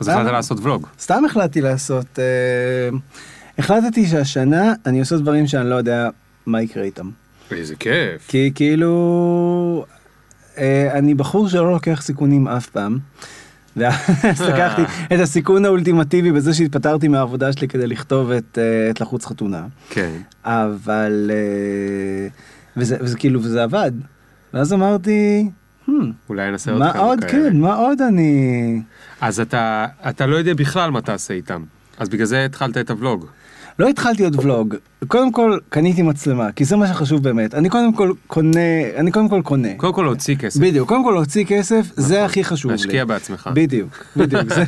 אז? החלטת לעשות ולוג. סתם החלטתי לעשות, אה, החלטתי שהשנה אני עושה דברים שאני לא יודע מה יקרה איתם. איזה כיף. כי כאילו, אה, אני בחור שלא לוקח סיכונים אף פעם. ואז לקחתי את הסיכון האולטימטיבי בזה שהתפטרתי מהעבודה שלי כדי לכתוב את, אה, את לחוץ חתונה. כן. אבל, אה, וזה, וזה כאילו, וזה עבד. ואז אמרתי, אולי ננסה עוד מה כמה עוד, כאלה. כן, מה עוד אני... אז אתה, אתה לא יודע בכלל מה תעשה איתם. אז בגלל זה התחלת את הוולוג. לא התחלתי עוד ולוג. קודם כל קניתי מצלמה, כי זה מה שחשוב באמת. אני קודם כל קונה, אני קודם כל קונה. קודם כל להוציא כסף. בדיוק, קודם כל להוציא כסף, זה הכי חשוב לי. להשקיע בעצמך. בדיוק, בדיוק. זה-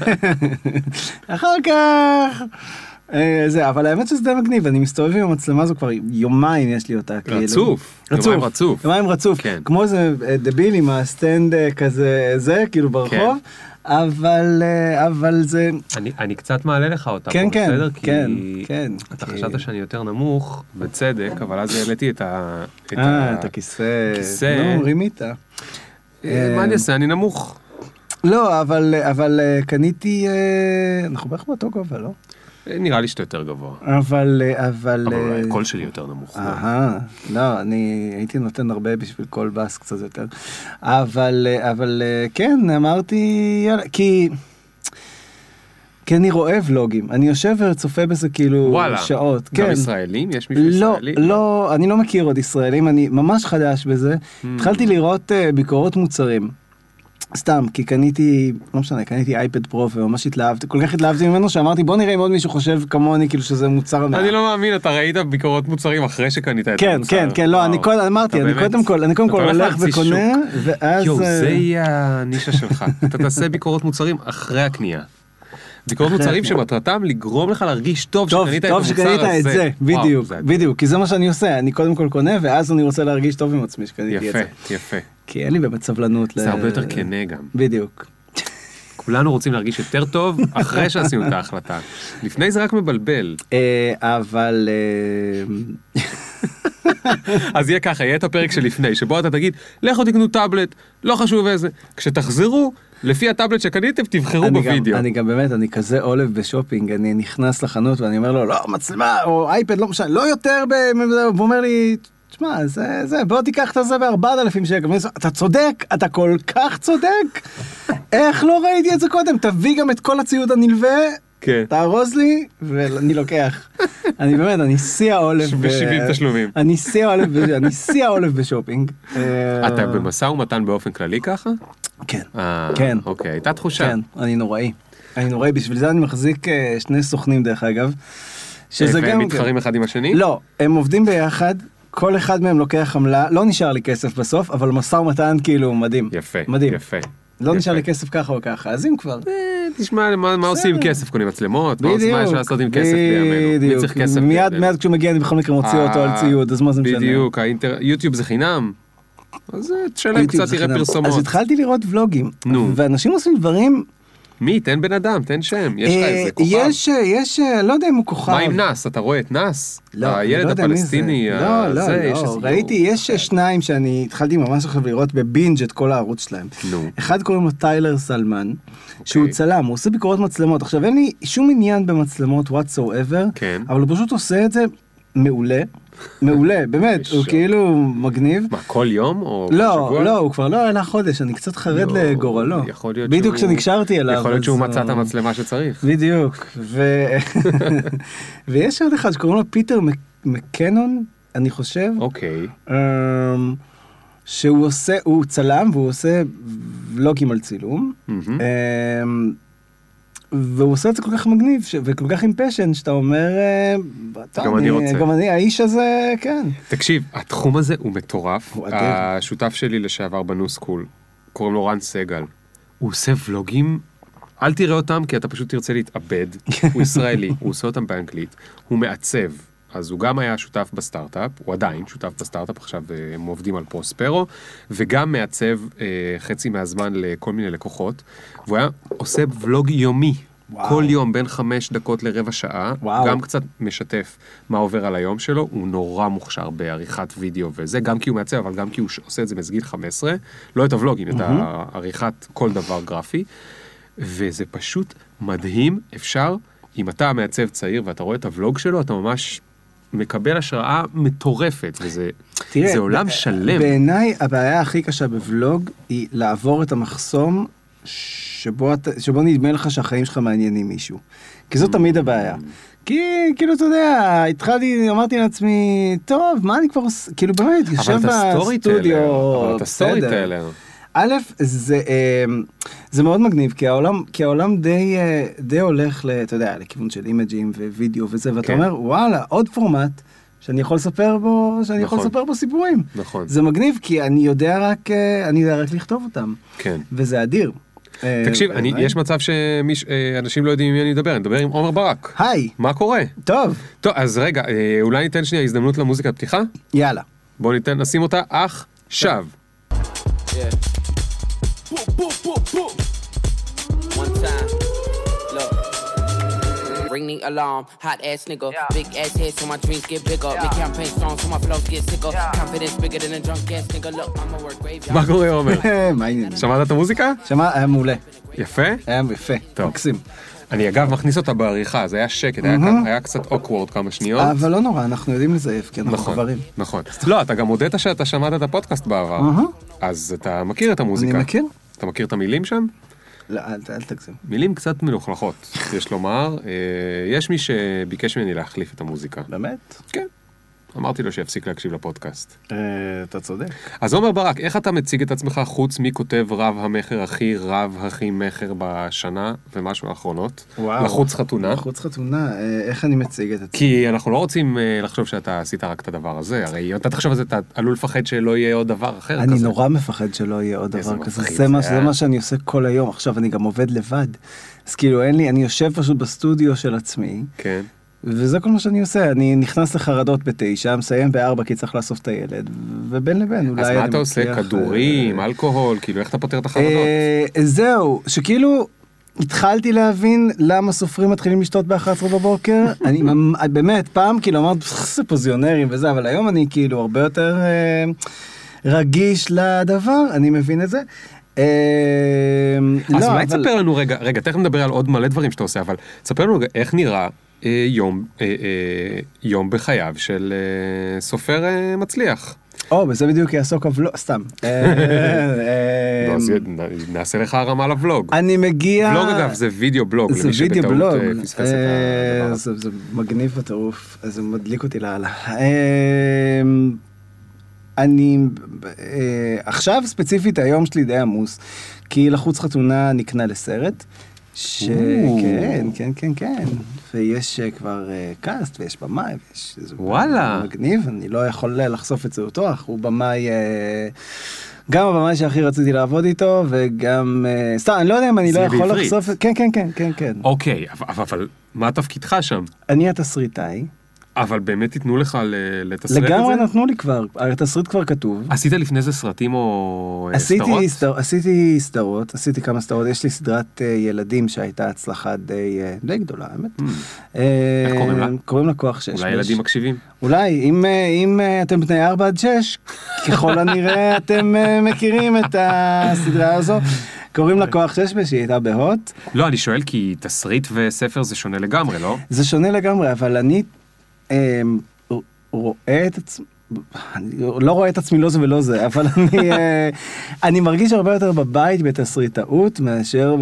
אחר כך... אה, זה, אבל האמת שזה די מגניב, אני מסתובב עם המצלמה הזו כבר יומיים יש לי אותה. כאילו. רצוף. יומיים רצוף. יומיים רצוף. כן. כמו איזה אה, דביל עם הסטנד אה, כזה, זה, כאילו ברחוב. אבל, אה, אבל זה, אני, אני קצת מעלה לך אותה כן, פה, כן, בסדר? כן, כי כן. אתה כי- חשבת שאני יותר נמוך, בצדק, אבל אז העליתי את ה... את ה- את הכיסא. כיסא. נו, רימית. אה, מה אני אעשה? אני נמוך. לא, אבל, אבל קניתי, אנחנו בערך באותו גובה, לא? אה, נראה לי שאתה יותר גבוה. אבל, אה, אבל... אבל אה, הקול שלי יותר נמוך. אהה, לא, אני הייתי נותן הרבה בשביל כל בס קצת יותר. אבל, אה, אבל כן, אמרתי, יאללה, כי... כי אני רואה ולוגים, אני יושב וצופה בזה כאילו וואלה. שעות. גם כן. ישראלים? יש מישהו לא, ישראלי? לא, אני לא מכיר עוד ישראלים, אני ממש חדש בזה. Hmm. התחלתי לראות אה, ביקורות מוצרים. סתם, כי קניתי, לא משנה, קניתי אייפד פרו וממש התלהבתי, כל כך התלהבתי ממנו שאמרתי בוא נראה אם עוד מישהו חושב כמוני, כאילו שזה מוצר המאה. אני לא מאמין, אתה ראית ביקורות מוצרים אחרי שקנית את כן, המוצר. כן, כן, לא, אני. קודם, אמרתי, אני באמת- קודם כל, אני קודם כל הולך וקונה, שוק. ואז... יואו, אה, זה יהיה הנישה שלך. אתה תעשה ביקורות מוצרים אחרי הקנייה. ביקורות אחרי מוצרים. שמטרתם לגרום לך להרגיש טוב טוב, שקנית את טוב המוצר שקנית הזה. את זה, בדיוק. בדיוק, כי זה מה שאני עושה, אני קודם כל קונה, ואז אני רוצה להרגיש טוב עם עצמי שקניתי את יפה, זה. יפה. כי אין לי באמת סבלנות. זה ל- הרבה יותר כנה גם. בדיוק. כולנו רוצים להרגיש יותר טוב אחרי שעשינו את ההחלטה. לפני זה רק מבלבל. אה, אבל... אז יהיה ככה, יהיה את הפרק שלפני, שבו אתה תגיד, לכו תקנו טאבלט, לא חשוב איזה. כשתחזרו, לפי הטאבלט שקניתם, תבחרו אני גם- בווידאו. אני גם באמת, אני כזה עולב בשופינג, אני נכנס לחנות ואני אומר לו, לא, מצלמה או אייפד, לא משנה, לא יותר, ב... והוא אומר לי, תשמע, זה, זה, בוא תיקח את זה בארבעת אלפים שקל. ואני אומר, אתה צודק, אתה כל כך צודק. איך לא ראיתי את זה קודם? תביא גם את כל הציוד הנלווה, כן. תארוז לי, ואני לוקח. אני באמת, אני שיא העולב. ב- ב-70 תשלומים. אני שיא העולב, אני שיא העולב בשופינג. אה, אתה במשא ומתן באופן כללי ככה? כן. אה, כן. אוקיי, הייתה תחושה. כן, אני נוראי. אני נוראי, בשביל זה אני מחזיק אה, שני סוכנים דרך אגב. שזה והם גם... מתחרים אחד עם השני? לא, הם עובדים ביחד, כל אחד מהם לוקח עמלה, לא נשאר לי כסף בסוף, אבל משא ומתן כאילו מדהים. יפה, מדהים. יפה. לא. נשאר לי כסף ככה או ככה, אז אם כבר. אה, תשמע, מה עושים עם. כסף? קונים מצלמות? מה אפשר לעשות עם כסף בימינו? מי. צריך כסף מיד כשהוא מגיע אני בכל מקרה מוציא אותו על אה, ציוד, אז מה זה משנה? בדיוק, יוטיוב זה חינם? אז אה, תשלם קצת, תראה. פרסומות. אז התחלתי לראות ולוגים, נו. ואנשים עושים דברים, מי? תן בן אדם, תן שם. יש לך אה, איזה כוכב. יש, אה, יש, אה, לא יודע אם הוא כוכב. מה עם נאס? אתה רואה את נאס? לא, אני הילד לא יודע מי זה. הפלסטיני, לא, לא, זה, לא, ראיתי, יש שניים שאני התחלתי ממש עכשיו לראות בבינג' את כל הערוץ שלהם. נו. אחד קוראים לו טיילר סלמן, שהוא אוקיי. צלם, הוא עושה ביקורות מצלמות. עכשיו אין לי שום עניין במצלמות what so ever, כן. אבל הוא פשוט עושה את זה מעולה, מעולה, באמת, הוא. כאילו מגניב. מה, כל יום? או לא, שבוע? לא, הוא כבר לא העלה חודש, אני קצת חרד לא, לגורלו. יכול להיות בדיוק שהוא- כשנקשרתי אליו. יכול להיות שהוא מצא את אה, המצלמה שצריך. בדיוק. ויש עוד אחד שקוראים לו פיטר מק- מקנון, אני חושב. אוקיי. אמ, שהוא עושה, הוא צלם והוא עושה ולוגים על צילום. והוא עושה את זה כל כך מגניב ש... וכל כך עם פשן שאתה אומר, אה, טוב, גם אני רוצה. גם אני, האיש הזה, כן. תקשיב, התחום הזה הוא מטורף. הוא. השותף שלי לשעבר בנו סקול, קוראים לו רן סגל. הוא עושה ולוגים, אל תראה אותם כי אתה פשוט תרצה להתאבד. הוא ישראלי, הוא עושה אותם באנגלית, הוא מעצב. אז הוא גם היה שותף בסטארט-אפ, הוא עדיין שותף בסטארט-אפ, עכשיו אה, הם עובדים על פרוספרו, וגם מעצב אה, חצי מהזמן לכל מיני לקוחות, והוא היה עושה ולוג יומי. וואו. כל יום בין חמש דקות לרבע שעה, וואו. גם קצת משתף מה עובר על היום שלו, הוא נורא מוכשר בעריכת וידאו וזה, גם כי הוא מעצב, אבל גם כי הוא עושה את זה מגיל 15, לא את הוולוגים, את העריכת כל דבר גרפי. וזה פשוט מדהים, אפשר, אם אתה מעצב צעיר ואתה רואה את הוולוג שלו, אתה ממש מקבל השראה מטורפת, וזה תראה, זה עולם ב- שלם. בעיניי הבעיה הכי קשה בוולוג היא לעבור את המחסום שבו, אתה- שבו נדמה לך שהחיים שלך מעניינים מישהו. כי זאת תמיד הבעיה. כי כאילו אתה יודע, התחלתי, אמרתי לעצמי, טוב, מה אני כבר עושה, כאילו באמת, יושב בסטודיו, אבל אתה storyteller. א', זה, אה, זה מאוד מגניב, כי העולם, כי העולם די, אה, די הולך, ל, אתה יודע, לכיוון של image ים ווידאו וזה, ואתה כן. אומר, וואלה, עוד פורמט שאני יכול לספר בו, שאני יכול נכון. לספר בו סיפורים. נכון, זה מגניב, כי אני יודע רק, אה, אני יודע רק לכתוב אותם, כן. וזה אדיר. תקשיב, אני. יש מצב שאנשים לא יודעים עם מי אני מדבר, אני מדבר עם עומר ברק. היי, מה קורה? טוב, טוב, אז רגע, אולי ניתן שנייה הזדמנות למוזיקה פתיחה? יאללה. בוא ניתן, נשים אותה עכשיו. Ring the alarm, hot ass nigga. Big ass head so my dreams get bigger. Make campaign songs so my flows get sicker. Confidence bigger than a drunk ass nigga. Look, I'ma work graveyard. מה קורה עומר? מה העניין? שמעת את המוזיקה? שמע, היה מעולה, יפה? היה יפה, טוב. מקסים. אני אגב מכניס אותה בעריכה, זה היה שקט, היה קצת אוקוורד כמה שניות. אבל לא נורא, אנחנו יודעים לזייף, כי אנחנו נכון, גברים. נכון. לא, אתה גם הודית שאתה שמעת את הפודקאסט בעבר. אז אתה מכיר את המוזיקה. אני מכיר. אתה מכיר את המילים שם? לא, אל אל תגזים. מילים קצת מלוכלכות, יש לומר. אה, יש מי שביקש ממני להחליף את המוזיקה. באמת? כן. אמרתי לו שיפסיק להקשיב לפודקאסט. אה, אתה צודק. אז עומר ברק, איך אתה מציג את עצמך חוץ מכותב רב המכר הכי רב הכי מכר בשנה ומשהו האחרונות? וואו. לחוץ חתונה? חוץ חתונה, אה, איך אני מציג את עצמי? כי אנחנו לא רוצים אה, לחשוב שאתה עשית רק את הדבר הזה, הרי אתה תחשוב על זה, אתה עלול לפחד שלא יהיה עוד דבר אחר אני כזה. נורא מפחד שלא יהיה עוד דבר כזה, זה מה- זה, זה? מה שאני עושה כל היום, עכשיו אני גם עובד לבד. אז כאילו אין לי, אני יושב פשוט בסטודיו של עצמי, כן. וזה כל מה שאני עושה, אני נכנס לחרדות בתשע, מסיים בארבע כי צריך לאסוף את הילד, ובין לבין אולי אז אני מה אתה עושה? מצליח, כדורים, אה, אלכוהול, כאילו איך אתה פותר את החרדות? אה, זהו, שכאילו התחלתי להבין למה סופרים מתחילים לשתות ב-11 בבוקר. אני באמת, פעם כאילו אמרת, "פח, זה פוזיונרים וזה, אבל היום אני כאילו הרבה יותר אה, רגיש לדבר, אני מבין את זה. אז לא, אולי תספר לנו רגע, רגע, תכף נדבר על עוד מלא דברים שאתה עושה, אבל תספר לנו רגע איך נראה אה, יום, אה, אה, יום בחייו של אה, סופר אה, מצליח. או, בזה בדיוק יעסוק הוולוג, סתם. אה, אה, לא, נעשה לך הרמה לוולוג. אני מגיע... ולוג אגב זה וידאו בלוג, למי שבטעות אה, פספס את אה, הדבר הזה. זה מגניב בטירוף, זה מדליק אותי לאללה. אה, אני אה, עכשיו ספציפית היום שלי די עמוס, כי לחוץ חתונה נקנה לסרט. ש... כן, כן, כן, כן, ויש אה, כבר אה, קאסט ויש במאי, ויש... זה וואלה. מגניב, אני לא יכול לחשוף את זהותו, אך הוא במאי, אה, גם הבמאי שהכי רציתי לעבוד איתו, וגם, אה, סתם, אני לא יודע אם אני לא יכול בעברית. לחשוף, כן, כן, כן, כן, כן. אוקיי, אבל מה תפקידך שם? אני התסריטאי, אבל באמת תיתנו לך ל- לתסרט את לגמרי זה? נתנו לי כבר, התסריט כבר כתוב. עשית לפני זה סרטים או אה, סדרות? עשיתי, סדר, עשיתי סדרות, עשיתי כמה סדרות, יש לי סדרת אה, ילדים שהייתה הצלחה די, אה, די גדולה, האמת. Hmm, אה, איך קוראים לה? קוראים לה כוח שש. אולי ילדים מקשיבים? אולי, אם, אם אתם בני 4 עד 6, ככל הנראה אתם מכירים את הסדרה הזו. קוראים לה כוח 6 שהיא הייתה בהוט. לא, אני שואל כי תסריט וספר זה שונה לגמרי, לא? זה שונה לגמרי, אבל אני רואה את עצמי, לא רואה את עצמי לא זה ולא זה, אבל אני, אה, אני מרגיש הרבה יותר בבית בתסריטאות מאשר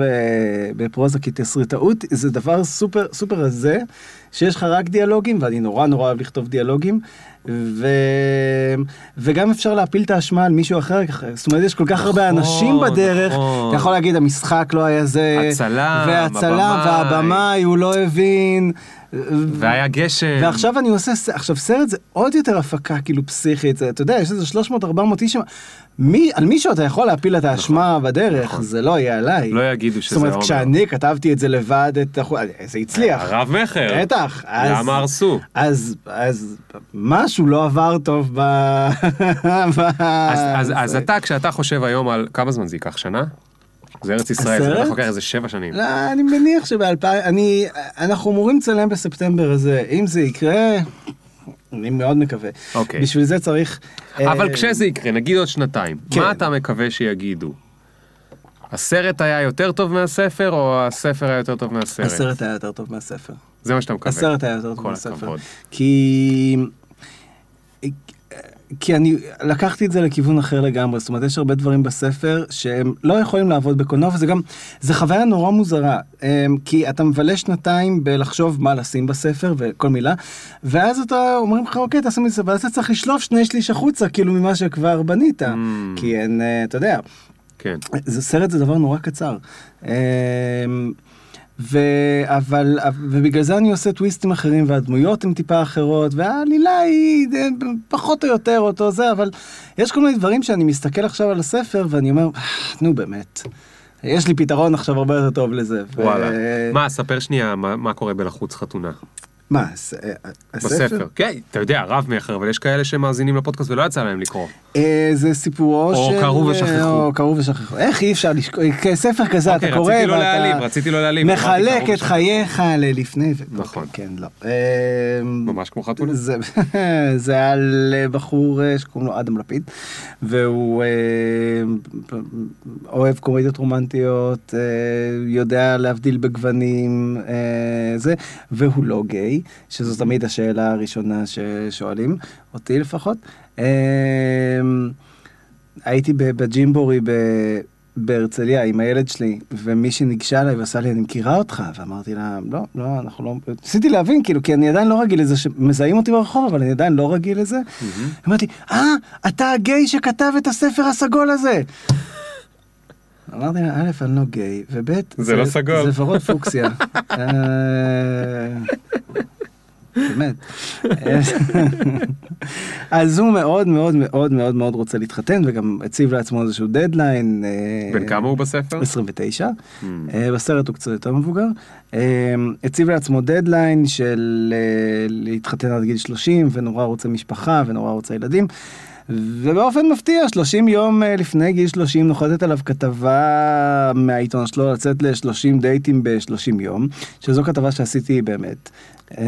בפרוזה, כי תסריטאות זה דבר סופר סופר רזה, שיש לך רק דיאלוגים, ואני נורא נורא אוהב לכתוב דיאלוגים, ו... וגם אפשר להפיל את האשמה על מישהו אחר, זאת אומרת יש כל כך הרבה נכון, אנשים בדרך, נכון. אתה יכול להגיד המשחק לא היה זה, הצלם, והצלם, הבמאי. והבמאי הוא לא הבין. והיה גשם. ועכשיו אני עושה, עכשיו סרט זה עוד יותר הפקה כאילו פסיכית, זה, אתה יודע, יש איזה 300-400 איש שם, מי, על מישהו אתה יכול להפיל את האשמה בדרך, נכון. זה לא יהיה עליי. לא יגידו שזה זאת אומרת. כשאני כתבתי את זה לבד, את, החו- זה הצליח. הרב מכר. בטח. אז- למה הרסו? אז, אז משהו לא עבר טוב ב... אז, אז, אז. אתה, כשאתה חושב היום על כמה זמן זה ייקח? שנה? זה ארץ ישראל, זה? בטח לוקח איזה שבע שנים. לא, אני מניח שבאלפיים, אני, אנחנו אמורים לצלם בספטמבר הזה, אם זה יקרה, אני מאוד מקווה. אוקיי. בשביל זה צריך... אבל אה, כשזה יקרה, נגיד עוד שנתיים, כן. מה אתה מקווה שיגידו? הסרט היה יותר טוב מהספר, או הספר היה יותר טוב מהסרט? הסרט היה יותר טוב מהספר. זה מה שאתה מקווה. הסרט היה יותר טוב כל מהספר. הכבוד. כי... כי אני לקחתי את זה לכיוון אחר לגמרי, זאת אומרת יש הרבה דברים בספר שהם לא יכולים לעבוד בקולנוע וזה גם, זה חוויה נורא מוזרה, אמ, כי אתה מבלה שנתיים בלחשוב מה לשים בספר וכל מילה, ואז אתה אומרים לך אוקיי תשים את זה, ואז אתה צריך לשלוף שני שליש החוצה כאילו ממה שכבר בנית, כי אין, אה, אתה יודע, כן. זה סרט זה דבר נורא קצר. ו... אבל, ובגלל זה אני עושה טוויסטים אחרים והדמויות הן טיפה אחרות והעלילה היא אה, פחות או יותר אותו זה אבל יש כל מיני דברים שאני מסתכל עכשיו על הספר ואני אומר "אה, נו באמת. יש לי פתרון עכשיו הרבה יותר טוב לזה. ו- וואלה. מה, ספר שנייה מה מה קורה בלחוץ חתונה. מה, הס- אה, הספר? בספר. כן, אתה יודע, רב מאחר, אבל יש כאלה שמאזינים לפודקאסט ולא יצא להם לקרוא. אה, זה סיפורו או של... קראו ושכחו. או קראו ושכחו. איך אי אפשר לשכוח? ספר כזה אוקיי, אתה קורא רציתי לא ואתה להעליב, רציתי לא להעליב. אמרתי, מחלק את חייך ללפני. ו- נכון. כן, לא. אה, ממש כמו חתונה. זה, זה על אה, בחור אה, שקוראים לו אדם לפיד, והוא אה, אוהב קומדיות רומנטיות, אה, יודע להבדיל בגוונים, אה, זה, והוא לא גיי, שזו תמיד השאלה הראשונה ששואלים, אותי לפחות. אה, הייתי בג'ימבורי. בהרצליה עם הילד שלי, ומישהי ניגשה אליי ועשה לי, אני מכירה אותך, ואמרתי לה, לא, לא, אנחנו לא... ניסיתי להבין, כאילו, כי אני עדיין לא רגיל לזה שמזהים אותי ברחוב, אבל אני עדיין לא רגיל לזה. אמרתי, אה, אתה הגיי שכתב את הספר הסגול הזה. אמרתי לה, א', אני לא גיי, וב', זה לא סגול. זה ורוד פוקסיה. אה, באמת. אז הוא מאוד מאוד מאוד מאוד מאוד רוצה להתחתן וגם הציב לעצמו איזשהו דדליין. אה, בן כמה הוא בספר? 29. Mm. אה, בסרט הוא קצת יותר מבוגר. הציב לעצמו דדליין של להתחתן עד גיל 30 ונורא רוצה משפחה ונורא רוצה ילדים. ובאופן מפתיע 30 יום אה, לפני גיל 30 נוחתת עליו כתבה מהעיתון שלו לצאת ל-30 דייטים ב-30 יום שזו כתבה שעשיתי באמת. אה,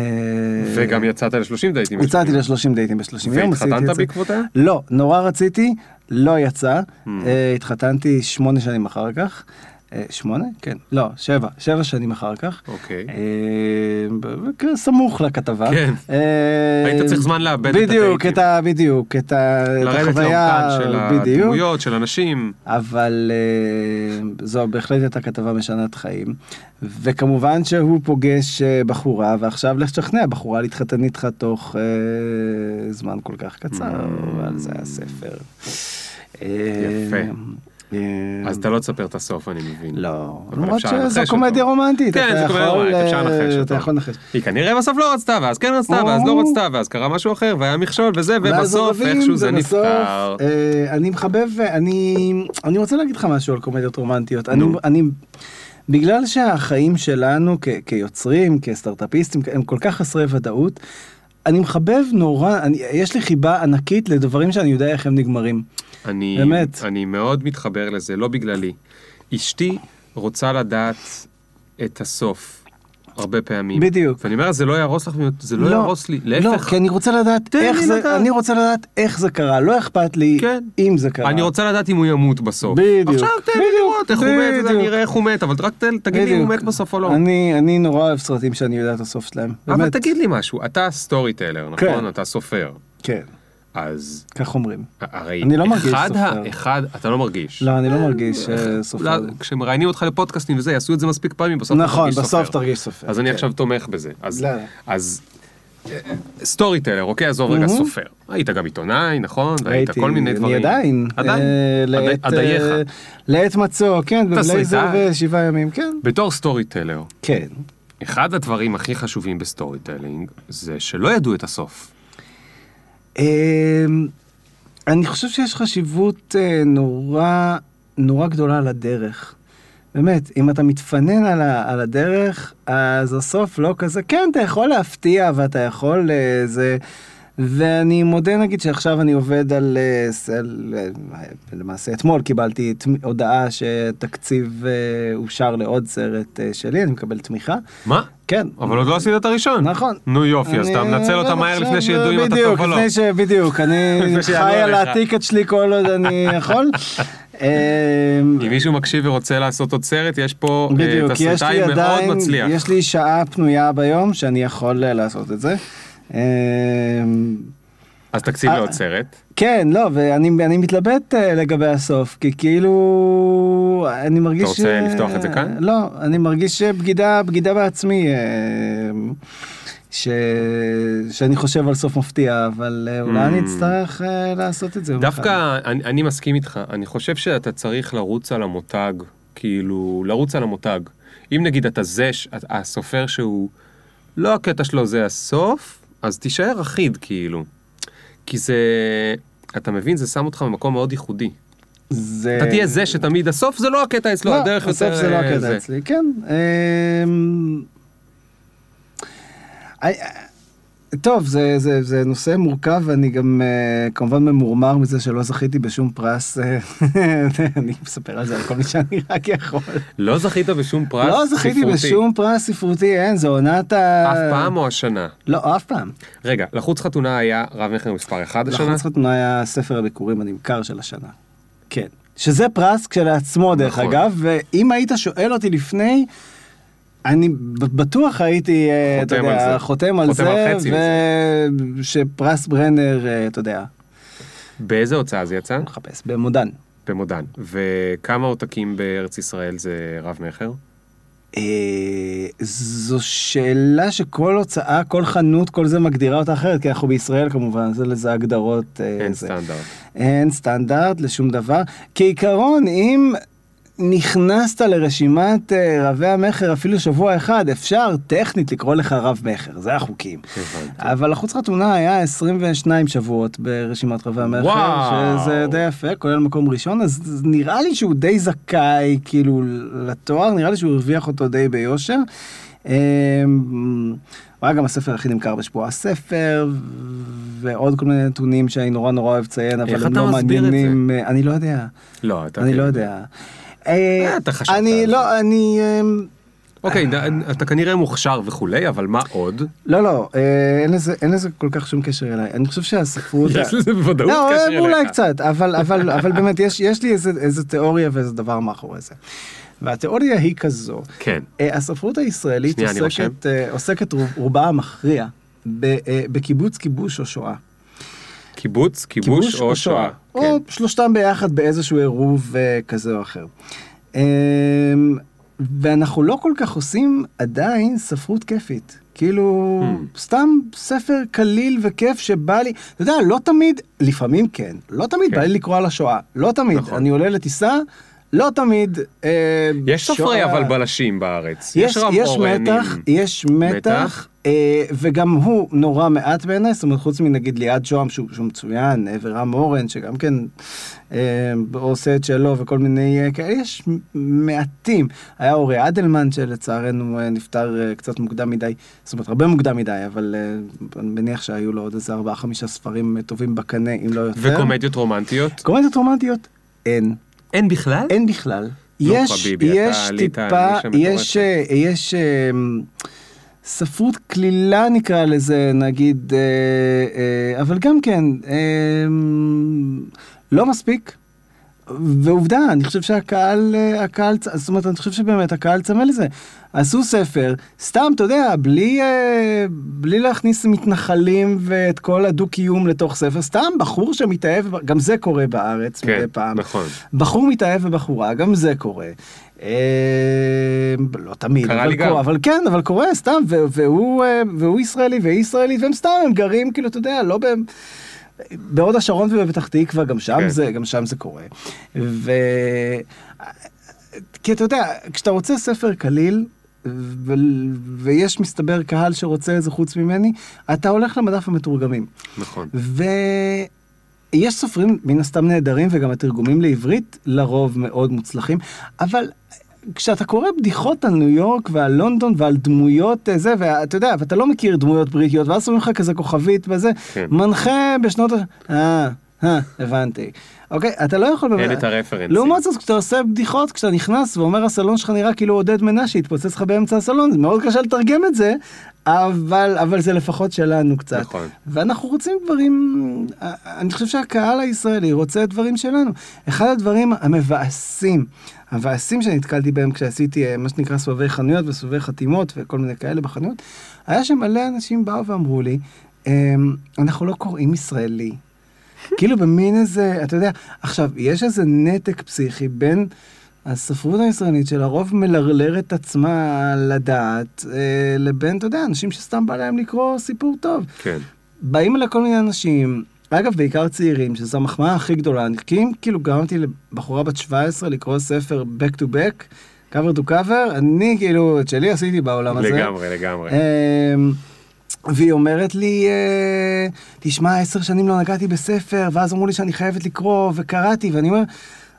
וגם יצאת ל-30 דייטים. יצאתי ל-30 דייטים ב-30 יום. והתחתנת. בעקבותיה? לא, נורא רציתי, לא יצא. Hmm. אה, התחתנתי שמונה שנים אחר כך. אה, שמונה? כן. לא, שבע. שבע שנים אחר כך. אוקיי. אה, סמוך לכתבה. כן. אה, היית צריך זמן לאבד את בדיוק, הדייטים. את ה... בדיוק, את ה... את לרדת החוויה, לעומקן של בדיוק. הדמויות, של אנשים. אבל זו בהחלט הייתה כתבה משנת חיים. וכמובן שהוא פוגש בחורה, ועכשיו לך תשכנע בחורה להתחתן איתך תוך זמן כל כך קצר, Mm. ועל זה הספר. יפה. אה, אז אתה לא תספר את הסוף, אני מבין. לא, למרות שזו קומדיה. רומנטית, כן, זה קומדיה רומנטית, אפשר אה, לנחש אתה. יכול לנחש. היא כנראה בסוף לא רצתה, ואז כן רצתה, ואז לא רצתה, ואז קרה משהו אחר, והיה מכשול וזה, ובסוף איכשהו זה נפתר. אה, אני מחבב, אני, רוצה להגיד לך משהו על קומדיות רומנטיות. אני, בגלל שהחיים שלנו כ, כיוצרים, כסטארט-אפיסטים, הם כל כך חסרי ודאות, אני מחבב נורא, אני, יש לי חיבה ענקית לדברים שאני יודע איך הם נגמרים. אני, באמת. אני מאוד מתחבר לזה, לא בגללי. אשתי רוצה לדעת את הסוף. הרבה פעמים. בדיוק. ואני אומר, זה לא יהרוס לך, זה לא יהרוס לי, לא, להפך. כי אני רוצה לדעת איך זה, לדעת. אני רוצה לדעת איך זה קרה, לא אכפת לי כן. אם זה קרה. אני רוצה לדעת אם הוא ימות בסוף. בדיוק. עכשיו תן לי בדיוק, לראות איך הוא מת, בדיוק. אני אראה איך הוא מת, אבל רק תן- תגיד לי אם הוא מת בסוף או לא. אני, אני נורא אוהב סרטים שאני יודע את הסוף שלהם. אבל באמת. תגיד לי משהו, אתה storyteller, כן. נכון? אתה סופר. כן, אז כך אומרים. הרי אני לא מרגיש אחד סופר. ה- אחד, אתה לא מרגיש. לא, אני לא מרגיש אה, סופר. לא, כשמראיינים אותך לפודקאסטים וזה, יעשו את זה מספיק פעמים, בסוף נכון, בסוף סופר. תרגיש סופר. אז אני כן. עכשיו תומך בזה. אז, לא, לא. אז storyteller, אוקיי, עזוב רגע מהמם. סופר. היית גם עיתונאי, נכון? והיית הייתי, כל מיני דברים. אני עדיין. עדיין? אה, עד- לעת, עדייך. אה, לעת מצוא, כן, בבלייזר. ושבעה ימים, כן. בתור storyteller, כן. אחד הדברים הכי חשובים ב storytelling, זה שלא ידעו את הסוף. אמ, אני חושב שיש חשיבות אה, נורא, נורא גדולה לדרך. באמת, אם אתה מתפנן על, ה, על הדרך, אז הסוף לא כזה, כן, אתה יכול להפתיע ואתה יכול אה, זה... ואני מודה נגיד שעכשיו אני עובד על, אה, על אה, למעשה אתמול קיבלתי תמ- הודעה שתקציב אה, אושר לעוד סרט שלי, אני מקבל תמיכה. מה? כן. אבל עוד לא עשית את הראשון. נכון. נו יופי, אז אתה מנצל אותה מהר לפני שידעו אם אתה טוב או לא. בדיוק, אני חי על. הטיקט שלי כל עוד אני יכול. אמ, אם מישהו מקשיב ורוצה לעשות עוד סרט, יש פה תסריטאי מאוד מצליח. יש לי שעה פנויה ביום שאני יכול לעשות את זה. אמ, אז תקציב אה, לעוד סרט. כן, לא, ואני אני מתלבט אה, לגבי הסוף, כי כאילו, אני מרגיש... אתה רוצה לפתוח את זה כאן? לא, אני מרגיש בגידה, בגידה בעצמי, אה, ש... שאני חושב על סוף מפתיע, אבל אולי Mm. אני אצטרך אה, לעשות את זה. דווקא אני, אני מסכים איתך, אני חושב שאתה צריך לרוץ על המותג, כאילו, לרוץ על המותג. אם נגיד אתה זה, הסופר שהוא, לא הקטע שלו זה הסוף, אז תישאר אחיד כאילו. כי זה, אתה מבין, זה שם אותך במקום מאוד ייחודי. זה... אתה תהיה זה שתמיד הסוף זה לא הקטע אצלו, לא, הדרך יותר... זה לא אה, הקטע זה. אצלי, כן. טוב, זה, זה, זה נושא מורכב, ואני גם uh, כמובן ממורמר מזה שלא זכיתי בשום פרס. אה, אני מספר על זה על כל מי שאני רק יכול. לא זכית בשום פרס לא זכיתי ספרותי. בשום פרס ספרותי, אין, זו עונת ה... אף פעם או השנה? לא, אף פעם. רגע, לחוץ חתונה היה רב מכר מספר 1 השנה? לחוץ חתונה היה ספר הביקורים הנמכר של השנה. כן. שזה פרס כשלעצמו דרך נכון. אגב, ואם היית שואל אותי לפני, אני בטוח הייתי, אה, אתה יודע, זה. חותם על זה, ושפרס ברנר, אה, אתה יודע, באיזה הוצאה זה יצא? מחפש, במודן. במודן. וכמה עותקים בארץ ישראל זה רב מכר? אה, זו שאלה שכל הוצאה, כל חנות, כל זה מגדירה אותה אחרת, כי אנחנו בישראל כמובן, זה לזה הגדרות. אין זה. סטנדרט. אין סטנדרט לשום דבר. כעיקרון, אם נכנסת לרשימת אה, רבי המכר אפילו שבוע אחד, אפשר טכנית לקרוא לך רב מכר, זה החוקים. אבל החוץ חתונה היה 22 שבועות ברשימת רבי המכר. שזה די יפה, כולל מקום ראשון, אז נראה לי שהוא די זכאי כאילו לתואר, נראה לי שהוא הרוויח אותו די ביושר. אה, הוא היה גם הספר הכי נמכר בשבוע הספר, ועוד כל מיני נתונים שאני נורא נורא אוהב לציין, אבל הם לא מעניינים. אה, אני לא יודע, לא, אתה... אני כן. לא יודע. אה, אתה חשבת אני לא, אני... אה, אוקיי, אתה כנראה מוכשר וכולי, אבל מה עוד? לא, לא, אה, אין לזה, כל כך שום קשר אליי. אני חושב שהספרות... יש לזה בוודאות לא, קשר אה, אליך. אולי קצת, אבל, אבל, אבל באמת, יש, יש לי איזה, תיאוריה ואיזה דבר מאחורי זה. והתיאוריה היא כזו, כן. אה, הספרות הישראלית עוסקת, אה, עוסקת רוב- רובה המכריע אה, בקיבוץ, כיבוש או שואה. קיבוץ, כיבוש או שואה. או כן. שלושתם ביחד באיזשהו עירוב אה, כזה או אחר. אה, ואנחנו לא כל כך עושים עדיין ספרות כיפית. כאילו, Hmm. סתם ספר קליל וכיף שבא לי, אתה יודע, לא תמיד, לפעמים כן, לא תמיד כן. בא לי לקרוא על השואה, לא תמיד. נכון. אני עולה לטיסה, לא תמיד אה, יש סופרי. אבל בלשים בארץ. יש, יש אורנים. מתח, יש מתח, מתח. אה, וגם הוא נורא מעט בעיניי, זאת אומרת חוץ מנגיד ליעד שוהם שהוא, שהוא מצוין, אה, ורם אורן שגם כן אה, עושה את שלו וכל מיני אה, כאלה, יש מעטים. היה אורי אדלמן שלצערנו אה, נפטר אה, קצת מוקדם מדי, זאת אומרת הרבה מוקדם מדי, אבל אה, אני מניח שהיו לו עוד איזה ארבעה חמישה ספרים אה, טובים בקנה, אם לא יותר. וקומדיות רומנטיות? קומדיות רומנטיות? אין. אין בכלל? אין בכלל. נו, יש, יש טיפה, יש. אה, יש אה, ספרות קלילה נקרא לזה, נגיד, אה, אבל גם כן, לא מספיק. ועובדה, אני חושב שהקהל, אה, הקהל, זאת אומרת, אני חושב שבאמת הקהל צמא לזה. עשו ספר, סתם, אתה יודע, בלי, אה, בלי להכניס מתנחלים ואת כל הדו-קיום לתוך ספר, סתם בחור שמתאהב, גם זה קורה בארץ כן, מדי פעם. נכון. בחור מתאהב בבחורה, גם זה קורה. אה, לא תמיד, אבל, קורה, גם. אבל כן, אבל קורה סתם, והוא, אה, והוא ישראלי והיא ישראלית, והם סתם, הם גרים, כאילו, אתה יודע, לא ב... בהוד השרון ובפתח תקווה, גם שם, כן. זה, גם שם זה קורה. ו... כי אתה יודע, כשאתה רוצה ספר קליל, ו... ויש מסתבר קהל שרוצה את זה חוץ ממני, אתה הולך למדף המתורגמים. נכון. ויש סופרים מן הסתם נהדרים וגם התרגומים לעברית לרוב מאוד מוצלחים, אבל כשאתה קורא בדיחות על ניו יורק ועל לונדון ועל דמויות אה, זה, ואתה יודע, ואתה לא מכיר דמויות בריטיות, ואז שמים לך כזה כוכבית וזה, כן. מנחה בשנות ה... אה, אה, הבנתי. אוקיי, אתה לא יכול... אין את הרפרנסים. לעומת זאת, כשאתה עושה בדיחות, כשאתה נכנס ואומר הסלון שלך נראה כאילו עודד מנשה התפוצץ לך באמצע הסלון, זה מאוד קשה לתרגם את זה, אבל, אבל זה לפחות שלנו קצת. נכון. ואנחנו רוצים דברים, אני חושב שהקהל הישראלי רוצה דברים שלנו. אחד הדברים המבאסים, המבאסים שנתקלתי בהם כשעשיתי אה, מה שנקרא סבבי חנויות וסבבי חתימות וכל מיני כאלה בחנויות, היה שמלא אנשים באו ואמרו לי, "אמ, אנחנו לא קוראים ישראלי. כאילו במין איזה, אתה יודע, עכשיו, יש איזה נתק פסיכי בין הספרות הישראלית שלרוב מלרלרת עצמה לדעת, אה, לבין, אתה יודע, אנשים שסתם בא להם לקרוא סיפור טוב. כן. באים אליי כל מיני אנשים, אגב, בעיקר צעירים, שזו המחמאה הכי גדולה. אני כי אם כאילו גרמתי לבחורה בת 17 לקרוא ספר back to back, cover to cover, אני כאילו, את שלי עשיתי בעולם הזה. לגמרי, לגמרי. אמ, והיא אומרת לי, אה, תשמע, עשר שנים לא נגעתי בספר, ואז אמרו לי שאני חייבת לקרוא, וקראתי, ואני אומר,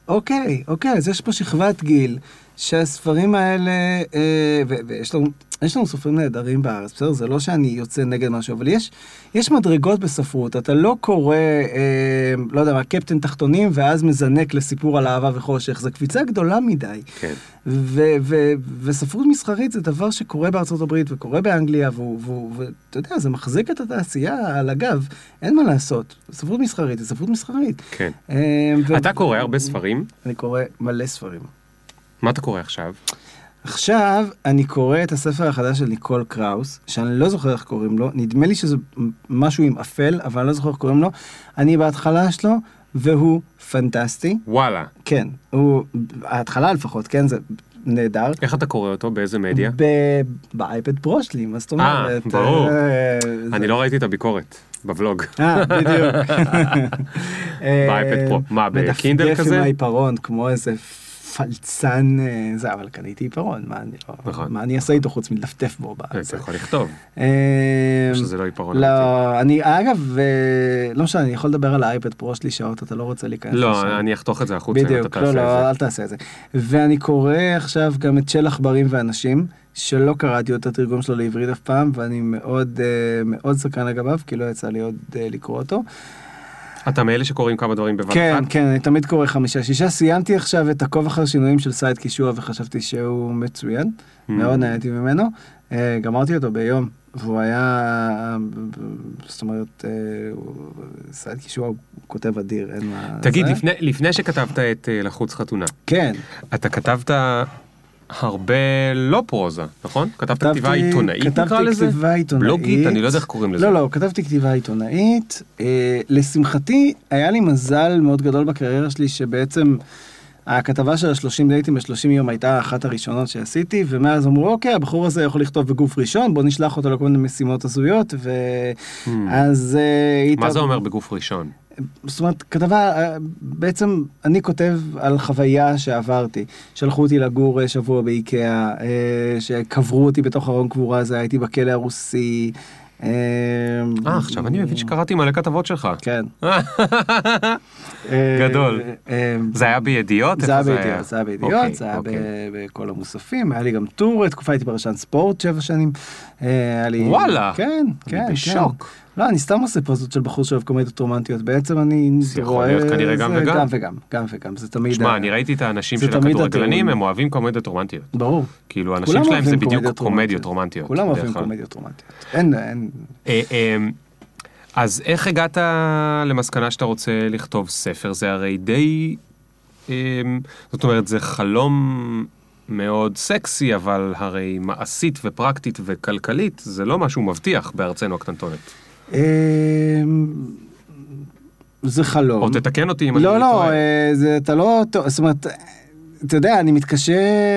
אוקיי, אוקיי, אז יש פה שכבת גיל, שהספרים האלה, אה, ו- ויש לנו, יש לנו סופרים נהדרים בארץ, בסדר? זה לא שאני יוצא נגד משהו, אבל יש, יש מדרגות בספרות, אתה לא קורא, אה, לא יודע מה, קפטן תחתונים, ואז מזנק לסיפור על אהבה וחושך, זו קפיצה גדולה מדי. כן. ו- ו- וספרות מסחרית זה דבר שקורה בארצות הברית וקורה באנגליה, ואתה יודע, זה מחזיק את התעשייה על הגב, אין מה לעשות. ספרות מסחרית זה ספרות מסחרית. כן. אה, ו- אתה קורא הרבה ספרים? אני קורא מלא ספרים. מה אתה קורא עכשיו? עכשיו אני קורא את הספר החדש של ניקול קראוס, שאני לא זוכר איך קוראים לו, נדמה לי שזה משהו עם אפל, אבל אני לא זוכר איך קוראים לו. אני בהתחלה שלו, והוא פנטסטי. וואלה. כן, הוא, ההתחלה לפחות, כן, זה נהדר. איך אתה קורא אותו? באיזה מדיה? ב- באייפד פרו שלי, מה זאת אומרת? ברור. אה, אני זה- לא ראיתי את הביקורת בבלוג. אה, בדיוק. באייפד פרו. מה, בקינדל מדפדף כזה? עם העיפרון, כמו איזה פלצן, אה, זה, אבל קניתי עיפרון, מה אני נכון. מה אני אעשה איתו חוץ מלטפטף בו? אתה בזה? יכול לכתוב. אה, שזה לא עיפרון. לא, אני, אגב, אה, לא משנה, אני יכול לדבר על האייפד פרו שלי שעות, אתה לא רוצה להיכנס. לא, אני אחתוך את זה החוצה אתה בדיוק, לא, לא. אל תעשה את זה. ואני קורא עכשיו גם את של עכברים ואנשים, שלא קראתי את התרגום שלו לעברית אף פעם, ואני מאוד מאוד סקרן לגביו, כי לא יצא לי עוד לקרוא אותו. אתה מאלה שקוראים כמה דברים בבת כן, אחת? כן, אני תמיד קורא חמישה, שישה. סיימתי עכשיו את עקוב אחר שינויים של סייד קישוע וחשבתי שהוא מצוין, Mm. מאוד נהניתי ממנו. אה, גמרתי אותו ביום, והוא היה, זאת אומרת, אה, סייד קישוע הוא כותב אדיר, אין מה... תגיד. לפני- לפני שכתבת את אה, לחוץ חתונה, כן. אתה כתבת הרבה לא פרוזה, נכון? כתבת כתבתי- כתיבה עיתונאית נקרא כתבתי לזה? כתיבה עיתונאית. בלוגית? אני לא יודע איך קוראים לזה. לא, לא, כתבתי כתיבה עיתונאית. אה, לשמחתי, היה לי מזל מאוד גדול בקריירה שלי, שבעצם הכתבה של ה-30 דייטים ב-30 יום הייתה אחת הראשונות שעשיתי, ומאז אמרו, אוקיי, הבחור הזה יכול לכתוב בגוף ראשון, בוא נשלח אותו לכל מיני משימות הזויות, ואז... אה, Hmm. מה היית- זה אומר בגוף ראשון? זאת אומרת, כתבה, אה, בעצם אני כותב על חוויה שעברתי. שלחו אותי לגור אה, שבוע באיקאה, אה, שקברו אותי בתוך ארון קבורה הזה, הייתי בכלא הרוסי. אה, עכשיו אני מבין שקראתי מלא כתבות שלך. כן. גדול. זה היה בידיעות? זה היה בידיעות, זה היה בידיעות, אוקיי, זה היה אוקיי. בכל המוספים, היה לי גם טור, תקופה הייתי פרשן ספורט שבע שנים. וואלה. כן, כן, כן. בשוק. לא, אני סתם עושה פוזות של בחור שאוהב קומדיות רומנטיות, בעצם אני זה יכול להיות כנראה גם וגם. גם וגם, גם וגם, זה תמיד... שמע, אני ראיתי את האנשים של הכדורגלנים. הם אוהבים קומדיות רומנטיות. ברור. כאילו, האנשים שלהם זה בדיוק קומדיות רומנטיות. כולם אוהבים. קומדיות רומנטיות. אין, אין... אה, אה, אז איך הגעת למסקנה שאתה רוצה לכתוב ספר? זה הרי די... אה, זאת אומרת, זה חלום מאוד סקסי, אבל הרי מעשית ופרקטית וכלכלית, זה לא משהו מבטיח בארצנו הקטנטונת. אמ, זה חלום. או תתקן אותי אם אני לא, לא, טועה. אה, זה, אתה לא... זאת אומרת, אתה יודע, אני מתקשה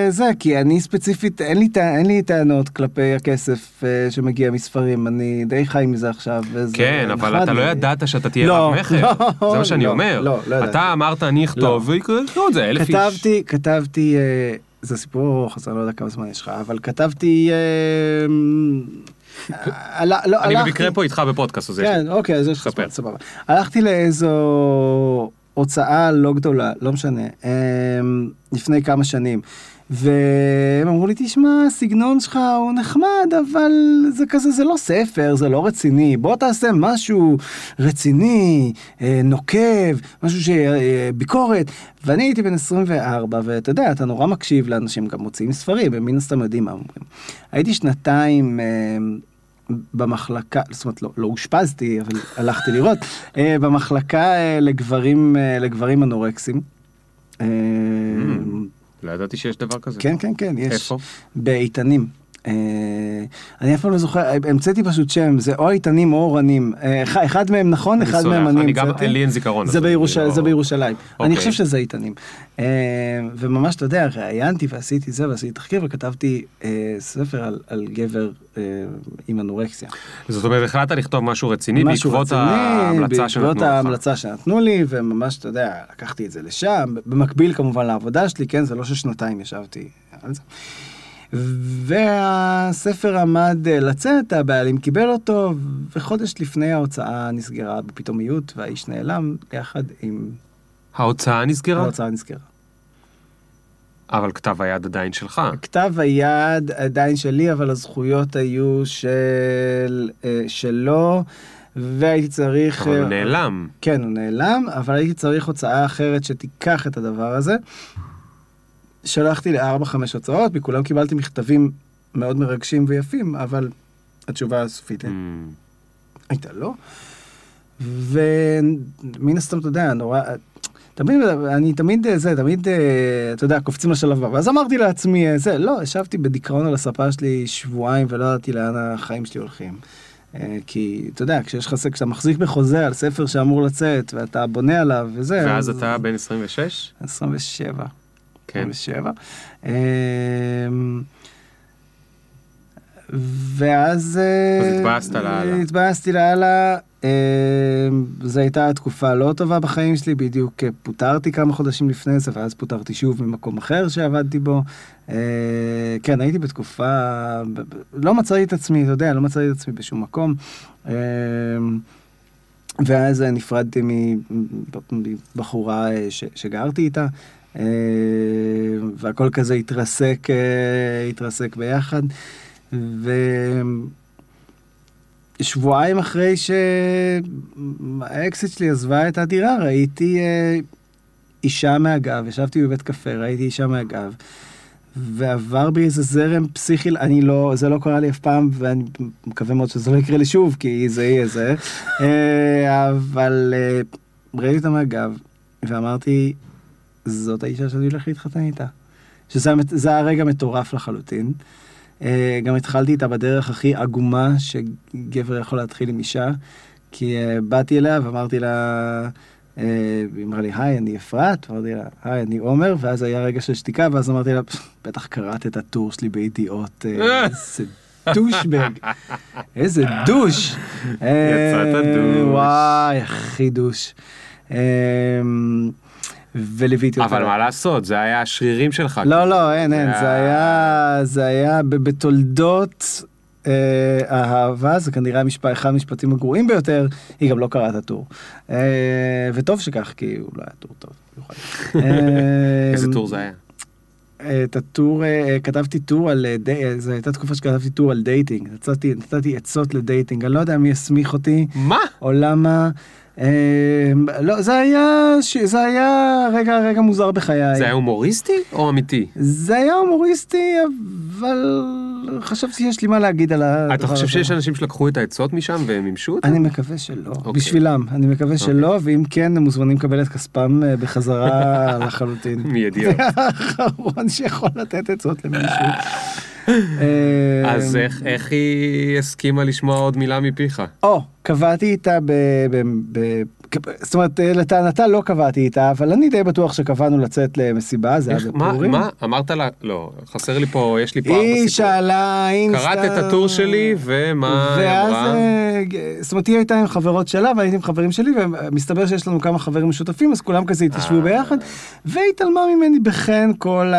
זה, כי אני ספציפית, אין לי, אין לי טענות כלפי הכסף אה, שמגיע מספרים, אני די חי מזה עכשיו. וזה כן, אבל אתה לא לי. ידעת שאתה תהיה לא, רב מכר. לא, זה מה שאני לא, אומר. לא, לא ידעתי. אתה אמרת, אני אכתוב, לא. ויקראו את זה אלף איש. כתבתי, כתבתי, אה, זה סיפור ארוך, אז אני לא יודע כמה זמן יש לך, אבל כתבתי... אה, לא, לא, אני הלכתי- במקרה פה איתך בפודקאסט, לי. כן, אוקיי, אז יש לך. זמן, סבבה. הלכתי לאיזו הוצאה לא גדולה, לא משנה, אמ, לפני כמה שנים. והם אמרו לי, תשמע, הסגנון שלך הוא נחמד, אבל זה כזה, זה לא ספר, זה לא רציני, בוא תעשה משהו רציני, אה, נוקב, משהו ש... אה. ואני הייתי בן 24, ואתה יודע, אתה נורא מקשיב לאנשים, גם מוציאים ספרים, הם מן הסתם יודעים מה אומרים. הייתי שנתיים... במחלקה, זאת אומרת לא, לא אושפזתי, אבל הלכתי לראות, אה, במחלקה אה, לגברים, אה, לגברים אנורקסים. אה, לא ידעתי שיש דבר כזה. כן, כן, כן, יש. איפה? באיתנים. אה, אני אף פעם לא זוכר, המצאתי פשוט שם, זה או איתנים או אורנים. אה, אחד- מהם נכון, אחד מהם אני המצאתי. לי אין זיכרון. זה לא- בירושלים. אני אוקיי. חושב שזה איתנים. אה, וממש, אתה יודע, ראיינתי ועשיתי זה ועשיתי תחקיר וכתבתי ספר על- גבר עם אנורקסיה. זאת אומרת, החלטת לכתוב משהו רציני בעקבות ההמלצה שנתנו בעקבות לך. ההמלצה שנתנו לי, וממש, אתה יודע, לקחתי את זה לשם, במקביל כמובן לעבודה שלי, כן, זה לא ששנתיים ישבתי על זה. והספר עמד אה, לצאת, הבעלים קיבל אותו, וחודש לפני ההוצאה נסגרה בפתאומיות, והאיש נעלם יחד עם... ההוצאה נסגרה, ההוצאה נסגרה. אבל כתב היד עדיין שלך. כתב היד עדיין שלי, אבל הזכויות היו של, אה, שלו, והייתי צריך... אבל הוא אה, נעלם. כן, הוא נעלם, אבל הייתי צריך הוצאה אחרת שתיקח את הדבר הזה. שלחתי לארבע, חמש הוצאות, מכולם קיבלתי מכתבים מאוד מרגשים ויפים, אבל התשובה הסופית Mm. הייתה לא. ומן הסתם, אתה יודע, נורא... תמיד, אני תמיד, אה, זה, תמיד, אה, אתה יודע, קופצים לשלב הבא. ואז אמרתי לעצמי, אה, זה, לא, ישבתי בדיכאון על הספה שלי שבועיים ולא ידעתי לאן החיים שלי הולכים. כי, אתה יודע, כשיש לך, כשאתה מחזיק בחוזה על ספר שאמור לצאת, ואתה בונה עליו וזה... ואז אז- אתה בן 26? 27. כן. 27. אמ, ואז... אז אה, התבאסת לאללה. התבאסתי לאללה. אמ, זו הייתה תקופה לא טובה בחיים שלי, בדיוק אה, פוטרתי כמה חודשים לפני זה, ואז פוטרתי שוב ממקום אחר שעבדתי בו. אה, כן, הייתי בתקופה... לא מצאתי את עצמי, אתה יודע, לא מצאתי את עצמי בשום מקום. אמ, ואז נפרדתי מבחורה ש- שגרתי איתה, והכל כזה התרסק, אה, התרסק ביחד. ושבועיים אחרי שהאקסיט שלי עזבה את הדירה, ראיתי אה, אישה מהגב, ישבתי בבית קפה, ראיתי אישה מהגב. ועבר בי איזה זרם פסיכי, אני לא, זה לא קרה לי אף פעם, ואני מקווה מאוד שזה לא יקרה לי שוב, כי זה יהיה זה. אה, אבל אה, ראיתי אותה מהגב, ואמרתי, זאת האישה שאני הולך להתחתן איתה. שזה המת- זה היה רגע מטורף לחלוטין. אה, גם התחלתי איתה בדרך הכי עגומה שגבר יכול להתחיל עם אישה, כי אה, באתי אליה ואמרתי לה, אה, היא אמרה לי, היי, אני אפרת, אמרתי לה, היי, אני עומר, ואז היה רגע של שתיקה, ואז אמרתי לה, בטח קראת את הטור שלי בידיעות, איזה דושבג, איזה דוש. יצאת דוש. וואי, הכי דוש. וליוויתי אותה. אבל מה לעשות, זה היה השרירים שלך. לא, לא, אין, אין, זה היה, זה היה בתולדות אה, האהבה, זה כנראה המשפט, אחד המשפטים הגרועים ביותר, היא גם לא קראה את הטור. אה, וטוב שכך, כי הוא לא היה טור טוב. במיוחד. אה, איזה טור זה היה? את הטור, כתבתי טור על, די- זו הייתה תקופה שכתבתי טור על dating, נתתי, עצות ל dating, אני לא יודע מי הסמיך אותי, מה? או למה, לא, זה היה, זה היה רגע, רגע מוזר בחיי. זה היה הומוריסטי או אמיתי? זה היה הומוריסטי, אבל חשבתי שיש לי מה להגיד על הדבר הזה. אתה חושב שיש אנשים שלקחו את העצות משם והם מימשו אותם? אני מקווה שלא, אוקיי. בשבילם, אני מקווה שלא, ואם כן, הם מוזמנים לקבל את כספם אה, בחזרה לחלוטין. מידיעות. זה האחרון שיכול לתת עצות למישהו. אה, אז איך- איך היא הסכימה לשמוע עוד מילה מפיך? או, קבעתי איתה ב... ב- ב- זאת אומרת, אה, לטענתה לא קבעתי איתה, אבל אני די בטוח שקבענו לצאת למסיבה, זה היה איך- מה, בפורים. מה? אמרת לה, לא, חסר לי פה, יש לי פה ארבע היא. שאלה אינסטה... קראת את הטור שלי, ומה היא ואז, אמרה? אה, זאת אומרת, היא הייתה עם חברות שלה והייתי עם חברים שלי, ומסתבר שיש לנו כמה חברים משותפים, אז כולם כזה התיישבו אה. ביחד, והתעלמה ממני בחן כל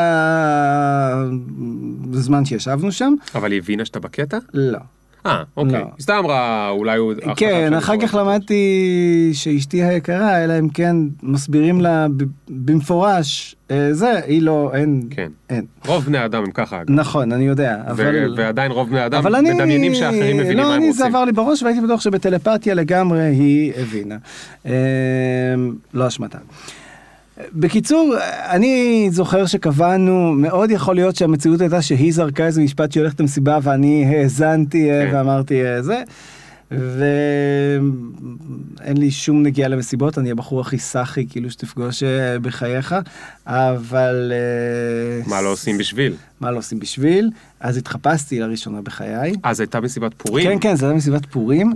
הזמן שישבנו שם. אבל היא הבינה שאתה בקטע? לא. אה, אוקיי. לא. סתם אמרה, אולי הוא... כן, אחר כך לעשות. למדתי שאשתי היקרה, אלא אם כן מסבירים לה במפורש, אה, זה, היא לא, אין, כן. אין. רוב בני האדם הם ככה, אגב. נכון, אני יודע, אבל... ועדיין רוב בני האדם אבל אני... מדמיינים שאחרים מבינים לא, מה הם אני, זה רוצים. עבר לי בראש והייתי בטוח שבטלפתיה לגמרי היא הבינה. אה, לא אשמתה. בקיצור, אני זוכר שקבענו, מאוד יכול להיות שהמציאות הייתה שהיא זרקה איזה משפט שהיא הולכת למסיבה ואני האזנתי אה, כן. ואמרתי אה, זה. ואין לי שום נגיעה למסיבות, אני הבחור הכי סאחי כאילו שתפגוש אה, בחייך, אבל... אה, מה לא עושים בשביל? מה לא עושים בשביל, אז התחפשתי לראשונה בחיי. אז הייתה מסיבת פורים? כן, כן, זה היה מסיבת פורים.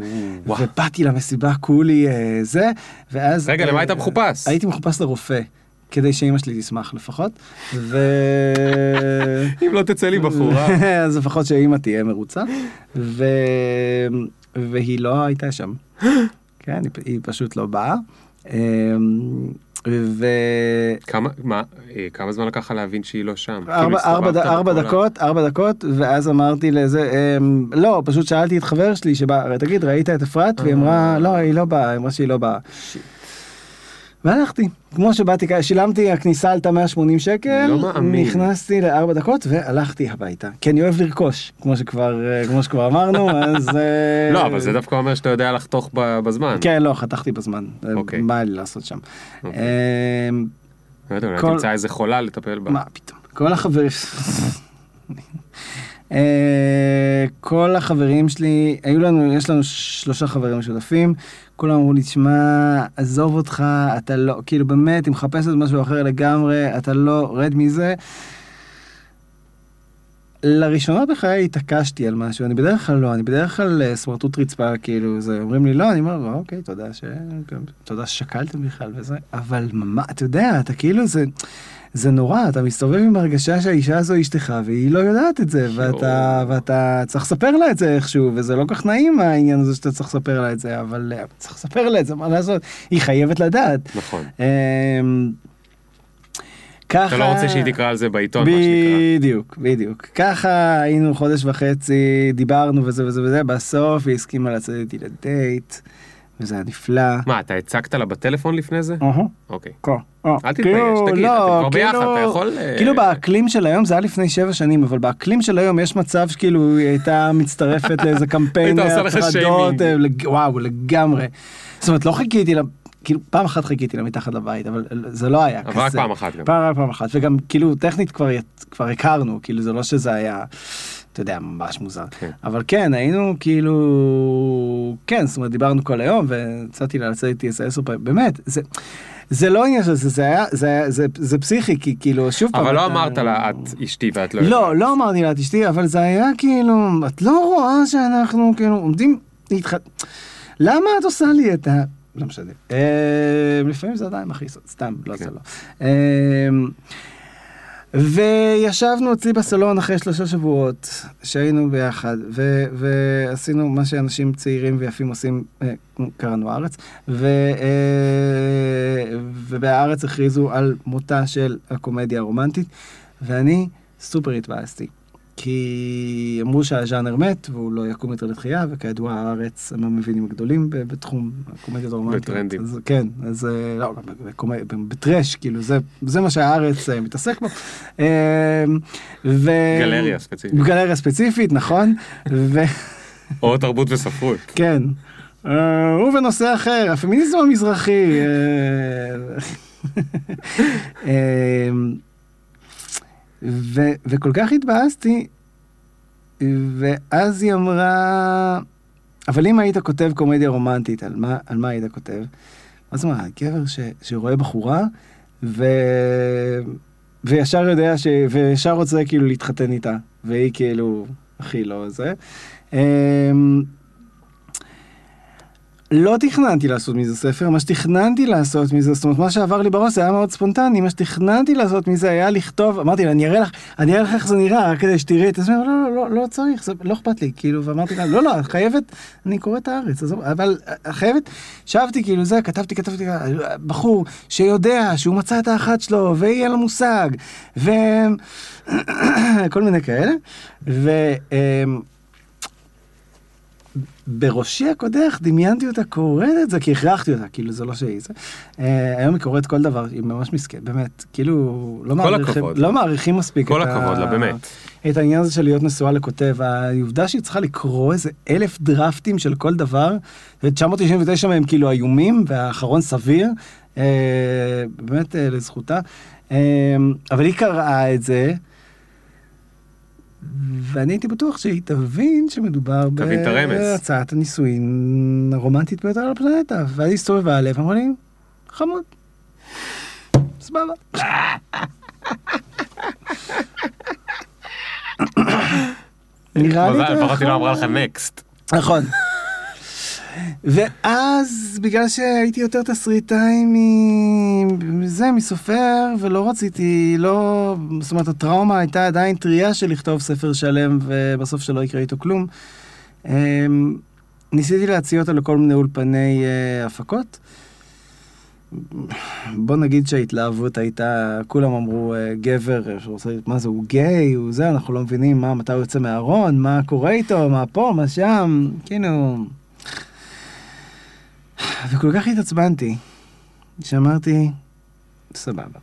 ובאתי למסיבה כולי אה, זה, ואז... רגע, למה היית מחופש? הייתי מחופש לרופא, כדי שאימא שלי תשמח לפחות, ו... אם לא תצא לי בחורה. אז לפחות שאימא תהיה מרוצה, ו... והיא לא הייתה שם. כן, היא, היא פשוט לא באה. אה, ו... כמה, מה, אה, כמה זמן לקח לך להבין שהיא לא שם? ארבע, ארבע, ד- ארבע דקות, ארבע דקות, ואז אמרתי לזה, אמ, לא, פשוט שאלתי את חבר שלי שבא, "הרי תגיד, ראית את אפרת? והיא אמרה, לא, היא לא באה, היא אמרה שהיא לא באה. והלכתי, כמו שבאתי, שילמתי, הכניסה עלתה 180 שקל, לא מאמין. נכנסתי לארבע דקות והלכתי הביתה, כי אני אוהב לרכוש, כמו שכבר, אה, כמו שכבר אמרנו, אז... אה, לא, אבל זה דווקא אומר שאתה יודע לחתוך בזמן. כן, לא, חתכתי בזמן, אוקיי. מה היה לי לעשות שם. אוקיי. אמ, לא יודע, אולי כל- תמצא איזה חולה לטפל בה. מה פתאום, כל החברים, אה, כל החברים שלי, היו לנו, יש לנו שלושה חברים משותפים, כולם אמרו לי, תשמע, עזוב אותך, אתה לא, כאילו באמת, היא מחפשת משהו אחר לגמרי, אתה לא, רד מזה. לראשונה בחיי התעקשתי על משהו, אני בדרך כלל לא, אני בדרך כלל אה, סמרטוט רצפה, כאילו, זה, אומרים לי לא, אני אומר, "אה, אוקיי, תודה ש... תודה ששקלתם בכלל וזה, אבל מה, אתה יודע, אתה כאילו, זה, זה נורא, אתה מסתובב עם הרגשה שהאישה הזו אשתך, והיא לא יודעת את זה, ואתה, ואתה צריך לספר לה את זה איכשהו, וזה לא כך נעים העניין הזה שאתה צריך לספר לה את זה, אבל אה, צריך לספר לה את זה, מה לעשות, היא חייבת לדעת. נכון. ככה... אתה לא רוצה שהיא תקרא על זה בעיתון, מה שנקרא. בדיוק, בדיוק. ככה היינו חודש וחצי, דיברנו וזה וזה וזה, בסוף היא הסכימה לצאת איתי לדייט, וזה היה נפלא. מה, אתה הצגת לה בטלפון לפני זה? אוקיי. אל תתבייש, כאילו, תגיד, לא, אתם כבר ביחד, כאילו- אתה יכול, אה, כאילו באקלים של היום, זה היה לפני שבע שנים, אבל באקלים של היום יש מצב שכאילו היא הייתה מצטרפת לאיזה קמפיין שיימינג. אה, וואו, לגמרי. זאת אומרת, לא חיכיתי לה, כאילו פעם אחת חיכיתי לה מתחת לבית, אבל זה לא היה אבל רק כזה. פעם אחת גם. פעם, פעם אחת, וגם כאילו טכנית כבר, כבר הכרנו, כאילו זה לא שזה היה, אתה יודע, ממש מוזר. כן. אבל כן, היינו כאילו, כן, זאת אומרת, דיברנו כל היום, והצעתי לה לצאת איתי איזה עשר פעמים, באמת, זה... זה לא עניין של זה, זה היה, זה היה, זה, זה פסיכי, כי כאילו, שוב פעם... אבל לא אתה- אמרת לה, את אשתי ואת לא לא, יודעת. לא אמרתי לה, תשתי, אבל זה היה כאילו, את לא רואה שאנחנו כאילו עומדים להתח... למה את עושה לי את ה... לא משנה. אה, לפעמים זה עדיין מכעיס, סתם, לא כן. זה לא. אה, וישבנו אצלי בסלון אחרי שלושה שבועות שהיינו ביחד ו- ועשינו מה שאנשים צעירים ויפים עושים, אה, קראנו הארץ, ו- ובהארץ הכריזו על מותה של הקומדיה הרומנטית ואני סופר התבאסתי. כי אמרו שהז'אנר מת והוא לא יקום יותר לתחייה וכידוע הארץ הם המבינים הגדולים ב- בתחום הקומדיות הרומנטיות. בטרנדים. אז, כן, אז אה, לא, גם בקומ- בטרש, כאילו זה, זה מה שהארץ אה, מתעסק בו. אה, ו... גלריה ספציפית. גלריה ספציפית, נכון. ו... או תרבות וספרות. כן. ובנושא אחר, הפמיניזם המזרחי. ו- וכל כך התבאסתי, ואז היא אמרה, אבל אם היית כותב קומדיה רומנטית, על מה, על מה היית כותב? מה, גבר ש, שרואה בחורה, ו... וישר יודע ש... וישר רוצה כאילו להתחתן איתה, והיא כאילו, הכי לא זה. אמ, לא תכננתי לעשות מזה ספר, מה שתכננתי לעשות מזה, זאת אומרת, מה שעבר לי בראש זה היה מאוד ספונטני, מה שתכננתי לעשות מזה היה לכתוב, אמרתי לה, אני אראה לך, אני אראה לך איך זה נראה, רק כדי שתראי את זה, לא, לא, לא, לא צריך, זה לא אכפת לי, כאילו, ואמרתי לה, לא, לא, את חייבת, אני קורא את הארץ, עזוב, אבל את חייבת, שבתי כאילו זה, כתבתי, כתבתי, בחור שיודע שהוא מצא את האחת שלו, ויהיה לו מושג, וכל מיני כאלה, ו... בראשי הקודח דמיינתי אותה קוראת את זה, כי הכרחתי אותה, כאילו זה לא שהיא זה. אה, היום היא קוראת כל דבר, היא ממש מסכנת, באמת, כאילו, לא מעריכים. לא מעריכים מספיק כל את הכבוד לה, באמת. את העניין הזה של להיות נשואה לכותב, העובדה שהיא צריכה לקרוא איזה אלף דרפטים של כל דבר, ו-999 מהם כאילו איומים, והאחרון סביר, אה, באמת אה, לזכותה. אה, אבל היא קראה את זה. ואני הייתי בטוח שהיא תבין שמדובר. בהצעת הנישואין הרומנטית ביותר על הפלנטה. ואז היא הסתובבה עליה ואמרה לי, חמוד. סבבה. נראה לי... לפחות היא לא אמרה לך נקסט. נכון. ואז בגלל שהייתי יותר תסריטאי מזה, מסופר, ולא רציתי, לא, זאת אומרת הטראומה הייתה עדיין טריה של לכתוב ספר שלם ובסוף שלא יקרה איתו כלום. אמ, ניסיתי להציע אותה לכל מיני אולפני אה, הפקות. בוא נגיד שההתלהבות הייתה, כולם אמרו אה, גבר, שרוצה, מה זה, הוא גיי, הוא זה, אנחנו לא מבינים מה, מתי הוא יוצא מהארון, מה קורה איתו, מה פה, מה שם, כאילו... וכל כך התעצבנתי, שאמרתי, סבבה.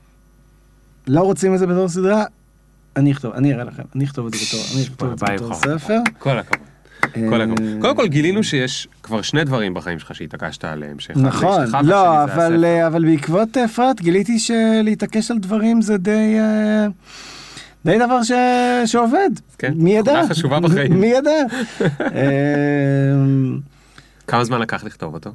לא רוצים את זה בתור סדרה? אני אכתוב, אני אראה לכם, אני אכתוב את זה בתור, אני אכתוב את זה בתור. ספר. כל הכבוד. כל הכבוד. אה, קודם כל גילינו שיש כבר שני דברים בחיים שלך שהתעקשת עליהם. נכון, לא, אבל. אה, אבל בעקבות אפרת גיליתי שלהתעקש על דברים זה די... אה, די דבר ש... שעובד. כן, מי ידע? תכונה חשובה בחיים. מי ידע? אה, כמה זמן לקח לכתוב אותו?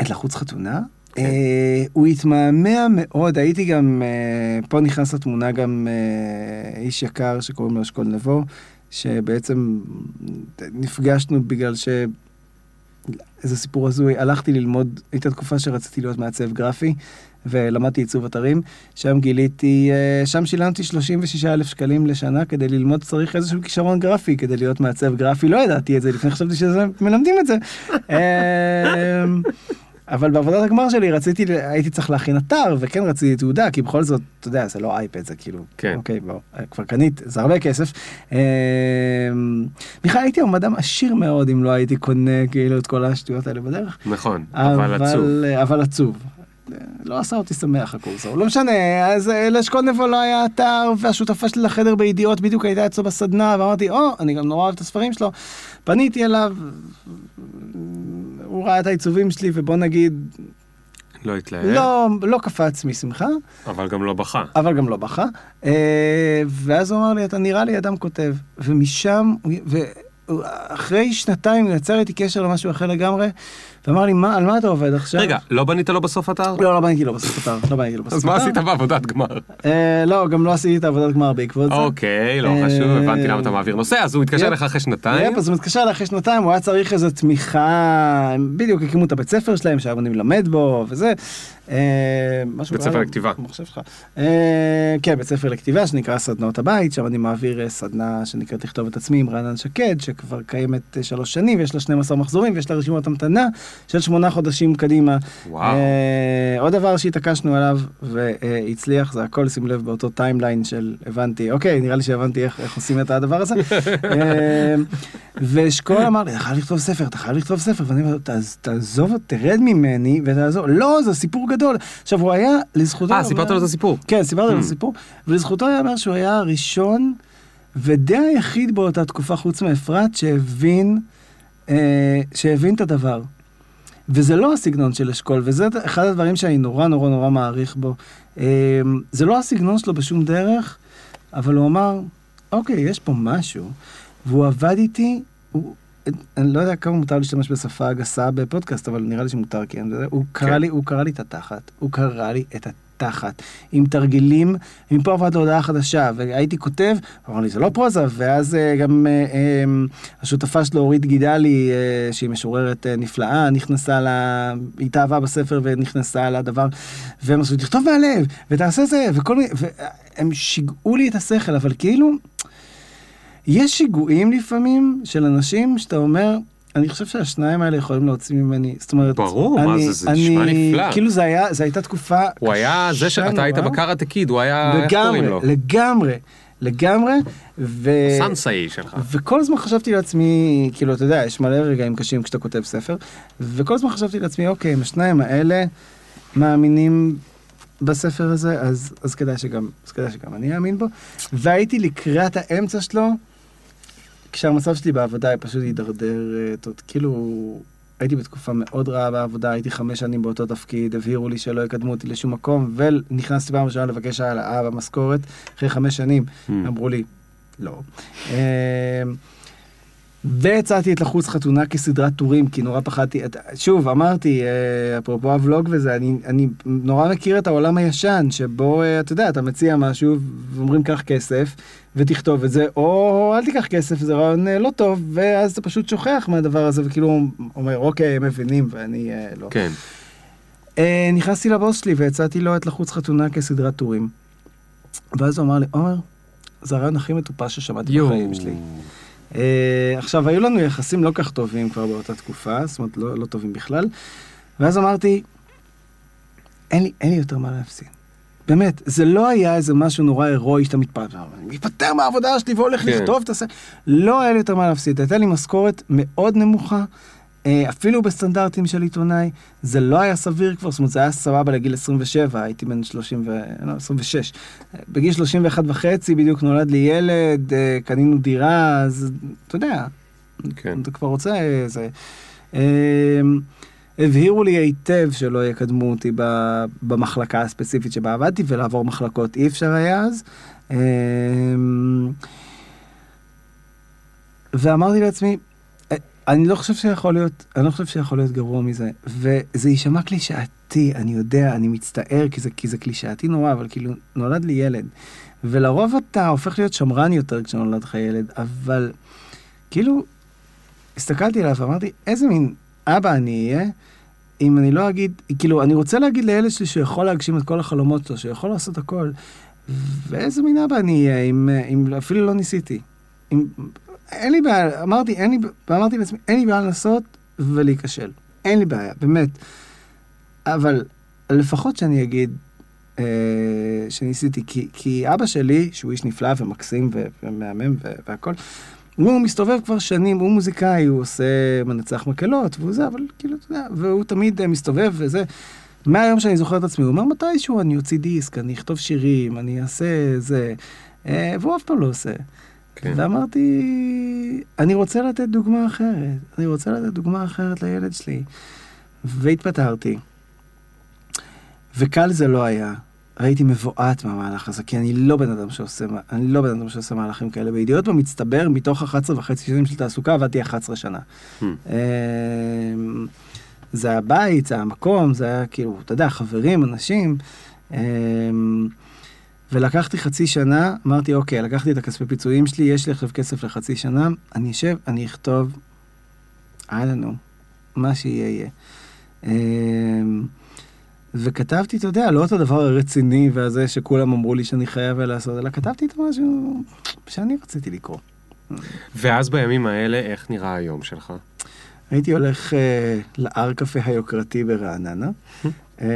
את לחוץ חתונה? כן. אה, הוא התמהמה מאוד, הייתי גם, אה, פה נכנס לתמונה גם אה, איש יקר שקוראים לו אשכול נבו, שבעצם נפגשנו בגלל ש... איזה סיפור הזוי, הלכתי ללמוד, הייתה תקופה שרציתי להיות מעצב גרפי, ולמדתי עיצוב אתרים, שם גיליתי, אה, שם שילמתי 36 אלף שקלים לשנה כדי ללמוד צריך איזשהו כישרון גרפי כדי להיות מעצב גרפי, לא ידעתי את זה, לפני חשבתי שזה, מלמדים את זה. אה, אבל בעבודת הגמר שלי רציתי, הייתי צריך להכין אתר, וכן רציתי תעודה, כי בכל זאת, אתה יודע, זה לא אייפד, זה כאילו, כן. אוקיי, בוא, כבר קנית, זה הרבה כסף. אה, בכלל הייתי היום אדם עשיר מאוד אם לא הייתי קונה כאילו את כל השטויות האלה בדרך. נכון, אבל עצוב. אבל עצוב. לא עשה אותי שמח הקורס. לא משנה, אז אה, לאשכול נבו לא היה אתר, והשותפה שלי לחדר בידיעות בדיוק הייתה אצלו בסדנה, ואמרתי, או, אני גם נורא אוהב את הספרים שלו. פניתי אליו, הוא ראה את העיצובים שלי, ובוא נגיד, לא התלהב, לא, לא קפץ משמחה, אבל גם לא בכה. אבל גם לא בכה. אה, ואז הוא אמר לי, אתה נראה לי אדם כותב. ומשם, ואחרי שנתיים יצר איתי קשר למשהו אחר לגמרי, ואמר לי, מה, על מה אתה עובד עכשיו? רגע, לא בנית לו בסוף אתר? לא, לא בניתי לו בסוף אתר, לא בניתי לו בסוף אז מה אתר. עשית בעבודת גמר? אה, לא, גם לא עשיתי את העבודת גמר בעקבות זה. אוקיי, לא אה, חשוב, הבנתי למה אתה מעביר נושא, אז הוא התקשר. לך אחרי שנתיים. יפ, אז הוא מתקשר אליי אחרי שנתיים, הוא היה צריך איזו תמיכה, בדיוק הקימו את הבית ספר שלהם, שהיום אני מלמד בו, וזה. אה, בית ספר לכתיבה. כן, בית ספר לכתיבה שנקרא סדנאות הבית, שם אני מעביר סדנה שנקראת לכתוב את עצמי עם רענן שקד, שכבר קיימת שלוש שנים, ויש לה 12 מחזורים, ויש לה רשימות המתנה של שמונה חודשים קדימה. וואו. אה, עוד דבר שהתעקשנו עליו והצליח, זה הכל, שים לב, באותו timeline של הבנתי, אוקיי, נראה לי שהבנתי איך, איך עושים את הדבר הזה. אה, ואשכול אמר לי, אתה חייב לכתוב ספר, אתה חייב לכתוב ספר, ואני אומר, "תעז- תעזוב, תרד ממני ותעזוב. לא, זה סיפור גדול. עכשיו, הוא היה, לזכותו... אה, סיפרת לו את הסיפור. כן, סיפרתי לו את Hmm. הסיפור, ולזכותו ייאמר שהוא היה הראשון ודי היחיד באותה תקופה, חוץ מאפרת, שהבין, אה, שהבין את הדבר. וזה לא הסגנון של אשכול, וזה אחד הדברים שאני נורא נורא נורא מעריך בו. אה, זה לא הסגנון שלו בשום דרך, אבל הוא אמר, אוקיי, יש פה משהו, והוא עבד איתי, הוא... אני לא יודע כמה מותר להשתמש בשפה גסה בפודקאסט, אבל נראה לי שמותר, כי אני, הוא, קרא כן. לי, הוא קרא לי את התחת, הוא קרא לי את התחת, עם תרגילים, מפה עברת להודעה חדשה, והייתי כותב, אמר לי, זה לא פרוזה, ואז אה, גם אה, אה, השותפה שלו, אורית גידלי, אה, שהיא משוררת אה, נפלאה, נכנסה ל... היא התאהבה בספר ונכנסה לדבר, והם עשו, תכתוב מהלב, ותעשה זה, וכל מיני, והם שיגעו לי את השכל, אבל כאילו, יש שיגועים לפעמים של אנשים שאתה אומר, אני חושב שהשניים האלה יכולים להוציא ממני, זאת אומרת, ברור, מה אני- זה, זה נשמע אני- נפלא. כאילו זה היה, זו הייתה תקופה הוא היה זה שאתה היית. בקראטה קיד, הוא היה, איך לגמרי, קוראים לו? לגמרי. לגמרי, ו... סנסאי שלך. וכל הזמן חשבתי לעצמי, כאילו, אתה יודע, יש מלא רגעים קשים כשאתה כותב ספר, וכל הזמן חשבתי לעצמי, אוקיי, אם השניים האלה מאמינים בספר הזה, אז, אז, כדאי שגם, אז כדאי שגם אני אאמין בו. והייתי לקראת האמצע שלו, כשהמצב שלי בעבודה פשוט הידרדר, אה, כאילו, הייתי בתקופה מאוד רעה בעבודה, הייתי חמש שנים באותו תפקיד, הבהירו לי שלא יקדמו אותי לשום מקום, ונכנסתי פעם ראשונה לבקש העלאה במשכורת, אחרי חמש שנים, Hmm. אמרו לי, לא. והצעתי את לחוץ חתונה כסדרת טורים, כי נורא פחדתי, שוב, אמרתי, אה, אפרופו הוולוג וזה, אני, אני נורא מכיר את העולם הישן, שבו, אה, אתה יודע, אתה מציע משהו, ואומרים קח כסף, ותכתוב את זה, או אל תיקח כסף, זה רעיון אה, לא טוב, ואז אתה פשוט שוכח מהדבר הזה, וכאילו אומר, אוקיי, הם מבינים, ואני לא. כן. נכנסתי לבוס שלי והצעתי לו את לחוץ חתונה כסדרת טורים. ואז הוא אמר לי, עומר, זה הרעיון הכי מטופש ששמעתי בחיים שלי. אה, עכשיו, היו לנו יחסים לא כך טובים כבר באותה תקופה, זאת אומרת, לא, לא טובים בכלל. ואז אמרתי, אין לי, אין לי יותר מה להפסיד. באמת, זה לא היה איזה משהו נורא הירואי שאתה מתפרץ, אני מתפטר מהעבודה שלי והולך כן. לכתוב, תעשה... לא היה לי יותר מה להפסיד. הייתה לי משכורת מאוד נמוכה, אפילו בסטנדרטים של עיתונאי, זה לא היה סביר כבר, זאת אומרת, זה היה סבבה לגיל 27, הייתי בן 30 ו... לא, 26. בגיל 31 וחצי בדיוק נולד לי ילד, אה, קנינו דירה, אז אתה יודע, כן. אתה כבר רוצה איזה... אה, הבהירו לי היטב שלא יקדמו אותי במחלקה הספציפית שבה עבדתי, ולעבור מחלקות אי אפשר היה אז. אה, ואמרתי לעצמי, "אה, אני לא חושב שיכול להיות, אני לא חושב שיכול להיות גרוע מזה. וזה יישמע קלישאתי, אני יודע, אני מצטער, כי זה, כי זה קלישאתי נורא, אבל כאילו, נולד לי ילד. ולרוב אתה הופך להיות שמרן יותר כשנולד לך ילד, אבל כאילו, הסתכלתי עליו ואמרתי, איזה מין אבא אני אהיה, אם אני לא אגיד, כאילו, אני רוצה להגיד לילד שלי שהוא יכול להגשים את כל החלומות שלו, שהוא יכול לעשות הכל, ואיזה מין אבא אני אהיה, אם, אם אפילו לא ניסיתי. אם, אין לי בעיה, אמרתי, אין לי, ואמרתי לעצמי, אין לי בעיה לנסות ולהיכשל. אין לי בעיה, באמת. אבל לפחות שאני אגיד אה, שניסיתי, כי, כי אבא שלי, שהוא איש נפלא ומקסים ומהמם ו- והכל, הוא מסתובב כבר שנים, הוא מוזיקאי, הוא עושה מנצח מקהלות, והוא זה, אבל כאילו, אתה יודע, והוא תמיד אה, מסתובב וזה. מהיום שאני זוכר את עצמי, הוא אומר מתישהו אני אוציא דיסק, אני אכתוב שירים, אני אעשה זה, אה, והוא אף פעם לא עושה. כן. ואמרתי, אני רוצה לתת דוגמה אחרת, אני רוצה לתת דוגמה אחרת לילד שלי. והתפטרתי. וקל זה לא היה. הייתי מבועת מהמהלך הזה, כי אני לא בן אדם שעושה, אני לא בן אדם שעושה מהלכים כאלה. בידיעות במצטבר, מתוך 11 וחצי שנים של תעסוקה, עבדתי 11 שנה. Hmm. אמ, זה הבית, זה המקום, זה היה כאילו, אתה יודע, חברים, אנשים. אמ, ולקחתי חצי שנה, אמרתי, אוקיי, לקחתי את הכספי פיצויים שלי, יש לי עכשיו כסף לחצי שנה, אני אשב, אני אכתוב, הלאה נו, מה שיהיה יהיה. אמ, וכתבתי, אתה יודע, לא את הדבר הרציני והזה שכולם אמרו לי שאני חייב לעשות, אלא כתבתי את משהו שאני רציתי לקרוא. ואז בימים האלה, איך נראה היום שלך? הייתי הולך אה, להר קפה היוקרתי ברעננה. אה,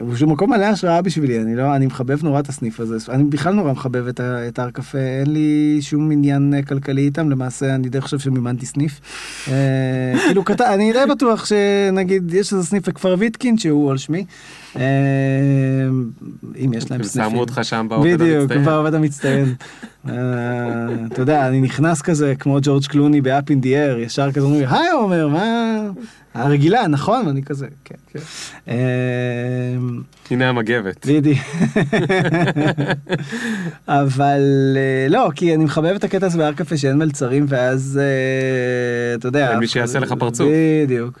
הוא שהוא מקום מלא השראה בשבילי, אני לא, אני מחבב נורא את הסניף הזה, אני בכלל נורא מחבב את, את הר קפה, אין לי שום עניין אה, כלכלי איתם, למעשה אני די חושב שמימנתי סניף. אה, כאילו, כת... אני די בטוח שנגיד, יש איזה סניף בכפר ויטקין שהוא על שמי, אה, אם יש להם הם סניפים. שמו אותך שם בעובד בדיוק, המצטיין. בעובד המצטיין. אה, אתה יודע, אני נכנס כזה כמו ג'ורג' קלוני ב-up in the air, ישר כזה אומרים היי עומר, מה... הרגילה, נכון? ואני כזה, כן, כן. אה, הנה המגבת. בדיוק. אבל אה, לא, כי אני מחבב את הקטע הזה בהר קפה שאין מלצרים, ואז אה, אתה יודע... מי שיעשה לך פרצוף. בדיוק.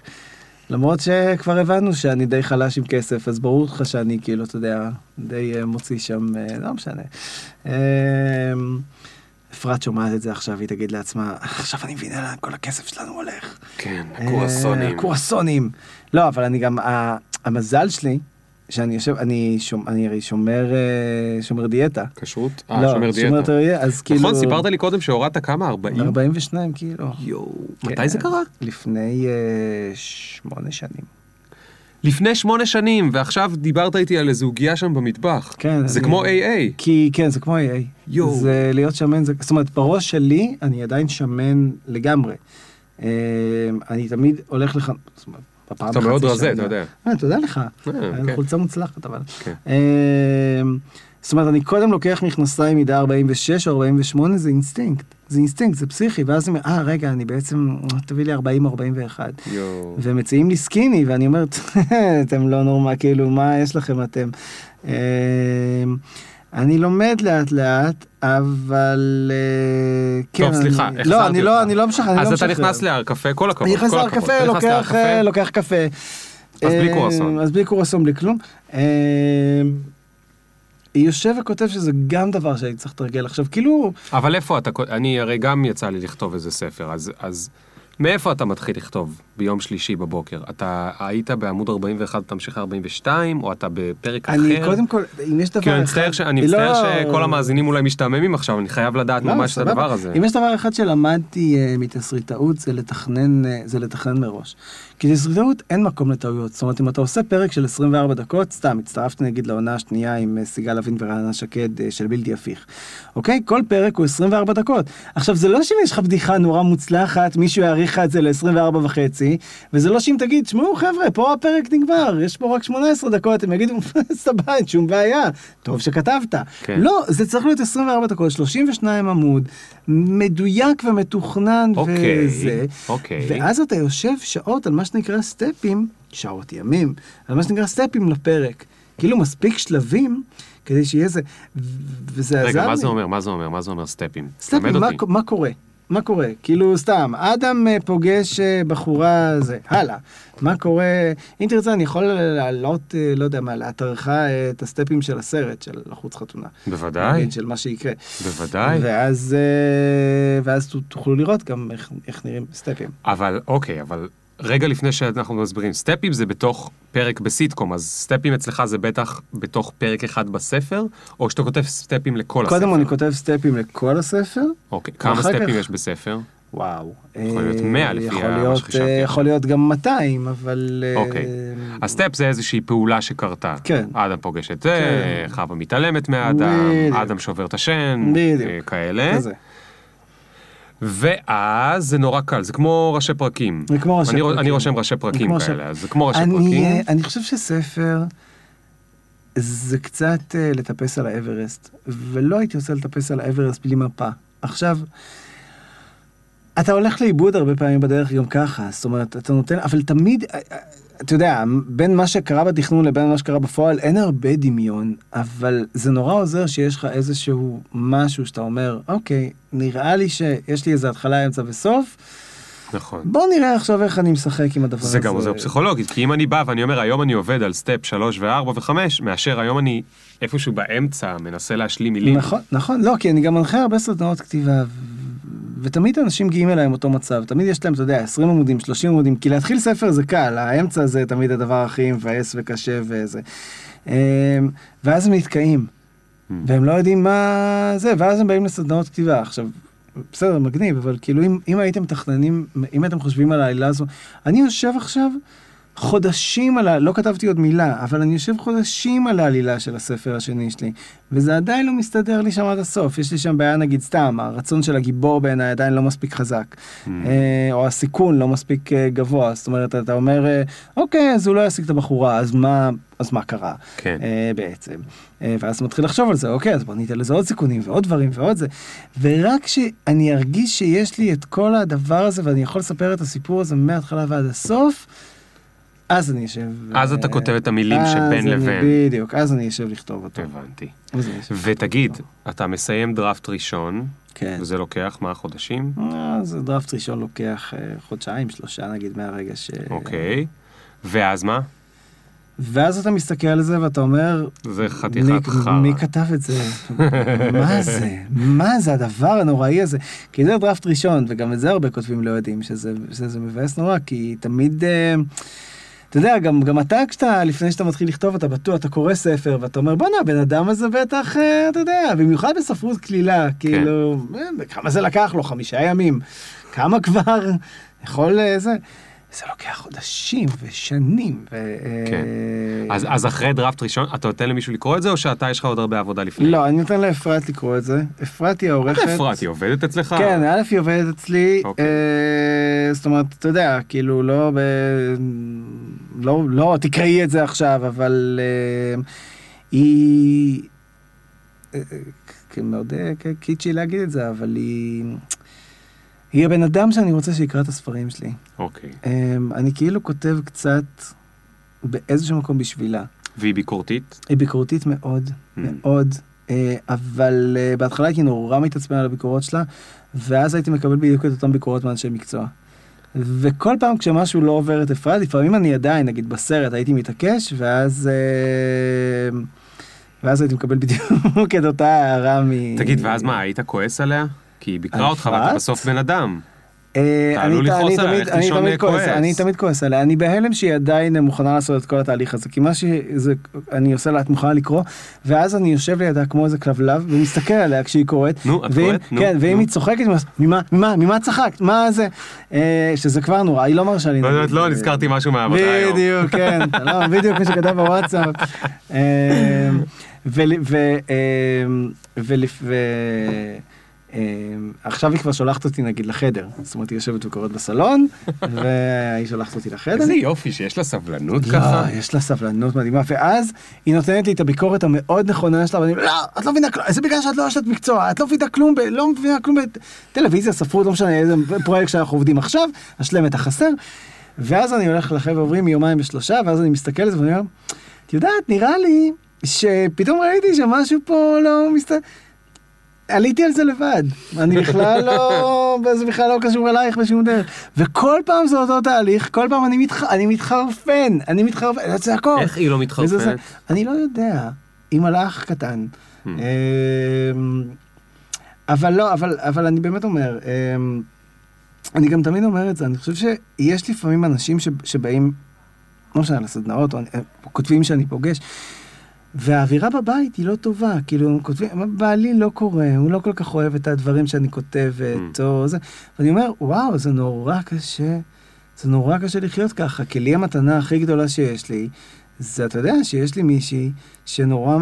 למרות שכבר הבנו שאני די חלש עם כסף, אז ברור לך שאני כאילו, אתה יודע, די אה, מוציא שם, לא משנה. אה, אפרת שומעת את זה עכשיו, היא תגיד לעצמה, עכשיו אני מבינה לאן כל הכסף שלנו הולך. כן, אה, הקורסונים. קורסונים. לא, אבל אני גם, המזל שלי, שאני יושב, אני הרי שומר, אה, שומר דיאטה. כשרות? אה, לא, שומר דיאטה. דיאטה, אז כאילו... נכון, סיפרת לי קודם שהורדת כמה? 40? 42 קילו. יואו. כן. מתי זה קרה? לפני אה, שמונה שנים. לפני שמונה שנים, ועכשיו דיברת איתי על איזו עוגיה שם במטבח. כן, זה אני- כמו AA. כי כן, זה כמו AA. יואו. זה להיות שמן, זה, זאת אומרת, בראש שלי אני עדיין שמן לגמרי. אה, אני תמיד הולך לך, זאת אומרת, בפעם אתה מאוד רזה. אתה יודע. אה, תודה לך. אה, כן. חולצה מוצלחת אבל. זאת אומרת, אני קודם לוקח מכנסיים מידה 46 או 48, זה אינסטינקט. זה אינסטינקט, זה פסיכי, ואז אני אומר, אה, רגע, אני בעצם, תביא לי 40 או 41. יואו. ומציעים לי סקיני, ואני אומר, אתם לא נורמל, כאילו, מה יש לכם אתם? אה, אני לומד לאט לאט, אבל... אה, כן, טוב, סליחה, אני- החזרתי לא, אני לא, אותך. אני לא משחרר, לא אז אתה. נכנס להר קפה, כל הכבוד. אני נכנס להר. קפה, לוקח, קפה. אז בלי אה, קרואסון. אז בלי קורסון, בלי כלום. יושב וכותב שזה גם דבר שהייתי צריך לתרגל. עכשיו, כאילו, אבל איפה אתה, אני הרי גם יצא לי לכתוב איזה ספר, אז, אז מאיפה אתה מתחיל לכתוב ביום שלישי בבוקר? אתה היית בעמוד 41, תמשיך 42, או אתה בפרק אחר? אני קודם כל, אם יש דבר כי אני מצטער, ש... אני מצטער לא- שכל המאזינים אולי משתעממים עכשיו, אני חייב לדעת לא, ממש את. הדבר הזה. אם יש דבר אחד שלמדתי uh, מתסריטאות זה לתכנן, uh, זה לתכנן מראש. כי תסריטאות אין מקום לטעויות. זאת אומרת, אם אתה עושה פרק של 24 דקות, סתם, הצטרפתי נגיד לעונה השנייה עם uh, סיגל אבין ורעננה שקד uh, של בלתי הפיך. אוקיי? כל פרק הוא 24 דקות. עכשיו, זה לא שאם יש לך בדיחה נורא מוצלחת, מישהו יאריך לך את זה ל-24 וחצי, וזה לא שאם תגיד, שמעו חבר'ה, פה הפרק נגמר, יש פה רק 18 דקות, הם יגידו, סבבה, אין שום בעיה, טוב שכתבת. כן. לא, זה צריך להיות 24 דקות, 32 עמוד, מדויק ומתוכנן אוקיי, וזה. אוקיי. ואז אתה יושב שעות על מה שנקרא סטפים, שעות ימים, על מה שנקרא סטפים לפרק. כאילו מספיק שלבים כדי שיהיה זה, וזה עזר לי. רגע, מה זה אומר? מה זה אומר? מה זה אומר סטפים? סטפים, מה. מה קורה? מה קורה? כאילו, סתם, אדם אה, פוגש אה, בחורה, זה, הלאה. מה קורה? אם תרצה, אני יכול להעלות, אה, לא יודע מה, לאתרך את הסטפים של הסרט, של לחוץ חתונה. בוודאי, נגיד, של מה שיקרה. בוודאי. ואז, ואז תוכלו לראות גם איך, איך נראים סטפים. אבל אוקיי, אבל רגע לפני שאנחנו מסבירים, סטפים זה בתוך פרק בסיטקום, אז סטפים אצלך זה בטח בתוך פרק אחד בספר, או שאתה כותב סטפים לכל הספר? קודם אני כותב סטפים לכל הספר. אוקיי, כמה סטפים כך- יש בספר? וואו. יכול להיות אה, 100 לפי יכול מה שחשבתי אה. יכול להיות גם 200, אבל... אה, אוקיי. הסטפ זה איזושהי פעולה שקרתה. כן. אדם פוגש את זה, כן. חווה מתעלמת מאדם. אדם שובר את השן. אה, כאלה. ואז זה נורא קל, זה כמו ראשי פרקים. זה כמו ראשי אני, פרקים. אני רושם ראשי פרקים כאלה, אז זה כמו ראשי אני, פרקים. אה, אני חושב שספר זה קצת אה, לטפס על האברסט, ולא הייתי רוצה לטפס על האברסט בלי מפה. עכשיו, אתה הולך לאיבוד הרבה פעמים בדרך גם ככה, זאת אומרת, אתה נותן, אבל תמיד, אה, אתה יודע, בין מה שקרה בתכנון לבין מה שקרה בפועל, אין הרבה דמיון, אבל זה נורא עוזר שיש לך איזשהו משהו שאתה אומר, אוקיי, נראה לי שיש לי איזה התחלה, אמצע וסוף, נכון. בוא נראה עכשיו איך אני משחק עם הדבר הזה. זה גם עוזר פסיכולוגית, כי אם אני בא ואני אומר, היום אני עובד על סטפ 3 ו-4 ו-5, מאשר היום אני איפשהו באמצע מנסה להשלים מילים. נכון, נכון, לא, כי אני גם מנחה הרבה סדנאות כתיבה, ותמיד אנשים מגיעים אליי עם אותו מצב, תמיד יש להם, אתה יודע, 20 עמודים, 30 עמודים, כי להתחיל ספר זה קל, האמצע זה תמיד הדבר הכי מבאס וקשה וזה. אמ, ואז הם נתקעים, Mm. והם לא יודעים מה זה, ואז הם באים לסדנאות כתיבה. עכשיו, בסדר, מגניב, אבל כאילו אם, אם הייתם מתכננים, אם הייתם חושבים על העלילה הזו, אני יושב עכשיו חודשים על ה... לא כתבתי עוד מילה, אבל אני יושב חודשים על העלילה של הספר השני שלי, וזה עדיין לא מסתדר לי שם עד הסוף. יש לי שם בעיה, נגיד, סתם, הרצון של הגיבור בעיניי עדיין לא מספיק חזק, Mm. אה, או הסיכון לא מספיק אה, גבוה. זאת אומרת, אתה אומר, אה, אוקיי, אז הוא לא ישיג את הבחורה, אז מה, אז מה קרה? כן. אה, בעצם. אה, ואז מתחיל לחשוב על זה, אוקיי, אז בוא ניתן לזה עוד סיכונים ועוד דברים ועוד זה. ורק כשאני ארגיש שיש לי את כל הדבר הזה ואני יכול לספר את הסיפור הזה מההתחלה ועד הסוף, אז אני אשב... אז אה, אתה כותב את המילים אז שבין לבין. בדיוק, אז אני אשב לכתוב אותו. הבנתי. אז ותגיד, אתה מסיים דראפט ראשון, כן. וזה לוקח מה חודשים? אה, זה דראפט ראשון לוקח אה, חודשיים, שלושה נגיד מהרגע ש... אוקיי. ואז מה? ואז אתה מסתכל על זה ואתה אומר, זה חתיכת חרא. מי כתב את זה? מה זה? מה זה הדבר הנוראי הזה? כי זה דראפט ראשון, וגם את זה הרבה כותבים לא יודעים, שזה, שזה מבאס נורא, כי תמיד... אה, אתה יודע, גם, גם אתה, כשאתה, לפני שאתה מתחיל לכתוב, אתה בטוח, אתה קורא ספר, ואתה אומר, בואנה, הבן אדם הזה בטח, אה, אתה יודע, במיוחד בספרות קלילה, כאילו, אה, כמה זה לקח לו? חמישה ימים. כמה כבר יכול אה, זה? זה לוקח חודשים ושנים. ו... כן. אז, אז אחרי דראפט ראשון, אתה נותן למישהו לקרוא את זה, או שאתה, יש לך עוד הרבה עבודה לפני? לא, אני נותן לאפרת לקרוא את זה. אפרת היא מה העורכת. זה אפרת? היא עובדת אצלך? כן, א' היא עובדת אצלי, אוקיי. אה, זאת אומרת, אתה יודע, כאילו לא ב... לא, לא תקראי את זה עכשיו, אבל אה, היא... אה, אה, מאוד אה, קיצ'י להגיד את זה, אבל היא... היא הבן אדם שאני רוצה שיקרא את הספרים שלי. אוקיי. אה, אני כאילו כותב קצת באיזשהו מקום בשבילה. והיא ביקורתית? היא ביקורתית מאוד, Mm. מאוד, אה, אבל אה, בהתחלה הייתי נורא מתעצבן על הביקורות שלה, ואז הייתי מקבל בדיוק את אותן ביקורות מאנשי מקצוע. וכל פעם כשמשהו לא עובר את אפרת, לפעמים אני עדיין, נגיד בסרט, הייתי מתעקש, ואז... אה, ואז הייתי מקבל בדיוק את אותה הערה מ... תגיד, ואז מה, היית כועס עליה? כי היא ביקרה אותך, ואתה? בסוף בן אדם. אה, אתה אני עלול לכעוס עליה, לישון כועס. אני תמיד כועס עליה, אני בהלם שהיא עדיין מוכנה לעשות את כל התהליך הזה, כי מה שזה, אני עושה לה, את מוכנה לקרוא, ואז אני יושב לידה כמו איזה כלבלב, ומסתכל עליה כשהיא קוראת, נו, את ואם- קוראת? נו, כן, ואם. היא צוחקת, ממה, ממה, ממה צחקת, מה זה, אה, שזה כבר נורא, היא לא מרשה לי. לא, לא, אה, נזכרתי משהו מהעבודה היום. בדיוק, כן, לא, בדיוק כמו שכתב בוואטסאפ. אה, ו- אה, אה, עכשיו היא כבר שולחת אותי נגיד לחדר, זאת אומרת היא יושבת וקוראת בסלון, והיא שולחת אותי לחדר. איזה יופי שיש לה סבלנות ככה. לא, יש לה סבלנות מדהימה, ואז היא נותנת לי את הביקורת המאוד נכונה שלה, ואני אומר, לא, את לא מבינה כלום, זה בגלל שאת לא אשת מקצוע, את לא מבינה כלום, לא מבינה כלום בטלוויזיה, ספרות, לא משנה איזה פרויקט שאנחנו עובדים עכשיו, אשלם את החסר. ואז אני הולך לחבר'ה עוברים מיומיים בשלושה, ואז אני מסתכל על זה ואני אומר, את יודעת, נראה לי שפתאום ראיתי שמשהו פה לא מסת... עליתי על זה לבד, אני בכלל לא, זה בכלל לא קשור אלייך בשום דרך. וכל פעם זה אותו תהליך, כל פעם אני, מתח... אני מתחרפן, אני מתחרפן, זה צעקות. איך היא לא מתחרפנת? זה- אני לא יודע, היא מלאך קטן. Hmm. אמ, אבל לא, אבל, אבל אני באמת אומר, אמ, אני גם תמיד אומר את זה, אני חושב שיש לפעמים אנשים ש, שבאים, לא משנה, לסדנאות, או אני- או כותבים שאני פוגש, והאווירה בבית היא לא טובה, כאילו, הם כותבים, בעלי לא קורא, הוא לא כל כך אוהב את הדברים שאני כותבת, או זה, ואני אומר, וואו, זה נורא קשה, זה נורא קשה לחיות ככה, כי לי המתנה הכי גדולה שיש לי, זה, אתה יודע, שיש לי מישהי שנורא,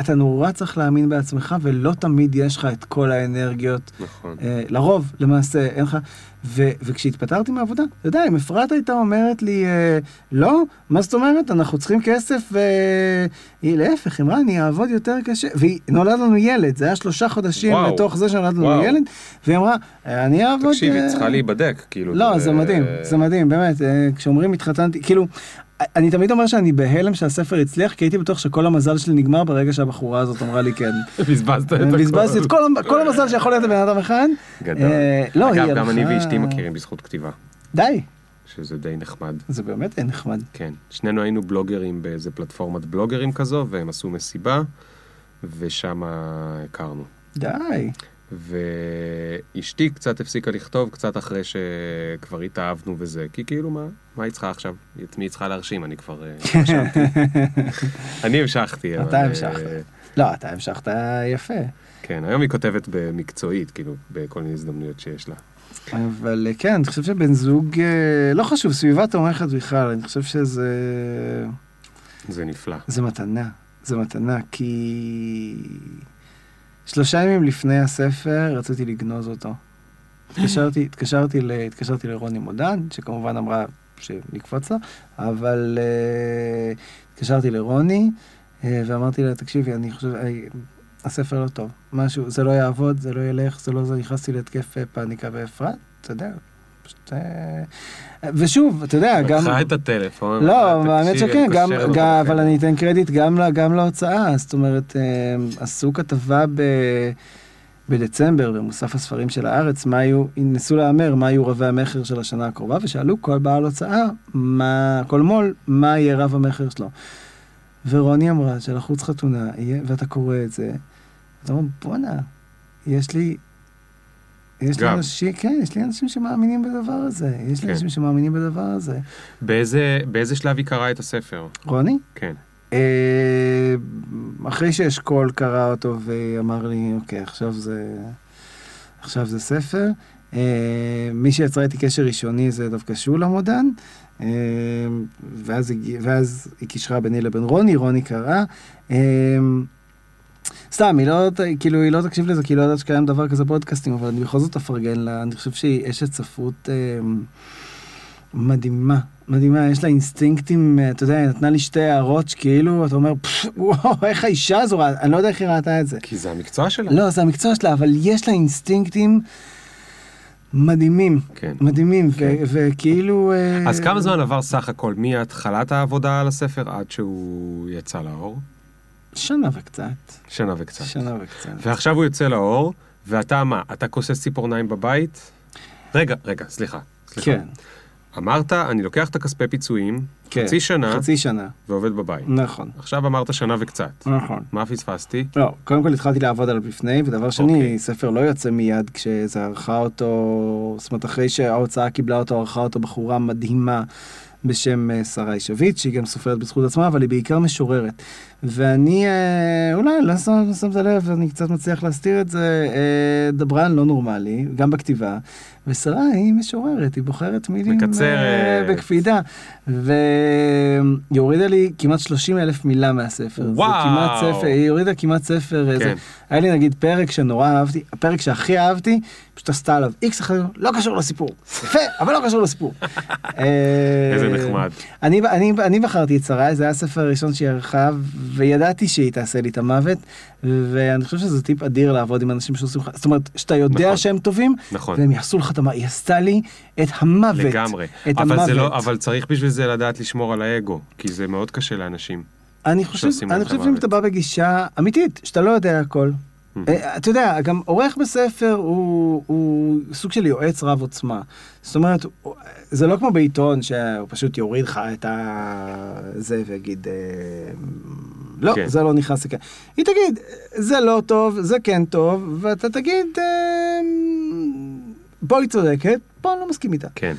אתה, נורא צריך להאמין בעצמך, ולא תמיד יש לך את כל האנרגיות. נכון. אה, לרוב, למעשה, אין לך... ו- וכשהתפטרתי מהעבודה, אתה יודע, אם אפרת הייתה אומרת לי, אה, לא, מה זאת אומרת, אנחנו צריכים כסף, והיא להפך, אמרה, אני אעבוד יותר קשה, ונולד לנו ילד, זה היה שלושה חודשים וואו. לתוך זה שנולד לנו וואו. ילד, והיא אמרה, "אה, אני אעבוד... תקשיבי, אה, צריכה להיבדק, כאילו. לא, זה מדהים, זה מדהים, באמת, אה, כשאומרים התחתנתי, כאילו, אני תמיד אומר שאני בהלם שהספר הצליח, כי הייתי בטוח שכל המזל שלי נגמר ברגע שהבחורה הזאת אמרה לי כן. בזבזת את הכל. בזבזתי את כל, המ- כל המזל שיכול להיות לבן אדם אחד. גדול. אה, לא, היא אגב, גם אני ואשתי מכירים בזכות כתיבה, די, שזה די נחמד. זה באמת נחמד. כן. שנינו היינו בלוגרים באיזה פלטפורמת בלוגרים כזו, והם עשו מסיבה, ושם הכרנו. די. ואשתי קצת הפסיקה לכתוב, קצת אחרי שכבר התאהבנו וזה, כי כאילו מה, מה היא צריכה עכשיו? את מי היא צריכה להרשים? אני כבר אה, רשמתי. אני המשכתי. אתה אה, המשכת. לא, אתה המשכת יפה. כן, היום היא כותבת במקצועית, כאילו, בכל מיני הזדמנויות שיש לה. אבל אה, כן, אני חושב שבן זוג, אה, לא חשוב, סביבה תומכת בכלל, אני חושב שזה... זה נפלא. זה מתנה, זה מתנה, כי שלושה ימים לפני הספר רציתי לגנוז אותו. התקשרתי, התקשרתי, ל, התקשרתי לרוני מודן, שכמובן אמרה שנקפוץ לה, אבל uh, התקשרתי לרוני, uh, ואמרתי לה, תקשיבי, אני חושב, אה, הספר לא טוב, משהו, זה לא יעבוד, זה לא ילך, זה לא זה, נכנסתי להתקף פאניקה באפרת, אתה יודע, פשוט... אה, ושוב, אתה יודע, גם... לקחה את הטלפון. לא, האמת "תקשיבי, שכן, גם, גם, בחדר." אבל אני אתן קרדיט גם, גם להוצאה, זאת אומרת, אה, עשו כתבה ב, בדצמבר במוסף הספרים של הארץ, מה היו, ניסו להמר מה יהיו רבי המכר של השנה הקרובה, ושאלו כל בעל הוצאה, מה, כל מו"ל, מה יהיה רב המכר שלו. ורוני אמרה שלחוץ חתונה, יהיה, ואתה קורא את זה, אתה אומר, בואנה, יש לי... יש לי גם. אנשים, כן, יש לי אנשים שמאמינים בדבר הזה, יש לי כן. אנשים שמאמינים בדבר הזה. באיזה באיזה שלב היא קראה את הספר? רוני? כן. אה, אחרי שאשכול קרא אותו ואמר לי, אוקיי, עכשיו זה, עכשיו זה ספר, אה, מי שיצרה איתי קשר ראשוני זה דווקא שולה מודן, אה, ואז, ואז היא קישרה ביני לבין רוני, רוני קראה. סתם, היא לא, כאילו, היא לא תקשיב לזה, כי היא לא יודעת שקיים דבר כזה פודקאסטים, אבל אני בכל זאת אפרגן לה, אני חושב שהיא אשת ספרות אה, מדהימה, מדהימה, יש לה אינסטינקטים, אה, אתה יודע, היא נתנה לי שתי הערות שכאילו, אתה אומר, "פפ, וואו, איך האישה הזו, ראה-" אני לא יודע איך היא ראתה את זה. כי זה המקצוע שלה. לא, זה המקצוע שלה, אבל יש לה אינסטינקטים מדהימים, כן. מדהימים, כן. וכאילו... אה, אז כמה זמן עבר סך הכל מהתחלת העבודה על הספר עד שהוא יצא לאור? שנה וקצת, שנה וקצת. שנה וקצת. ועכשיו הוא יוצא לאור, ואתה מה, אתה כוסס ציפורניים בבית? רגע, רגע, סליחה. סליחה. כן, אמרת, אני לוקח את הכספי פיצויים, כן. חצי שנה, חצי שנה, ועובד בבית. נכון, עכשיו אמרת שנה וקצת. נכון. מה פספסתי? לא, קודם כל התחלתי לעבוד עליו לפני, ודבר שני, אוקיי. ספר לא יוצא מיד כשזה ערכה אותו, זאת אומרת, אחרי שההוצאה קיבלה אותו, ערכה אותו בחורה מדהימה בשם אה, שרה אישביץ, שהיא גם סופרת בזכות עצמה, אבל היא בעיקר משוררת. ואני, אה, אולי, לא שם, שמת לב, אני קצת מצליח להסתיר את זה, אה, דברן לא נורמלי, גם בכתיבה, ושרה היא משוררת, היא בוחרת מילים מקצרת. אה, בקפידה, והיא הורידה לי כמעט 30 אלף מילה מהספר. זה וואו. כמעט ספר, היא הורידה כמעט ספר, כן. היה לי נגיד פרק שנורא אהבתי, הפרק שהכי אהבתי, פשוט עשתה עליו איקס אחר, לא קשור לסיפור. יפה, אבל לא קשור לסיפור. איזה נחמד. אני, אני, אני בחרתי את שרי, זה היה הספר הראשון שהיא ערכה, וידעתי שהיא תעשה לי את המוות, ואני חושב שזה טיפ אדיר לעבוד עם אנשים שעושים לך, זאת אומרת, שאתה יודע נכון. שהם טובים, נכון. והם יעשו לך את המוות, היא עשתה לי את המוות. לגמרי. את אבל המוות. זה לא, אבל צריך בשביל זה לדעת לשמור על האגו, כי זה מאוד קשה לאנשים. אני חושב, אני חושב שאם. אתה בא בגישה אמיתית, שאתה לא יודע הכל. Mhm. אה, אתה יודע, גם עורך בספר הוא, הוא סוג של יועץ רב עוצמה. זאת אומרת, זה לא כמו בעיתון שהוא פשוט יוריד לך את ה... זה ויגיד, אה, לא, כן. זה לא נכנס לכאן. היא תגיד, זה לא טוב, זה כן טוב, ואתה תגיד, אה, פה היא צודקת, פה אני לא מסכים איתה. כן.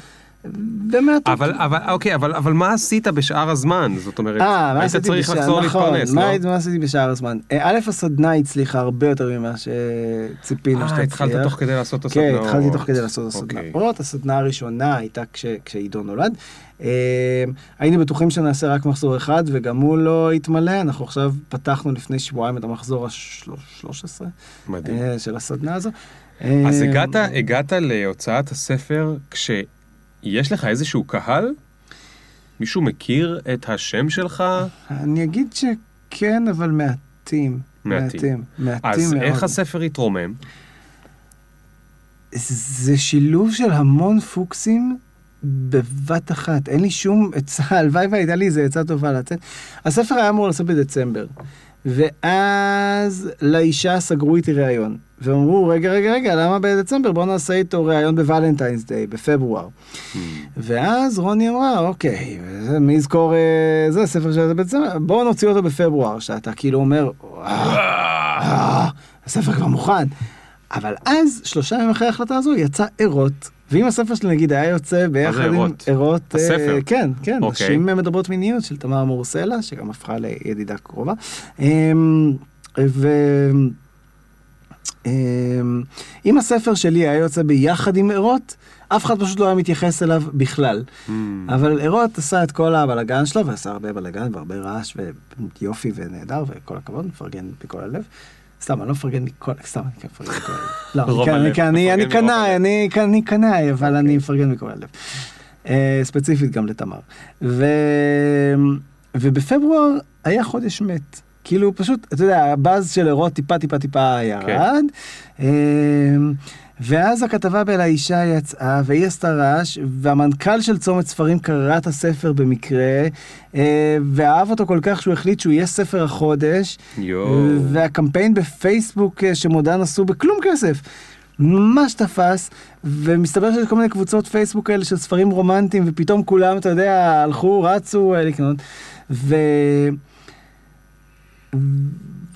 ומעט... אבל, אבל, אוקיי, אבל, אבל מה עשית בשאר הזמן? זאת אומרת, אה, היית צריך בשער, לחזור נכון, להתפרנס, מה, לא? מה עשיתי בשאר הזמן? אה, א', הסדנה הצליחה הרבה יותר ממה שציפינו אה, שתצליח. התחלת תוך כדי לעשות את כן, הסדנאות. התחלתי תוך כדי לעשות את אוקיי. הסדנאות. הסדנה הראשונה הייתה כש- כשעידו נולד. אה, היינו בטוחים שנעשה רק מחזור אחד, וגם הוא לא התמלא. אנחנו עכשיו פתחנו לפני שבועיים את המחזור ה-13 מדהים. של הסדנה הזו. אז אה, הגעת, הגעת להוצאת הספר כשיש לך איזשהו קהל? מישהו מכיר את השם שלך? אני אגיד שכן, אבל מעטים. מעטים. מעטים. מעטים אז מאוד. איך הספר התרומם? זה שילוב של המון פוקסים בבת אחת. אין לי שום עצה, הלוואי והייתה לי איזה עצה טובה לצאת. הספר היה אמור לצאת בדצמבר, ואז לאישה סגרו איתי ראיון. ואמרו, רגע, רגע, רגע, למה בדצמבר? בוא נעשה איתו ראיון בוולנטיינס דיי, בפברואר. ואז רוני אמרה, אוקיי, מי יזכור, אה, זה ספר של בדצמבר, בואו נוציא אותו בפברואר, שאתה כאילו אומר, "וואו, אה, הספר כבר מוכן. אבל אז, שלושה ימים אחרי ההחלטה הזו, יצא ערות. ואם הספר שלי נגיד היה יוצא ביחד עם ערות? אה, הספר? כן, כן, אוקיי. נשים מדברות מיניות של תמר מורסלה, שגם הפכה לידידה קרובה. אמ, ו... אמ, אם הספר שלי היה יוצא ביחד עם ערות, אף אחד פשוט לא היה מתייחס אליו בכלל. Hmm. אבל ערות עשה את כל הבלגן שלו, ועשה הרבה בלגן והרבה רעש ויופי ונהדר, וכל הכבוד, מפרגן מכל הלב. סתם, אני לא מפרגן מכל, סתם, אני כן מפרגן מכל הלב. לא, אני כן- כן- קנאי. אני קנאי, אבל אני מפרגן מכל הלב. אה, ספציפית גם לתמר. ובפברואר היה חודש מת. כאילו פשוט, אתה יודע, הבאז של ערות טיפה טיפה טיפה ירד. אה, ואז הכתבה באל האישה יצאה, והיא עשתה רעש, והמנכ"ל של צומת ספרים קרא את הספר במקרה, אה, ואהב אותו כל כך שהוא החליט שהוא יהיה ספר החודש. יואו. והקמפיין בפייסבוק אה, שמודן עשו בכלום כסף. ממש תפס, ומסתבר שיש כל מיני קבוצות פייסבוק כאלה של ספרים רומנטיים, ופתאום כולם, אתה יודע, הלכו, רצו אה, לקנות. ו...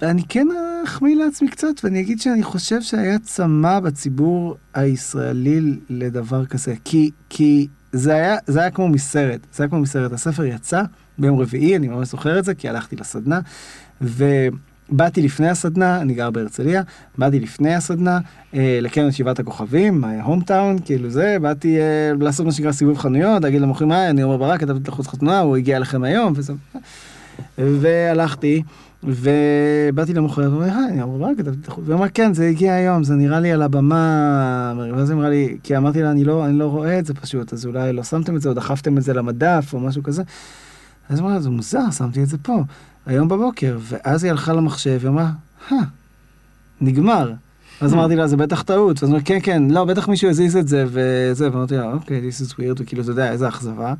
ואני כן אחמיא לעצמי קצת, ואני אגיד שאני חושב שהיה צמא בציבור הישראלי לדבר כזה. כי, כי זה, היה, זה היה כמו מסרט, זה היה כמו מסרט. הספר יצא ביום רביעי, אני ממש זוכר את זה, כי הלכתי לסדנה, ו... באתי לפני הסדנה, אני גר בהרצליה, באתי לפני הסדנה אה, לקרן שבעת הכוכבים, הום טאון, כאילו זה, באתי אה, לעשות מה שנקרא סיבוב חנויות, להגיד למוכרים, היי, אני עומר ברק, כתבתי לחוץ חתונה, הוא הגיע אליכם היום, וזה, והלכתי, ובאתי למוכרת, הוא אומר, אני עומר ברק, כתבתי לחוץ, והוא אמר, כן, זה הגיע היום, זה נראה לי על הבמה, ואז אמרה לי, כי אמרתי לה, אני לא, אני לא רואה את זה פשוט, אז אולי לא שמתם את זה, או דחפתם את זה למדף, או משהו כזה. אז אמרה, זה מוזר, שמתי את זה פה, היום בבוקר, ואז היא הלכה למחשב, היא אמרה, הא, נגמר. אז אמרתי לה, זה בטח טעות, ואז אמרתי, כן, כן, לא, בטח מישהו הזיז את זה, וזה, ואמרתי לה, אוקיי, this is weird, וכאילו, אתה יודע, איזה אכזבה.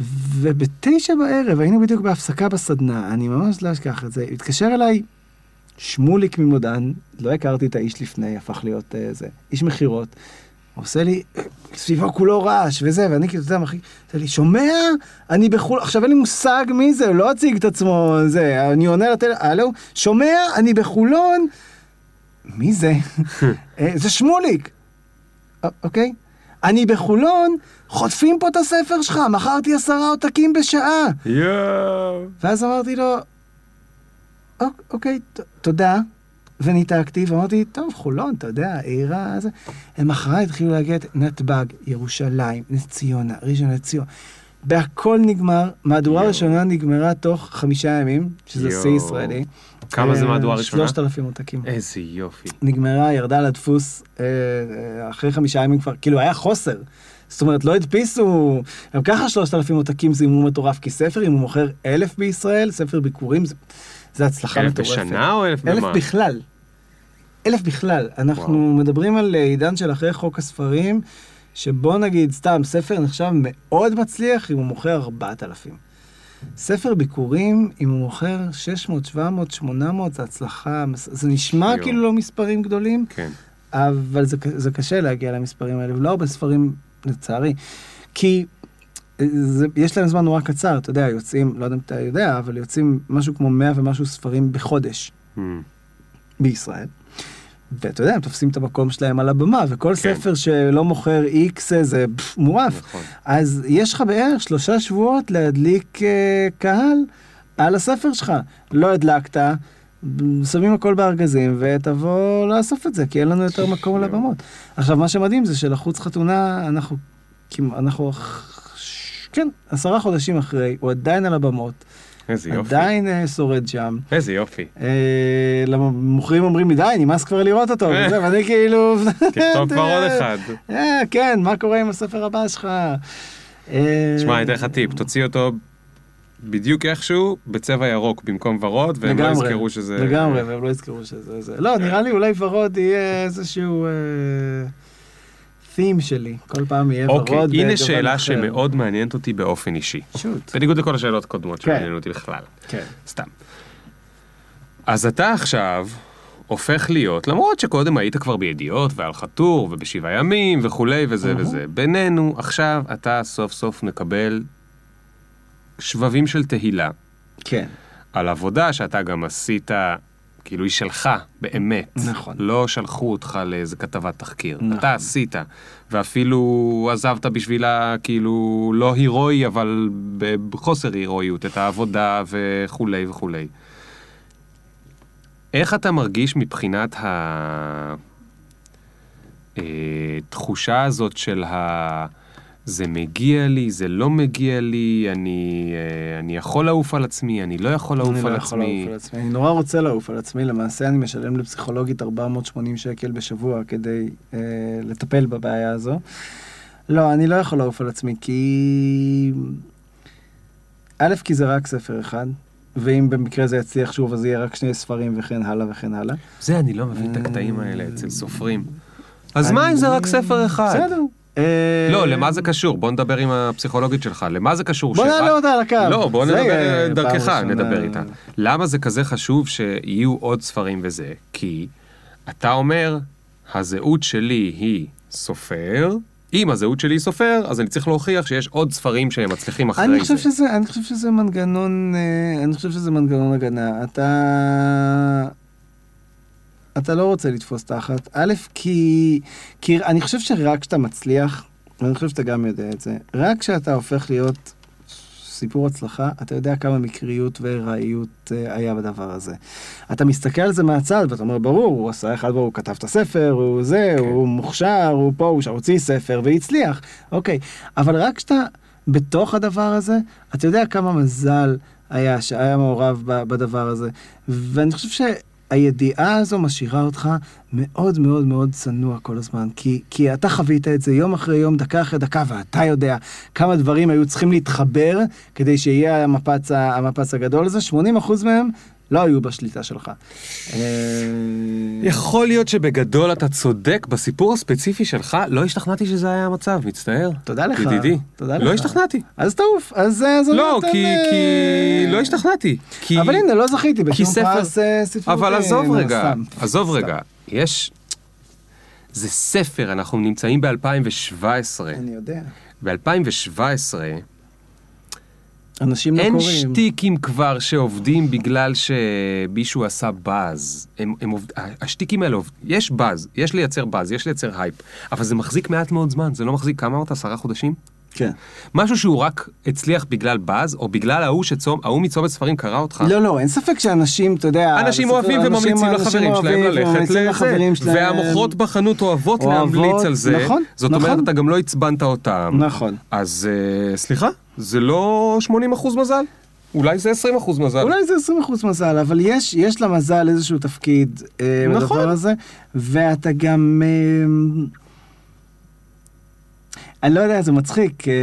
ובתשע בערב, היינו בדיוק בהפסקה בסדנה, אני ממש לא אשכח את זה, התקשר אליי שמוליק ממודען, לא הכרתי את האיש לפני, הפך להיות uh, זה, איש מכירות, עושה לי, סביבו כולו רעש וזה, ואני כאילו, אתה יודע, עושה לי, שומע? אני בחו"ל, עכשיו אין לי מושג מי זה, הוא לא הציג את עצמו, זה, אני עונה לטל... הלו, שומע? אני בחולון? מי זה? אה, זה שמוליק. אוקיי? אני בחולון, חוטפים פה את הספר שלך, מכרתי עשרה עותקים בשעה. יואו. ואז אמרתי לו, "אוק- אוקיי, תודה. וניתקתי, ואמרתי, טוב, חולון, אתה יודע, עירה, זה... הם אחריי התחילו להגיע את נתב"ג, ירושלים, נס ציונה, ראשון לציון. בהכל נגמר, מהדורה. ראשונה נגמרה תוך חמישה ימים, שזה שיא. ישראלי. כמה זה אה, מהדורה ראשונה? שלושת אלפים עותקים. איזה יופי. נגמרה, ירדה לדפוס, אה, אה, אחרי חמישה ימים כבר, כאילו היה חוסר. זאת אומרת, לא הדפיסו, גם ככה שלושת אלפים עותקים זה הימור מטורף, כי ספר, אם הוא מוכר אלף בישראל, ספר ביקורים, זה, זה הצלחה אלף מטורפת. בשנה או אלף אלף במה? בכלל. אלף בכלל. אנחנו וואו. מדברים על אה, עידן של אחרי חוק הספרים, שבוא נגיד, סתם, ספר נחשב מאוד מצליח אם הוא מוכר ארבעת אלפים. ספר ביקורים, אם הוא מוכר 600, 700, 800, זה הצלחה, זה נשמע יואו. כאילו לא מספרים גדולים, כן. אבל זה, זה קשה להגיע למספרים האלה, ולא הרבה ספרים, לצערי. כי אה, זה, יש להם זמן נורא קצר, אתה יודע, יוצאים, לא יודע אם אתה יודע, אבל יוצאים משהו כמו 100 ומשהו ספרים בחודש Hmm. בישראל. ואתה יודע, הם תופסים את המקום שלהם על הבמה, וכל כן. ספר שלא מוכר איקס זה פף, מואף. נכון. אז יש לך בערך שלושה שבועות להדליק אה, קהל על הספר שלך. לא הדלקת, שמים הכל בארגזים ותבוא לאסוף את זה, כי אין לנו יותר מקום על יואו. הבמות. עכשיו, מה שמדהים זה שלחוץ חתונה, אנחנו, אנחנו, כן, עשרה חודשים אחרי, הוא עדיין על הבמות, איזה יופי. עדיין אה, שורד שם. איזה יופי. אה, למה מוכרים אומרים לי, די, נמאס כבר לראות אותו, וזה, ואני כאילו... תכתוב כבר עוד אחד. אה, כן, מה קורה עם הספר הבא שלך? אה, שמע, אני אתן לך טיפ, תוציא אותו בדיוק איכשהו בצבע ירוק במקום ורוד, והם לא לגמרי, יזכרו שזה... לגמרי, והם לא יזכרו שזה זה. לא, נראה לי אולי ורוד יהיה איזשהו theme שלי. כל פעם יהיה ורוד. אוקיי, הנה שאלה אחר. שמאוד מעניינת אותי באופן אישי. שוט. בניגוד לכל השאלות הקודמות כן. שמעניינו אותי בכלל. כן. סתם. אז אתה עכשיו הופך להיות, למרות שקודם היית כבר בידיעות ועל חתור ובשבעה ימים וכולי וזה אהה. וזה, בינינו עכשיו אתה סוף סוף מקבל שבבים של תהילה כן. על עבודה שאתה גם עשית, כאילו היא שלך באמת. נכון. לא שלחו אותך לאיזה כתבת תחקיר. נכון. אתה עשית, ואפילו עזבת בשבילה, כאילו, לא הירואי, אבל בחוסר הירואיות, את העבודה וכולי וכולי. איך אתה מרגיש מבחינת התחושה הזאת של ה... זה מגיע לי, זה לא מגיע לי, אני, אה, אני יכול לעוף על עצמי, אני לא יכול לעוף אני על לא על עצמי. אני נורא רוצה לעוף על עצמי, למעשה אני משלם לפסיכולוגית 480 שקל בשבוע כדי אה, לטפל בבעיה הזו. לא, אני לא יכול לעוף על עצמי, כי... א', כי זה רק ספר אחד, ואם במקרה זה יצליח שוב, אז יהיה רק שני ספרים וכן הלאה וכן הלאה. זה, אני לא מבין את הקטעים האלה אצל סופרים. אז מה אם זה רק ספר אחד? בסדר. אה, לא, למה זה קשור? בוא נדבר עם הפסיכולוגית שלך. למה זה קשור? בוא נעלה אותה על הקו. לא, בוא נדבר יהיה דרכך, פעם ראשונה. נדבר איתה. למה זה כזה חשוב שיהיו עוד ספרים וזה? כי אתה אומר, הזהות שלי היא סופר, אם הזהות שלי היא סופר, אז אני צריך להוכיח שיש עוד ספרים שהם מצליחים אחרי אני זה. שזה, אני חושב שזה מנגנון, אה, אני חושב שזה מנגנון הגנה. אתה, אתה לא רוצה לתפוס תחת. א', כי, כי אני חושב שרק כשאתה מצליח, ואני חושב שאתה גם יודע את זה, רק כשאתה הופך להיות סיפור הצלחה, אתה יודע כמה מקריות וארעיות אה, היה בדבר הזה. אתה מסתכל על זה מהצד ואתה אומר, ברור, הוא עשה אחד, הוא כתב את הספר, הוא זה, כן. הוא מוכשר, הוא פה, הוא הוציא ספר והצליח. אוקיי, אבל רק כשאתה בתוך הדבר הזה, אתה יודע כמה מזל היה שהיה מעורב בדבר הזה. ואני חושב שהידיעה הזו משאירה אותך מאוד מאוד מאוד צנוע כל הזמן, כי, כי אתה חווית את זה יום אחרי יום, דקה אחרי דקה, ואתה יודע כמה דברים היו צריכים להתחבר כדי שיהיה המפץ, המפץ הגדול הזה, 80% מהם לא היו בשליטה שלך. אה, יכול להיות שבגדול אתה צודק, בסיפור הספציפי שלך לא השתכנעתי שזה היה המצב, מצטער. תודה לך. ידידי. תודה לך. לא השתכנעתי. אז תעוף, אז אז לא, אתם, כי, אה, כי לא השתכנעתי. כי... אבל הנה, לא זכיתי כי בשום ספר- פרס אה, ספרות. אבל אה, עזוב רגע. עזוב. רגע, יש... זה ספר, אנחנו נמצאים ב-2017. אני יודע. ב-2017 אנשים לא אין קוראים. שטיקים כבר שעובדים בגלל שמישהו עשה באז. הם, הם עובד... השטיקים האלה עובדים, יש באז, יש לייצר באז, יש לייצר הייפ, אבל זה מחזיק מעט מאוד זמן, זה לא מחזיק, כמה אמרת? עשרה חודשים? כן. משהו שהוא רק הצליח בגלל באז, או בגלל ההוא שצום, ההוא מצומת ספרים קרא אותך. לא, לא, אין ספק שאנשים, אתה יודע... אנשים אוהבים וממליצים לחברים שלהם ללכת לזה. והמוכרות בחנות אוהבות אוהבות, להמליץ על זה, נכון, זאת נכון. אומרת אתה גם לא עצבנת אותם. נכון. אז אה, סליחה, זה לא 80% מזל? אולי זה 20% מזל. אולי זה 20% מזל, אבל יש, יש למזל איזשהו תפקיד אה, נכון. בדבר הזה, ואתה גם... אה, אני לא יודע, זה מצחיק. אה,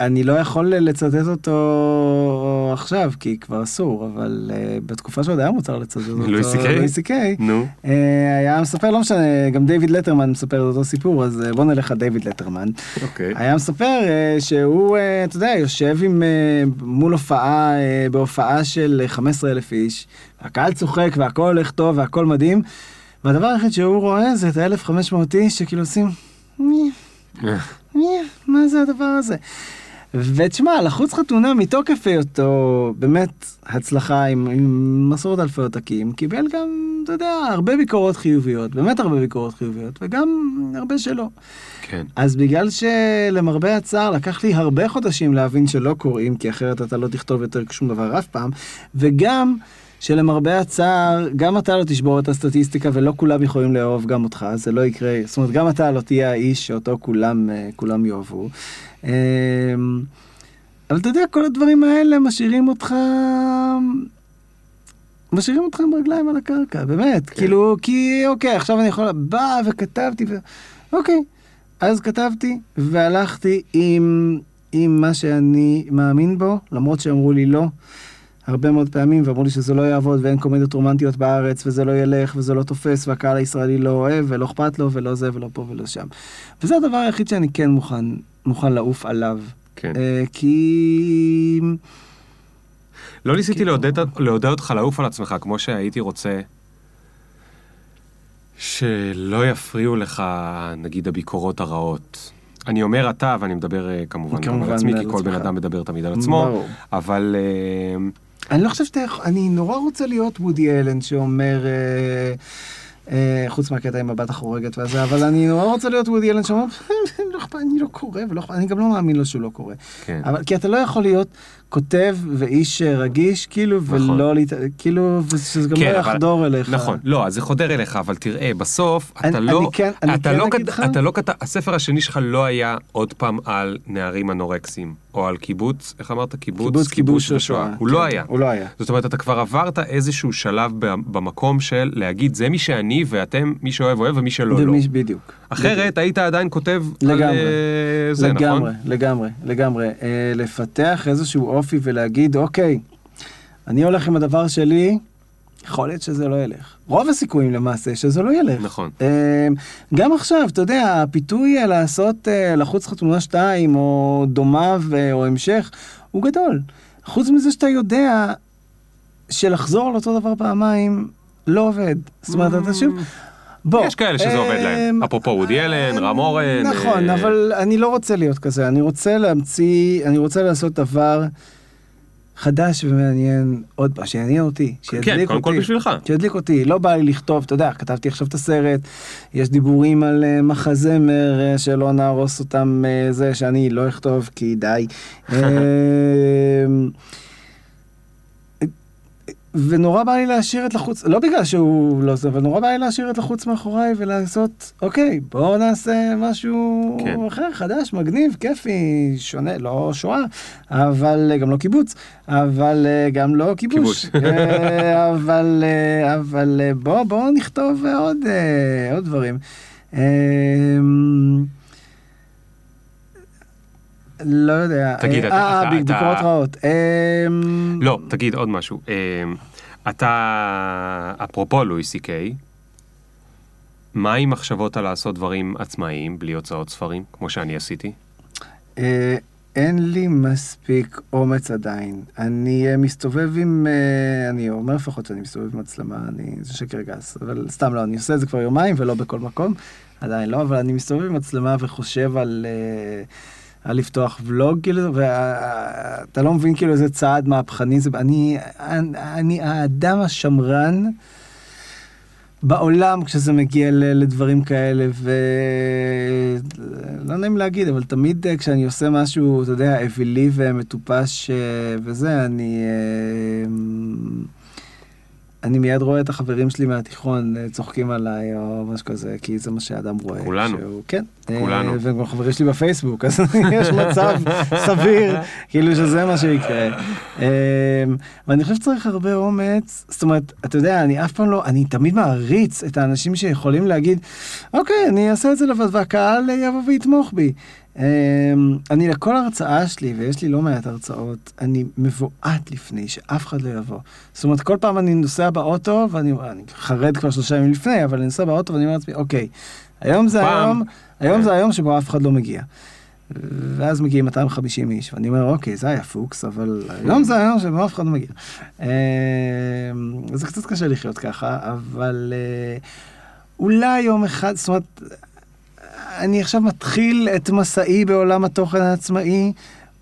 אני לא יכול לצטט אותו עכשיו, כי כבר אסור, אבל אה, בתקופה שעוד היה מוצר לצטט אותו, לואי סי קיי? לואי סי קיי, נו. אה, היה מספר, לא משנה, גם דיוויד לטרמן מספר את אותו סיפור, אז אה, בוא נלך על דיוויד לטרמן. אוקיי. היה מספר אה, שהוא, אה, אתה יודע, יושב עם, אה, מול הופעה, אה, בהופעה של 15 אלף איש, הקהל צוחק והכל הולך טוב והכל מדהים, והדבר היחיד שהוא רואה זה את ה-1500 איש שכאילו עושים, מי, מי, מה זה הדבר הזה? ותשמע, לחוץ חתונה מתוקף היותו באמת הצלחה עם, עם מסורת אלפי עותקים, קיבל גם, אתה יודע, הרבה ביקורות חיוביות, באמת הרבה ביקורות חיוביות, וגם הרבה שלא. כן. אז בגלל שלמרבה הצער לקח לי הרבה חודשים להבין שלא קוראים, כי אחרת אתה לא תכתוב יותר שום דבר אף פעם, וגם שלמרבה הצער, גם אתה לא תשבור את הסטטיסטיקה ולא כולם יכולים לאהוב גם אותך, זה לא יקרה, זאת אומרת גם אתה לא תהיה האיש שאותו כולם, אה, כולם יאהבו. אמ, אבל אתה יודע, כל הדברים האלה משאירים אותך... משאירים אותך עם רגליים על הקרקע, באמת. כאילו, כי אוקיי, עכשיו אני יכול... בא וכתבתי ו... אוקיי. אז כתבתי והלכתי עם, עם מה שאני מאמין בו, למרות שאמרו לי לא. הרבה מאוד פעמים ואמרו לי שזה לא יעבוד ואין קומדיות רומנטיות בארץ וזה לא ילך וזה לא תופס והקהל הישראלי לא אוהב ולא אכפת לו ולא זה ולא פה ולא שם. וזה הדבר היחיד שאני כן מוכן, מוכן לעוף עליו. כן. אה, כי... לא ניסיתי לעודד, לעודד אותך לעוף על עצמך כמו שהייתי רוצה שלא יפריעו לך נגיד הביקורות הרעות. אני אומר אתה ואני מדבר אה, כמובן כמובן על עצמי כי כל בן. אדם מדבר תמיד על עצמו, ברור. אבל אה, אני לא חושב שאתה יכול, אני נורא רוצה להיות וודי אלן שאומר, אה, אה, חוץ מהקטע עם הבת החורגת והזה, אבל אני נורא רוצה להיות וודי אלן שאומר, לא אכפת, אני לא קורא, ולא אני גם לא מאמין לו שהוא לא קורא. כן. אבל כי אתה לא יכול להיות כותב ואיש אה, רגיש, כאילו, נכון. ולא, להת... כאילו, ושזה גם כן, לא אבל- יחדור אליך. נכון, לא, אז זה חודר אליך, אבל תראה, בסוף אני- אתה לא, אני כן- אני אתה כן לא, אגיד כת- לך- אתה לא כתב, הספר השני שלך לא היה עוד פעם על נערים אנורקסים, או על קיבוץ, איך אמרת? קיבוץ, קיבוץ כיבוש ושואה. הוא לא כן, היה. הוא לא היה. זאת אומרת, אתה כבר עברת איזשהו שלב במקום של להגיד, זה מי שאני, ואתם, מי שאוהב אוהב ומי שלא לא. ומי- בדיוק. אחרת היית עדיין כותב על לגמרי. אה, זה, נכון? לגמרי, לגמרי, לגמרי. אה, לפתח איזשהו אופי ולהגיד, אוקיי, אני הולך עם הדבר שלי, יכול להיות שזה לא ילך. רוב הסיכויים למעשה שזה לא ילך. נכון. אה, גם עכשיו, אתה יודע, הפיתוי אה, לעשות, אה, לחוץ חתונה 2 או דומיו אה, או המשך, הוא גדול. חוץ מזה שאתה יודע שלחזור על אותו דבר פעמיים לא עובד. זאת אומרת, אתה שוב... בוא. יש כאלה שזה עובד להם. אמ, אפרופו וודי אלן, רם אורן. נכון, אה, אבל אני לא רוצה להיות כזה, אני רוצה להמציא, אני רוצה לעשות דבר חדש ומעניין עוד פעם, שיעניין אותי, שידליק כן, אותי. קודם כל בשבילך. שידליק אותי, לא בא לי לכתוב, אתה יודע, כתבתי עכשיו את הסרט, יש דיבורים על אה, מחזמר אה, שלא נהרוס אותם, אה, זה שאני לא אכתוב כי די. ונורא בא לי להשאיר את לחוץ, לא בגלל שהוא לא זה, אבל נורא בא לי להשאיר את לחוץ מאחוריי ולעשות, אוקיי, בואו נעשה משהו כן. אחר, חדש, מגניב, כיפי, שונה, לא שואה, אבל אה, גם לא קיבוץ, אבל אה, גם לא כיבוש, כיבוש. אה, אבל, אבל בואו בוא נכתוב עוד, עוד דברים. לא יודע. תגיד, אה, אתה- אה, ביקורות אתה- רעות. אה, לא, תגיד עוד משהו. אה, אתה, אפרופו לואי סי קיי, מה עם מחשבות על לעשות דברים עצמאיים, בלי הוצאות ספרים, כמו שאני עשיתי? אה, אין לי מספיק אומץ עדיין. אני אה, מסתובב עם, אה, אני אומר לפחות שאני מסתובב עם מצלמה, אני, זה שקר גס, אבל סתם לא, אני עושה את זה כבר יומיים ולא בכל מקום, עדיין לא, אבל אני מסתובב עם מצלמה וחושב על... אה, על לפתוח ולוג, כאילו, ואתה לא מבין כאילו איזה צעד מהפכני זה, אני, אני, אני האדם השמרן בעולם כשזה מגיע לדברים כאלה, ולא נעים להגיד, אבל תמיד אה, כשאני עושה משהו, אתה יודע, אווילי ומטופש אה, וזה, אני... אני מיד רואה את החברים שלי מהתיכון אה, צוחקים עליי או משהו כזה, כי זה מה שאדם רואה. כולנו. שהוא, כן. כולנו. אה, וגם חברים שלי בפייסבוק, אז יש מצב סביר, כאילו שזה מה שיקרה. אה, ואני חושב שצריך הרבה אומץ, זאת אומרת, אתה יודע, אני אף פעם לא, אני תמיד מעריץ את האנשים שיכולים להגיד, אוקיי, אני אעשה את זה לבד, והקהל יבוא ויתמוך בי. אמ, אני לכל הרצאה שלי, ויש לי לא מעט הרצאות, אני מבועת לפני שאף אחד לא יבוא. זאת אומרת, כל פעם אני נוסע באוטו, ואני אני חרד כבר שלושה ימים לפני, אבל אני נוסע באוטו ואני אומר לעצמי, אוקיי, היום זה פעם. היום, היום כן. זה היום שבו אף אחד לא מגיע. ואז מגיעים 250 איש, ואני אומר, אוקיי, זה היה פוקס, אבל היום זה היום שבו אף אחד לא מגיע. אמ, זה קצת קשה לחיות ככה, אבל אה, אולי יום אחד, זאת אומרת, אני עכשיו מתחיל את מסעי בעולם התוכן העצמאי,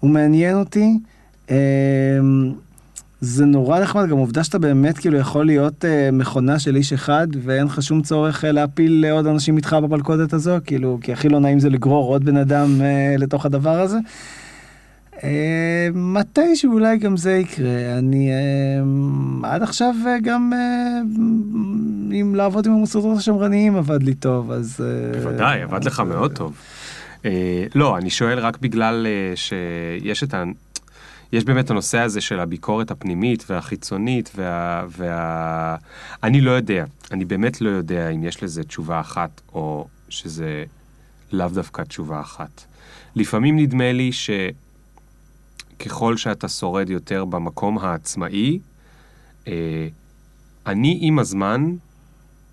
הוא מעניין אותי. אמ, זה נורא נחמד, גם עובדה שאתה באמת כאילו יכול להיות אה, מכונה של איש אחד, ואין לך שום צורך אה, להפיל אה, עוד אנשים איתך במלכודת הזו, כאילו, כי הכי לא נעים זה לגרור עוד בן אדם אה, לתוך הדבר הזה. אה, מתי שאולי גם זה יקרה. אני אה, עד עכשיו אה, גם אה, אם לעבוד עם המוסדות השמרניים עבד לי טוב, אז... אה, בוודאי, עבד לך מאוד אה, טוב. אה, לא, אני שואל רק בגלל אה, שיש את ה... יש באמת הנושא הזה של הביקורת הפנימית והחיצונית וה... וה... אני לא יודע, אני באמת לא יודע אם יש לזה תשובה אחת או שזה לאו דווקא תשובה אחת. לפעמים נדמה לי שככל שאתה שורד יותר במקום העצמאי, אה, אני עם הזמן,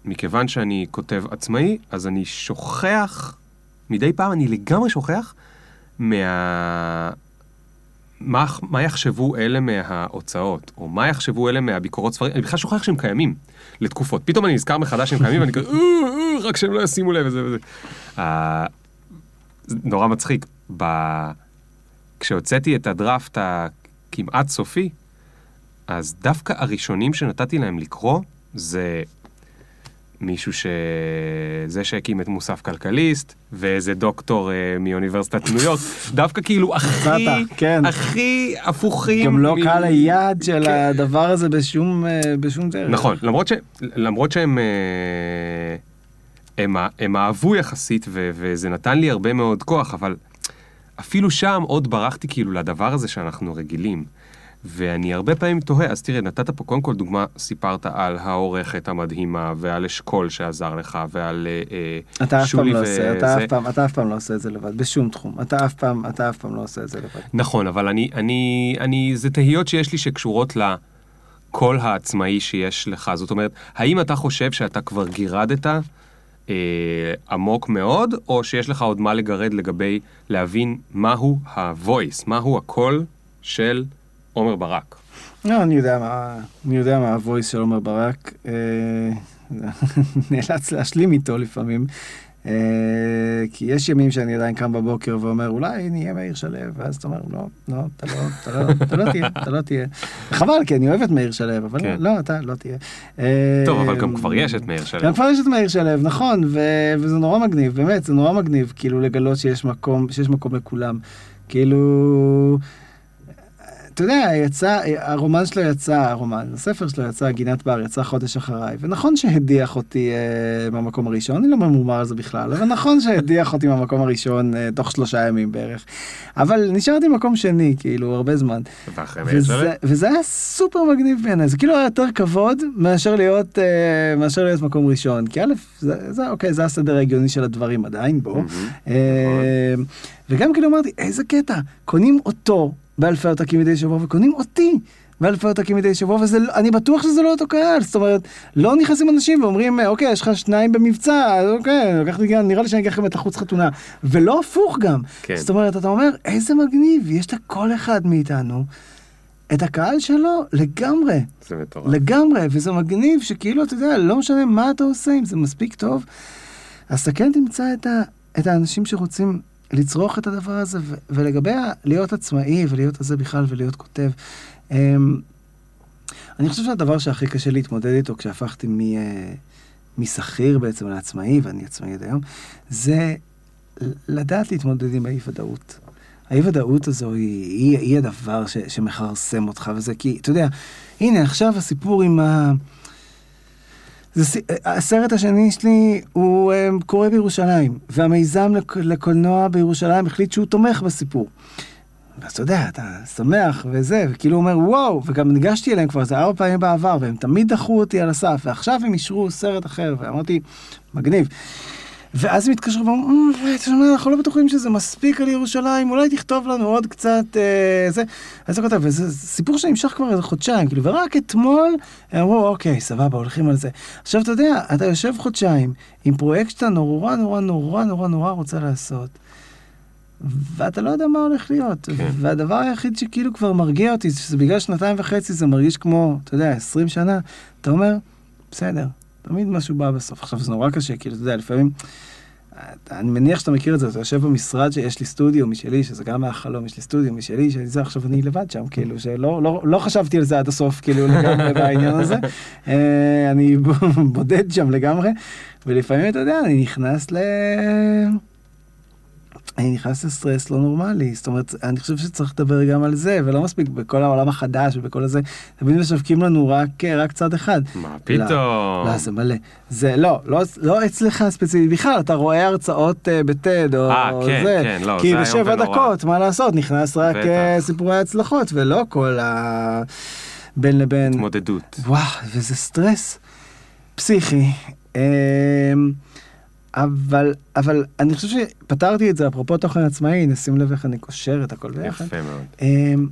מכיוון שאני כותב עצמאי, אז אני שוכח, מדי פעם אני לגמרי שוכח מה... מה, מה יחשבו אלה מההוצאות, או מה יחשבו אלה מהביקורות ספרים, אני בכלל שוכח שהם קיימים לתקופות. פתאום אני נזכר מחדש שהם קיימים, ואני כזה, "אה, אה, רק שהם לא ישימו לב וזה וזה. זה נורא מצחיק. ב... כשהוצאתי את הדראפט הכמעט סופי, אז דווקא הראשונים שנתתי להם לקרוא, זה מישהו ש... זה שהקים את מוסף כלכליסט, ואיזה דוקטור אה, מאוניברסיטת ניו יורק, דווקא כאילו הכי, כן. הכי הפוכים. גם לא מ- קהל היעד של כן. הדבר הזה בשום, אה, בשום דרך. נכון, למרות, ש... למרות שהם אה, הם, הם אהבו יחסית, ו... וזה נתן לי הרבה מאוד כוח, אבל אפילו שם עוד ברחתי כאילו לדבר הזה שאנחנו רגילים. ואני הרבה פעמים תוהה, אז תראה, נתת פה קודם כל דוגמה, סיפרת על העורכת המדהימה, ועל אשכול שעזר לך, ועל אה, אה, אתה אף פעם שולי לא ו- עושה, אתה זה. אף פעם, אתה אף פעם לא עושה את זה לבד, בשום תחום. אתה אף פעם, אתה אף פעם לא עושה את זה לבד. נכון, אבל אני, אני, אני, זה תהיות שיש לי שקשורות לקול העצמאי שיש לך. זאת אומרת, האם אתה חושב שאתה כבר גירדת אה, עמוק מאוד, או שיש לך עוד מה לגרד לגבי להבין מהו ה-voice, מהו הקול של עומר ברק? לא, אני יודע מה, אני יודע מה הוויס של עומר ברק. אה, נאלץ להשלים איתו לפעמים. אה, כי יש ימים שאני עדיין קם בבוקר ואומר, אולי נהיה מאיר שלו, ואז אתה אומר, לא, לא, אתה לא, אתה לא, אתה לא תהיה, אתה לא תהיה. חבל, כי אני אוהב את מאיר שלו, אבל כן. לא, אתה לא תהיה. טוב, אה, אבל גם כבר יש את מאיר שלו. גם כבר יש את מאיר שלו, נכון, וזה נורא מגניב, באמת, זה נורא מגניב, כאילו לגלות שיש מקום, שיש מקום לכולם. כאילו, אתה יודע, יצא, הרומן שלו יצא, הרומן, הספר שלו יצא, גינת בר, יצא חודש אחריי, ונכון שהדיח אותי אה, מהמקום הראשון, אני לא ממורמר על זה בכלל, אבל נכון שהדיח אותי מהמקום הראשון אה, תוך שלושה ימים בערך. אבל נשארתי במקום שני, כאילו, הרבה זמן. וזה, וזה היה סופר מגניב בעיניי, זה כאילו היה יותר כבוד מאשר להיות, אה, מאשר להיות מקום ראשון. כי א', זה, זה, אוקיי, זה הסדר ההגיוני של הדברים עדיין. מהמם. אה, וגם כאילו אמרתי, איזה קטע, קונים אותו באלפי עותקים מדי שבוע וקונים אותי. באלפי עותקים מדי שבוע, ואני בטוח שזה לא אותו קהל, זאת אומרת, לא נכנסים אנשים ואומרים, אוקיי, יש לך שניים במבצע, אוקיי, לקחתי גם, נראה לי שאני אקח לכם את החוץ חתונה, ולא הפוך גם. כן. זאת אומרת, אתה אומר, איזה מגניב, יש לכל אחד מאיתנו את הקהל שלו לגמרי, זה מטורף. לגמרי, וזה מגניב שכאילו, אתה יודע, לא משנה מה אתה עושה, אם זה מספיק טוב, אז אתה כן תמצא את, ה, את האנשים שרוצים לצרוך את הדבר הזה, ו, ולגבי להיות עצמאי ולהיות הזה בכלל ולהיות כותב, אמ, אני חושב שהדבר שהכי קשה להתמודד איתו כשהפכתי מ, אה, משכיר בעצם לעצמאי, ואני עצמאי עד היום, זה לדעת להתמודד עם האי-ודאות. האי-ודאות הזו היא, היא, היא הדבר ש, שמכרסם אותך, וזה כי, אתה יודע, הנה עכשיו הסיפור עם ה... זה, ס- הסרט השני שלי הוא um, קורה בירושלים, והמיזם לק- לקולנוע בירושלים החליט שהוא תומך בסיפור. אז אתה יודע, אתה שמח וזה, וכאילו אומר וואו, וגם ניגשתי אליהם כבר איזה ארבע פעמים בעבר, והם תמיד דחו אותי על הסף, ועכשיו הם אישרו סרט אחר, ואמרתי, מגניב. ואז הם התקשרו ואמרו, "אה, תשמע, אנחנו לא בטוחים שזה מספיק על ירושלים, אולי תכתוב לנו עוד קצת אה, זה. אז הוא כותב, וזה סיפור שנמשך כבר איזה חודשיים, כאילו, ורק אתמול הם אמרו, אוקיי, סבבה, הולכים על זה. עכשיו, אתה יודע, אתה יושב חודשיים עם פרויקט שאתה נורא נורא נורא נורא נורא רוצה לעשות, ואתה לא יודע מה הולך להיות. כן. והדבר היחיד שכאילו כבר מרגיע אותי, זה שזה בגלל שנתיים וחצי זה מרגיש כמו, אתה יודע, 20 שנה, אתה אומר, בסדר, תמיד משהו בא בסוף. עכשיו, זה נורא קשה, כאילו, אתה יודע, לפעמים... אני מניח שאתה מכיר את זה, אתה יושב במשרד שיש לי סטודיו משלי, שזה גם היה חלום, יש לי סטודיו משלי, שאני זה, עכשיו אני לבד שם, כאילו, שלא לא, לא חשבתי על זה עד הסוף, כאילו, לגמרי בעניין הזה. אה, אני בודד שם לגמרי, ולפעמים, אתה יודע, אני נכנס ל... אני נכנס לסטרס לא נורמלי, זאת אומרת, אני חושב שצריך לדבר גם על זה, ולא מספיק בכל העולם החדש ובכל הזה, תמיד משווקים לנו רק, רק צד אחד. מה פתאום? לא, זה מלא. זה לא, לא, לא אצלך ספציפית, בכלל, אתה רואה הרצאות uh, בטד או אה, כן, זה, כן, לא, כי בשבע. דקות, מה לעשות, נכנס רק uh, סיפורי הצלחות, ולא כל ה... בין לבין... התמודדות. וואו, וזה סטרס פסיכי. אמ, אבל, אבל אני חושב שפתרתי את זה, אפרופו תוכן עצמאי, נשים לב איך אני קושר את הכל ביחד. יפה מאוד. אמ,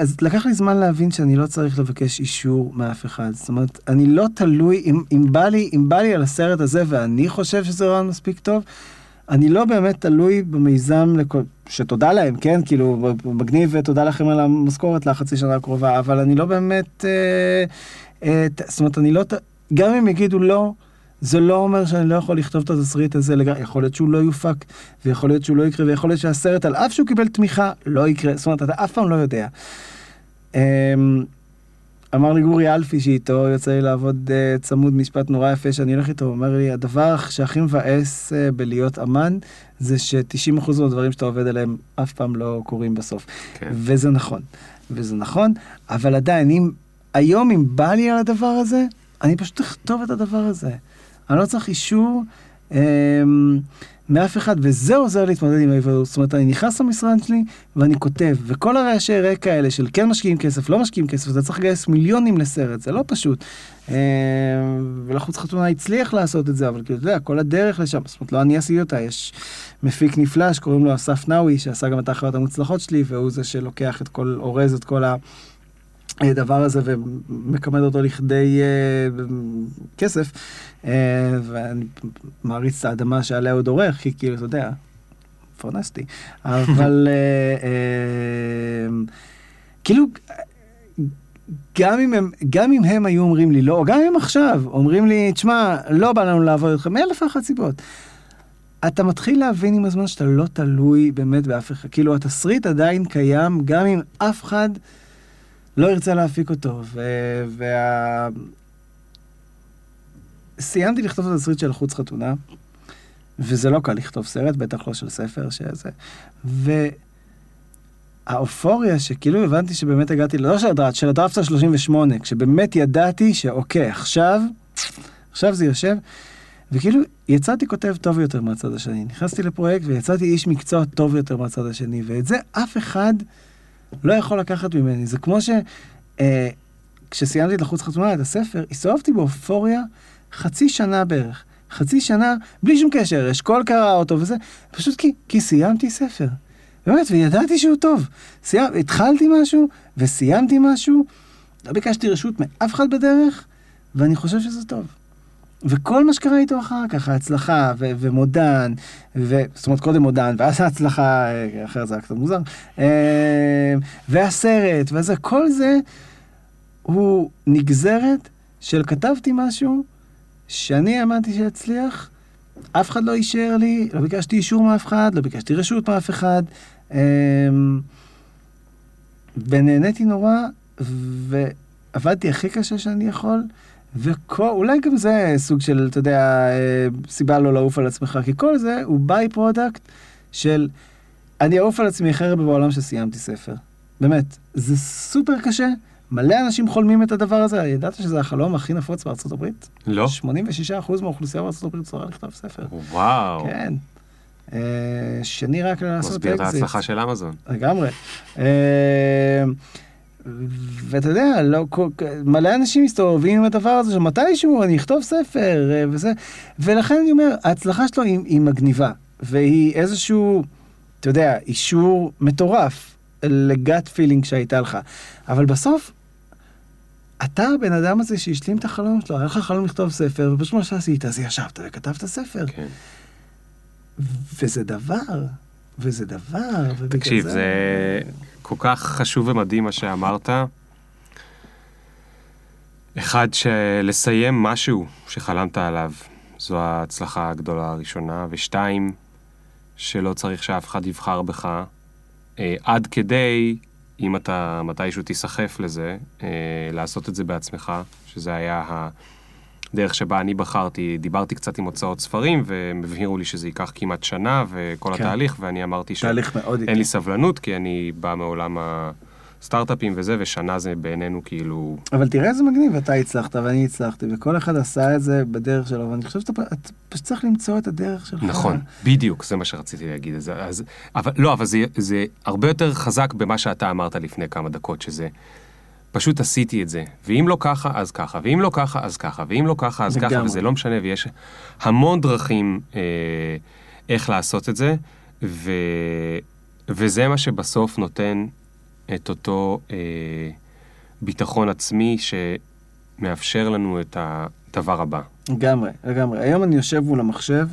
אז לקח לי זמן להבין שאני לא צריך לבקש אישור מאף אחד. זאת אומרת, אני לא תלוי, אם, אם, בא לי, אם בא לי על הסרט הזה ואני חושב שזה רעיון מספיק טוב, אני לא באמת תלוי במיזם, לכל, שתודה להם, כן? כאילו, מגניב ותודה לכם על המשכורת לחצי שנה הקרובה, אבל אני לא באמת... אה, אה, זאת אומרת, אני לא... גם אם יגידו לא, זה לא אומר שאני לא יכול לכתוב את התסריט הזה לגמרי, יכול להיות שהוא לא יופק, ויכול להיות שהוא לא יקרה, ויכול להיות שהסרט, על אף שהוא קיבל תמיכה, לא יקרה. זאת אומרת, אתה אף פעם לא יודע. אמ, אמר לי גורי אלפי שאיתו יוצא לי לעבוד uh, צמוד משפט נורא יפה שאני הולך איתו, הוא אומר לי, הדבר שהכי מבאס uh, בלהיות אמן, זה ש-90% מהדברים שאתה עובד עליהם אף פעם לא קורים בסוף. כן. וזה נכון, וזה נכון, אבל עדיין, אם היום אם בא לי על הדבר הזה, אני פשוט אכתוב את הדבר הזה. אני לא צריך אישור אמ, מאף אחד, וזה עוזר להתמודד עם האי-ודאות. זאת אומרת, אני נכנס למשרד שלי ואני כותב, וכל הרעשי רקע האלה של כן משקיעים כסף, לא משקיעים כסף, אתה צריך לגייס מיליונים לסרט, זה לא פשוט. אמ, ולחוץ חתונה הצליח לעשות את זה, אבל כאילו, אתה יודע, כל הדרך לשם, זאת אומרת, לא אני עשיתי אותה, יש מפיק נפלא שקוראים לו אסף נאווי, שעשה גם את האחיות המוצלחות שלי, והוא זה שלוקח את כל, אורז את כל ה... הדבר הזה ומכמד אותו לכדי uh, כסף, ואני מעריץ את האדמה שעליה הוא דורך, כי כאילו, אתה יודע, פרנסתי. אבל uh, uh, כאילו, גם אם, הם, גם אם הם היו אומרים לי לא, או גם אם עכשיו אומרים לי, תשמע, לא בא לנו לעבוד איתך, מאלף ואחת סיבות. אתה מתחיל להבין עם הזמן שאתה לא תלוי באמת באף אחד. כאילו, התסריט עדיין קיים, גם אם אף אחד לא ירצה להפיק אותו. ו... וה... סיימתי לכתוב את התסריט של חוץ חתונה, וזה לא קל לכתוב סרט, בטח לא של ספר, שזה. והאופוריה שכאילו הבנתי שבאמת הגעתי, לא של הדראפט, של הדראפט ה-38, כשבאמת ידעתי שאוקיי, עכשיו, עכשיו זה יושב, וכאילו יצאתי כותב טוב יותר מהצד השני. נכנסתי לפרויקט ויצאתי איש מקצוע טוב יותר מהצד השני, ואת זה אף אחד לא יכול לקחת ממני. זה כמו ש... אה, כשסיימתי לחוץ חתונה, את הספר, הסתובבתי באופוריה חצי שנה בערך. חצי שנה, בלי שום קשר, אשכול קרא אותו וזה, פשוט כי, כי סיימתי ספר. באמת, וידעתי שהוא טוב. סיימ, התחלתי משהו וסיימתי משהו, לא ביקשתי רשות מאף אחד בדרך, ואני חושב שזה טוב. וכל מה שקרה איתו אחר כך, ההצלחה ו- ומודן, ו- זאת אומרת קודם מודן, ואז ההצלחה, אה, אחרת זה היה קצת מוזר, אה, והסרט, וזה, כל זה הוא נגזרת של כתבתי משהו שאני האמנתי שיצליח, אף אחד לא אישר לי, לא ביקשתי אישור מאף אחד, לא ביקשתי רשות מאף אחד, אה, ונהניתי נורא, ועבדתי הכי קשה שאני יכול. ואולי גם זה סוג של, אתה יודע, אה, סיבה לא לעוף על עצמך, כי כל זה הוא by-product של אני אעוף על עצמי הרבה בעולם שסיימתי ספר. באמת, זה סופר קשה. מלא אנשים חולמים את הדבר הזה, ידעת שזה החלום הכי נפוץ בארצות הברית? לא. 86% מהאוכלוסייה בארצות הברית צריכה לכתוב ספר. וואו. כן. אה, שני רק לעשות מסביר את ההצלחה של אמזון. לגמרי. אה, ואתה יודע, לא, מלא אנשים מסתובבים עם הדבר הזה שמתישהו אני אכתוב ספר אה, וזה, ולכן אני אומר, ההצלחה שלו היא, היא מגניבה, והיא איזשהו, אתה יודע, אישור מטורף לגאט פילינג שהייתה לך, אבל בסוף, אתה הבן אדם הזה שהשלים את החלום שלו, היה לך חלום לכתוב ספר, ופשוט מה שעשית, אז ישבת וכתבת ספר. כן. וזה דבר, וזה דבר, תקשיב, זה... כל כך חשוב ומדהים מה שאמרת. אחד, שלסיים משהו שחלמת עליו, זו ההצלחה הגדולה הראשונה, ושתיים, שלא צריך שאף אחד יבחר בך, אה, עד כדי, אם אתה מתישהו תיסחף לזה, אה, לעשות את זה בעצמך, שזה היה הדרך שבה אני בחרתי, דיברתי קצת עם הוצאות ספרים, והם הבהירו לי שזה ייקח כמעט שנה, וכל כן. התהליך, ואני אמרתי שאין לי סבלנות, כי אני בא מעולם הסטארט-אפים וזה, ושנה זה בעינינו כאילו... אבל תראה איזה מגניב, אתה הצלחת ואני הצלחתי, וכל אחד עשה את זה בדרך שלו, ואני חושב שאתה פשוט צריך למצוא את הדרך שלך. נכון, בדיוק, זה מה שרציתי להגיד. אז, אז, אבל לא, אבל זה, זה הרבה יותר חזק במה שאתה אמרת לפני כמה דקות, שזה... פשוט עשיתי את זה, ואם לא ככה, אז ככה, ואם לא ככה, אז ככה, ואם לא ככה, אז ככה, וזה לא משנה, ויש המון דרכים אה, איך לעשות את זה, ו, וזה מה שבסוף נותן את אותו אה, ביטחון עצמי שמאפשר לנו את הדבר הבא. לגמרי, לגמרי. היום אני יושב מול המחשב,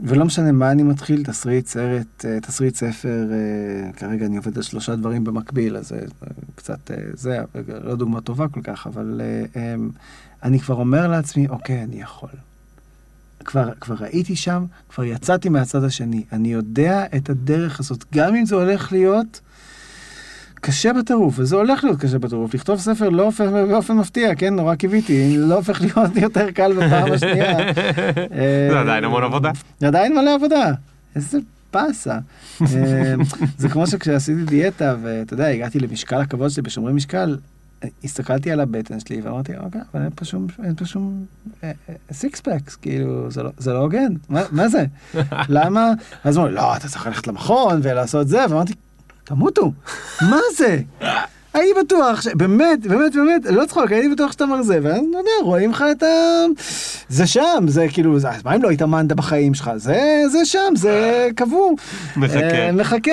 ולא משנה מה אני מתחיל, תסריט סרט, אה, תסריט ספר, אה, כרגע אני עובד על שלושה דברים במקביל, אז זה קצת, אה, זה לא דוגמה טובה כל כך, אבל אמ, אני כבר אומר לעצמי, אוקיי, אני יכול. כבר, כבר הייתי שם, כבר יצאתי מהצד השני, אני יודע את הדרך הזאת, גם אם זה הולך להיות קשה בטירוף, וזה הולך להיות קשה בטירוף. לכתוב ספר לא הופך באופן מפתיע, כן, נורא קיוויתי, לא הופך להיות יותר קל בפעם השנייה. זה עדיין המון עבודה. זה עדיין מלא עבודה. איזה באסה. אה, זה כמו שכשעשיתי דיאטה, ואתה יודע, הגעתי למשקל הכבוד שלי בשומרי משקל, הסתכלתי על הבטן שלי ואמרתי, אוקיי, אבל אין פה שום, אין פה שום סיקס אה, פקס, כאילו, זה לא, זה לא הוגן, מה, מה זה? למה? אז אמרו, לא, אתה צריך ללכת למכון ולעשות זה, ואמרתי, תמותו, מה זה? הייתי בטוח, ש... באמת, באמת, באמת, לא צחוק, הייתי בטוח שאתה מרזה, ואני לא יודע, רואים לך את ה... זה שם, זה כאילו, זה... מה אם לא התאמנת בחיים שלך? זה, זה שם, זה קבור. מחכה. אה, מחכה.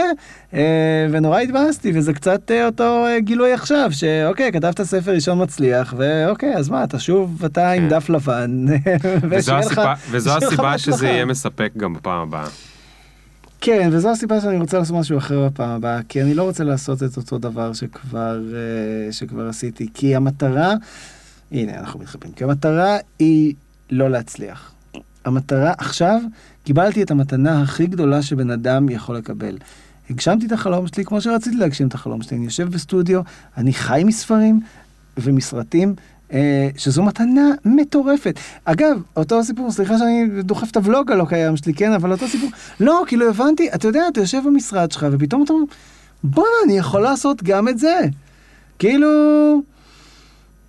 אה, ונורא התבאסתי, וזה קצת אה, אותו גילוי עכשיו, שאוקיי, כתבת ספר ראשון מצליח, ואוקיי, אז מה, אתה שוב, אתה עם כן. דף לבן, וזו הסיבה שזה יהיה מספק גם בפעם הבאה. כן, וזו הסיבה שאני רוצה לעשות משהו אחר בפעם הבאה, כי אני לא רוצה לעשות את אותו דבר שכבר, אה, שכבר עשיתי, כי המטרה, הנה, אנחנו מתחברים, כי המטרה היא לא להצליח. המטרה, עכשיו קיבלתי את המתנה הכי גדולה שבן אדם יכול לקבל. הגשמתי את החלום שלי כמו שרציתי להגשים את החלום שלי. אני יושב בסטודיו, אני חי מספרים ומסרטים, שזו מתנה מטורפת. אגב, אותו סיפור, סליחה שאני דוחף את הוולוג הלא קיים שלי, כן, אבל אותו סיפור, לא, כאילו הבנתי, אתה יודע, אתה יושב במשרד שלך ופתאום אתה אומר, בואנה, אני יכול לעשות גם את זה. כאילו...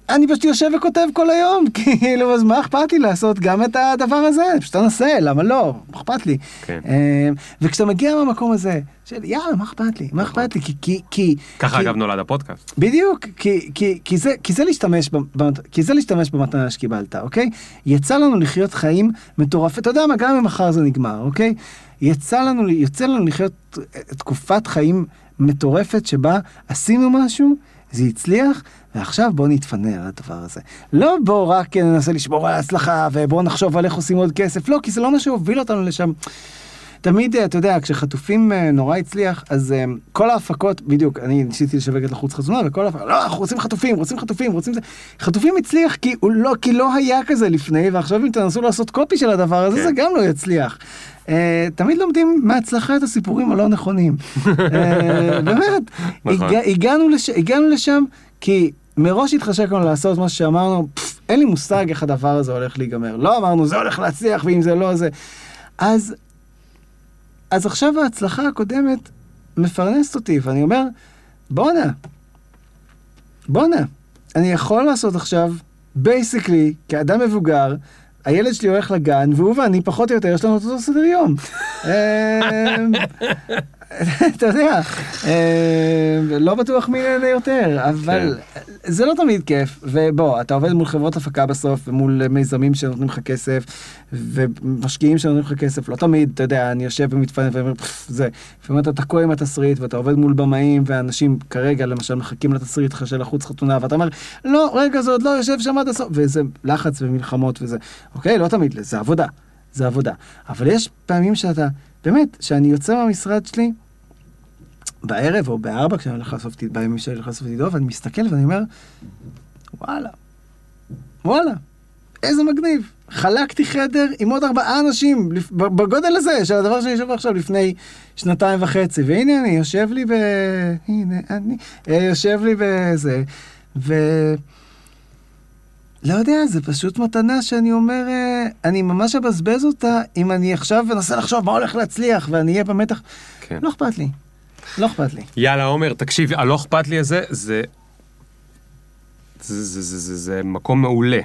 אני פשוט יושב וכותב כל היום, כאילו, אז מה אכפת לי לעשות גם את הדבר הזה? פשוט אנסה, למה לא? מה אכפת לי? כן. אה, וכשאתה מגיע מהמקום הזה, של יאללה, מה אכפת לי? מה אכפת לי? כי... כי, כי ככה כי- אגב נולד הפודקאסט. בדיוק, כי, כי, כי, זה, כי, זה להשתמש ב, ב, כי זה להשתמש במתנה שקיבלת, אוקיי? יצא לנו לחיות חיים מטורפים, אתה יודע מה, גם אם מחר זה נגמר, אוקיי? יצא לנו, יוצא לנו לחיות תקופת חיים מטורפת שבה עשינו משהו, זה הצליח, ועכשיו בוא נתפנה על הדבר הזה. לא בוא רק ננסה לשמור על ההצלחה, ובוא נחשוב על איך עושים עוד כסף, לא, כי זה לא מה שהוביל אותנו לשם. תמיד, אתה יודע, כשחטופים אה, נורא הצליח, אז אה, כל ההפקות, בדיוק, אני ניסיתי לשווק את לחוץ חתונה, וכל ההפקות, לא, אנחנו רוצים חטופים, רוצים חטופים, רוצים זה. חטופים הצליח כי, הוא לא, כי לא היה כזה לפני, ועכשיו אם תנסו לעשות קופי של הדבר הזה, כן. זה גם לא יצליח. אה, תמיד לומדים מההצלחה את הסיפורים הלא נכונים. באמת, נכון. הגע, הגענו, לש, הגענו לשם כי מראש התחשק לנו לעשות מה שאמרנו, "פפ, אין לי מושג איך הדבר הזה הולך להיגמר. לא אמרנו, זה הולך להצליח, ואם זה לא, זה... אז אז עכשיו ההצלחה הקודמת מפרנסת אותי, ואני אומר, בואנה, בואנה, אני יכול לעשות עכשיו, basically, כאדם מבוגר, הילד שלי הולך לגן, והוא ואני פחות או יותר, יש לנו את אותו סדר יום. אתה יודע, אמ, לא בטוח מי נהנה יותר, אבל זה לא תמיד כיף. ובוא, אתה עובד מול חברות הפקה בסוף, ומול מיזמים שנותנים לך כסף, ומשקיעים שנותנים לך כסף, לא תמיד, אתה יודע, אני יושב ומתפנה ואומר, "פפ, זה. לפעמים אתה תקוע עם התסריט, ואתה עובד מול במאים, ואנשים כרגע, למשל, מחכים לתסריט לך של החוץ חתונה, ואתה אומר, לא, רגע, זה עוד לא יושב שם עד הסוף, וזה לחץ ומלחמות וזה. אוקיי, לא תמיד, זה עבודה, זה עבודה. אבל יש פעמים שאתה, באמת, שאני יוצא מהמשרד שלי, בערב או בארבע, כשאני הולך לאסוף, את- בימים שאני הולך לאסוף עידו, ואני מסתכל ואני אומר, וואלה, וואלה, איזה מגניב. חלקתי חדר עם עוד ארבעה אנשים, בגודל הזה, של הדבר שאני יושב עכשיו לפני שנתיים וחצי, והנה אני יושב לי ב... הנה אני, אה, יושב לי בזה, ו... לא יודע, זה פשוט מתנה שאני אומר, אה, אני ממש אבזבז אותה אם אני עכשיו אנסה לחשוב מה הולך להצליח, ואני אהיה במתח. כן. לא אכפת לי. לא אכפת לי. יאללה עומר, תקשיב, הלא אכפת לי הזה, זה... זה, זה, זה, זה, זה מקום מעולה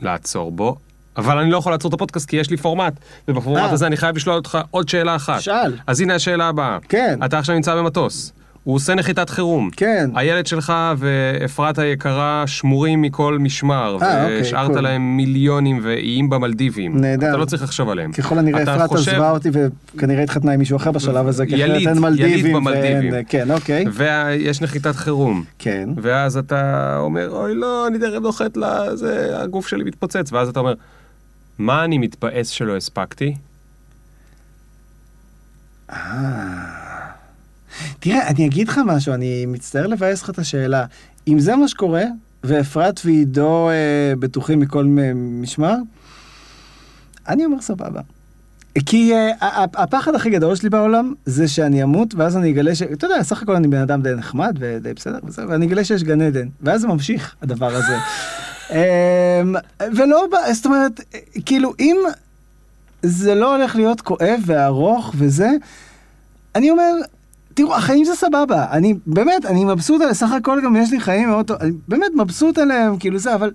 לעצור בו, אבל אני לא יכול לעצור את הפודקאסט כי יש לי פורמט, ובפורמט אה. הזה אני חייב לשאול אותך עוד שאלה אחת. שאל. אז הנה השאלה הבאה. כן. אתה עכשיו נמצא במטוס, הוא עושה נחיתת חירום. כן. הילד שלך ואפרת היקרה שמורים מכל משמר, אה, אוקיי, והשארת קול. להם מיליונים ואיים במלדיבים. נהדר. אתה לא צריך לחשוב עליהם. ככל הנראה אפרת חושב- עזבה אותי וכנראה התחתנה עם מישהו אחר בשלב הזה, כי יליד, אין יליד מלדיבים. במלדיבים. ואין- כן, אוקיי. ויש נחיתת חירום. כן. ואז אתה אומר, אוי לא, אני תכף נוחת לזה, הגוף שלי מתפוצץ. ואז אתה אומר, מה אני מתבאס שלא הספקתי? תראה, אני אגיד לך משהו, אני מצטער לבאס לך את השאלה. אם זה מה שקורה, ואפרת ועידו אה, בטוחים מכל משמר, אני אומר סבבה. כי ה- הפחד הכי גדול שלי בעולם זה שאני אמות, ואז אני אגלה ש... אתה יודע, סך הכל אני בן אדם די נחמד ודי בסדר, וזה, ואני אגלה שיש גן עדן, ואז זה ממשיך, הדבר הזה. אמ, ולא, זאת אומרת, כאילו, אם זה לא הולך להיות כואב וארוך וזה, אני אומר, תראו, החיים זה סבבה, אני באמת, אני מבסוט עליהם, סך הכל גם יש לי חיים מאוד טוב, אני באמת מבסוט עליהם, כאילו זה, אבל...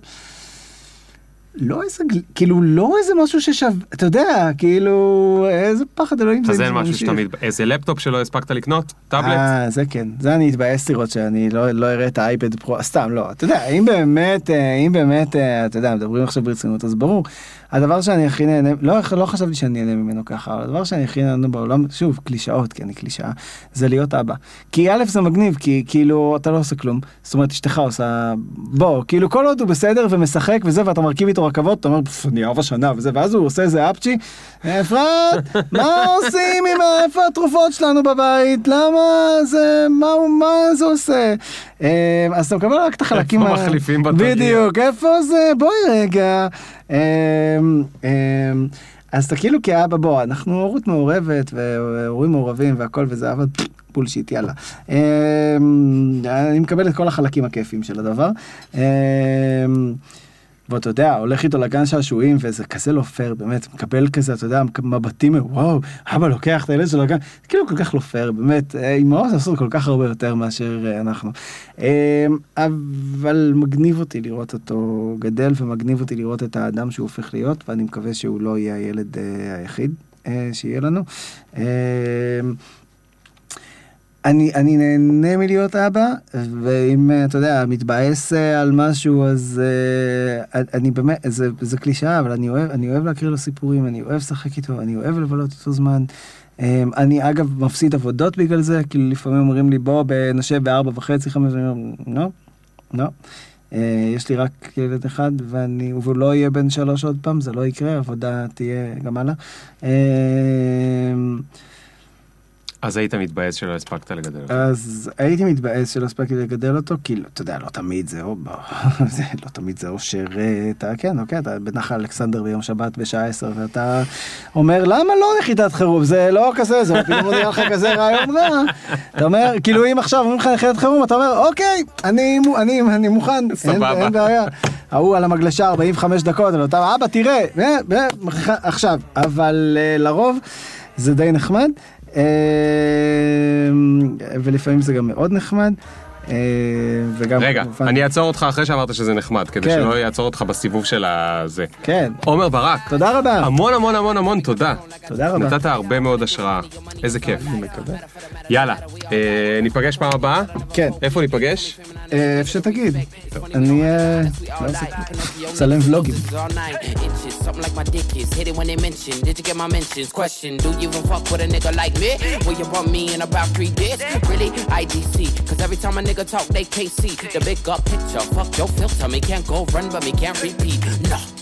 לא איזה, כאילו, לא איזה משהו ששווה, אתה יודע, כאילו, איזה פחד אלוהים אז אין משהו. שאתה מת... איזה לפטופ שלא הספקת לקנות? טאבלט? אה, זה כן, זה אני אתבאס לראות שאני לא, לא אראה את האייפד פרו, סתם, לא, אתה יודע, אם באמת, אה, אם באמת, אה, אתה יודע, מדברים עכשיו ברצינות, אז ברור, הדבר שאני הכי נהנה, לא, לא חשבתי שאני נהנה ממנו ככה, אבל הדבר שאני הכי נהנה בעולם, שוב, קלישאות, כי אני קלישאה, זה להיות אבא. כי א' זה מגניב, כי כאילו, אתה לא עושה כלום, זאת אומרת, אשתך עושה, בוא, כאילו, כל עוד הוא בסדר ומשחק וזה, ואתה מרכיב איתו ברכבות, אתה אומר, "פפ, אני אהב השנה וזה, ואז הוא עושה איזה אפצ'י, אפרת, מה עושים עם איפה התרופות שלנו בבית? למה זה, מה, מה זה עושה? אה, אז אתה מקבל רק את החלקים, איפה מחליפים בטריה? בדיוק, איפה זה? בואי רגע. אה, אה, אז אתה כאילו כאבא, בוא, אנחנו הורות מעורבת והורים מעורבים והכל וזה, אבל בולשיט, יאללה. אני מקבל את כל החלקים הכיפים של הדבר. אה, ואתה יודע, הולך איתו לגן שעשועים וזה כזה לא פייר, באמת, מקבל כזה, אתה יודע, מבטים, וואו, אבא לוקח את הילד שלו לגן, זה כאילו כל כך לא פייר, באמת, אה, אימהות עשו כל כך הרבה יותר מאשר אה, אנחנו. אה, אבל מגניב אותי לראות אותו גדל ומגניב אותי לראות את האדם שהוא הופך להיות, ואני מקווה שהוא לא יהיה הילד אה, היחיד אה, שיהיה לנו. אני, אני נהנה מלהיות אבא, ואם אה, אתה יודע, מתבאס אה, על משהו, אז אה, אני באמת, זה, זה קלישאה, אבל אני אוהב, אני אוהב להקריא לו סיפורים, אני אוהב לשחק איתו, אני אוהב לבלות איתו זמן. אה, אני אגב מפסיד עבודות בגלל זה, כאילו לפעמים אומרים לי בוא נשב בארבע וחצי, חמש, אני אומר, לא, לא. יש לי רק ילד אחד ואני, והוא לא יהיה בן שלוש עוד פעם, זה לא יקרה, עבודה תהיה גם הלאה. אז היית מתבאס שלא הספקת לגדל אותו. אז הייתי מתבאס שלא הספקתי לגדל אותו, כי לא- אתה יודע, לא תמיד זה, זה לא תמיד זה אושר, אה, אתה, כן, אוקיי, אתה בנחל אלכסנדר ביום שבת בשעה 10, ואתה אומר, למה לא נחיתת חירום? זה לא כזה, זה פתאום נראה לך כזה רעיון רע. אתה אומר, כאילו אם עכשיו אומרים לך נחיתת חירום, אתה אומר, אוקיי, אני, אני, אני מוכן, אין. אין בעיה. ההוא על המגלשה 45 דקות, אבל אתה, אבא, תראה, עכשיו, אבל אה, לרוב זה די נחמד. אה, ולפעמים זה גם מאוד נחמד. אה, וגם רגע, כמובן- אני אעצור אותך אחרי שאמרת שזה נחמד, כדי כן. שלא יעצור אותך בסיבוב של הזה. כן, עומר ברק, תודה רבה. המון המון המון המון תודה. תודה רבה. נתת הרבה מאוד השראה, איזה כיף. יאללה, אה, ניפגש פעם הבאה? כן. איפה ניפגש? אה, איפה שתגיד. אני אה, לא. מצלם ולוגים. Really? IDC. Cause every time a nigga talk, they KC. The big up picture. Fuck your filter. Me can't go run, but me can't repeat. No.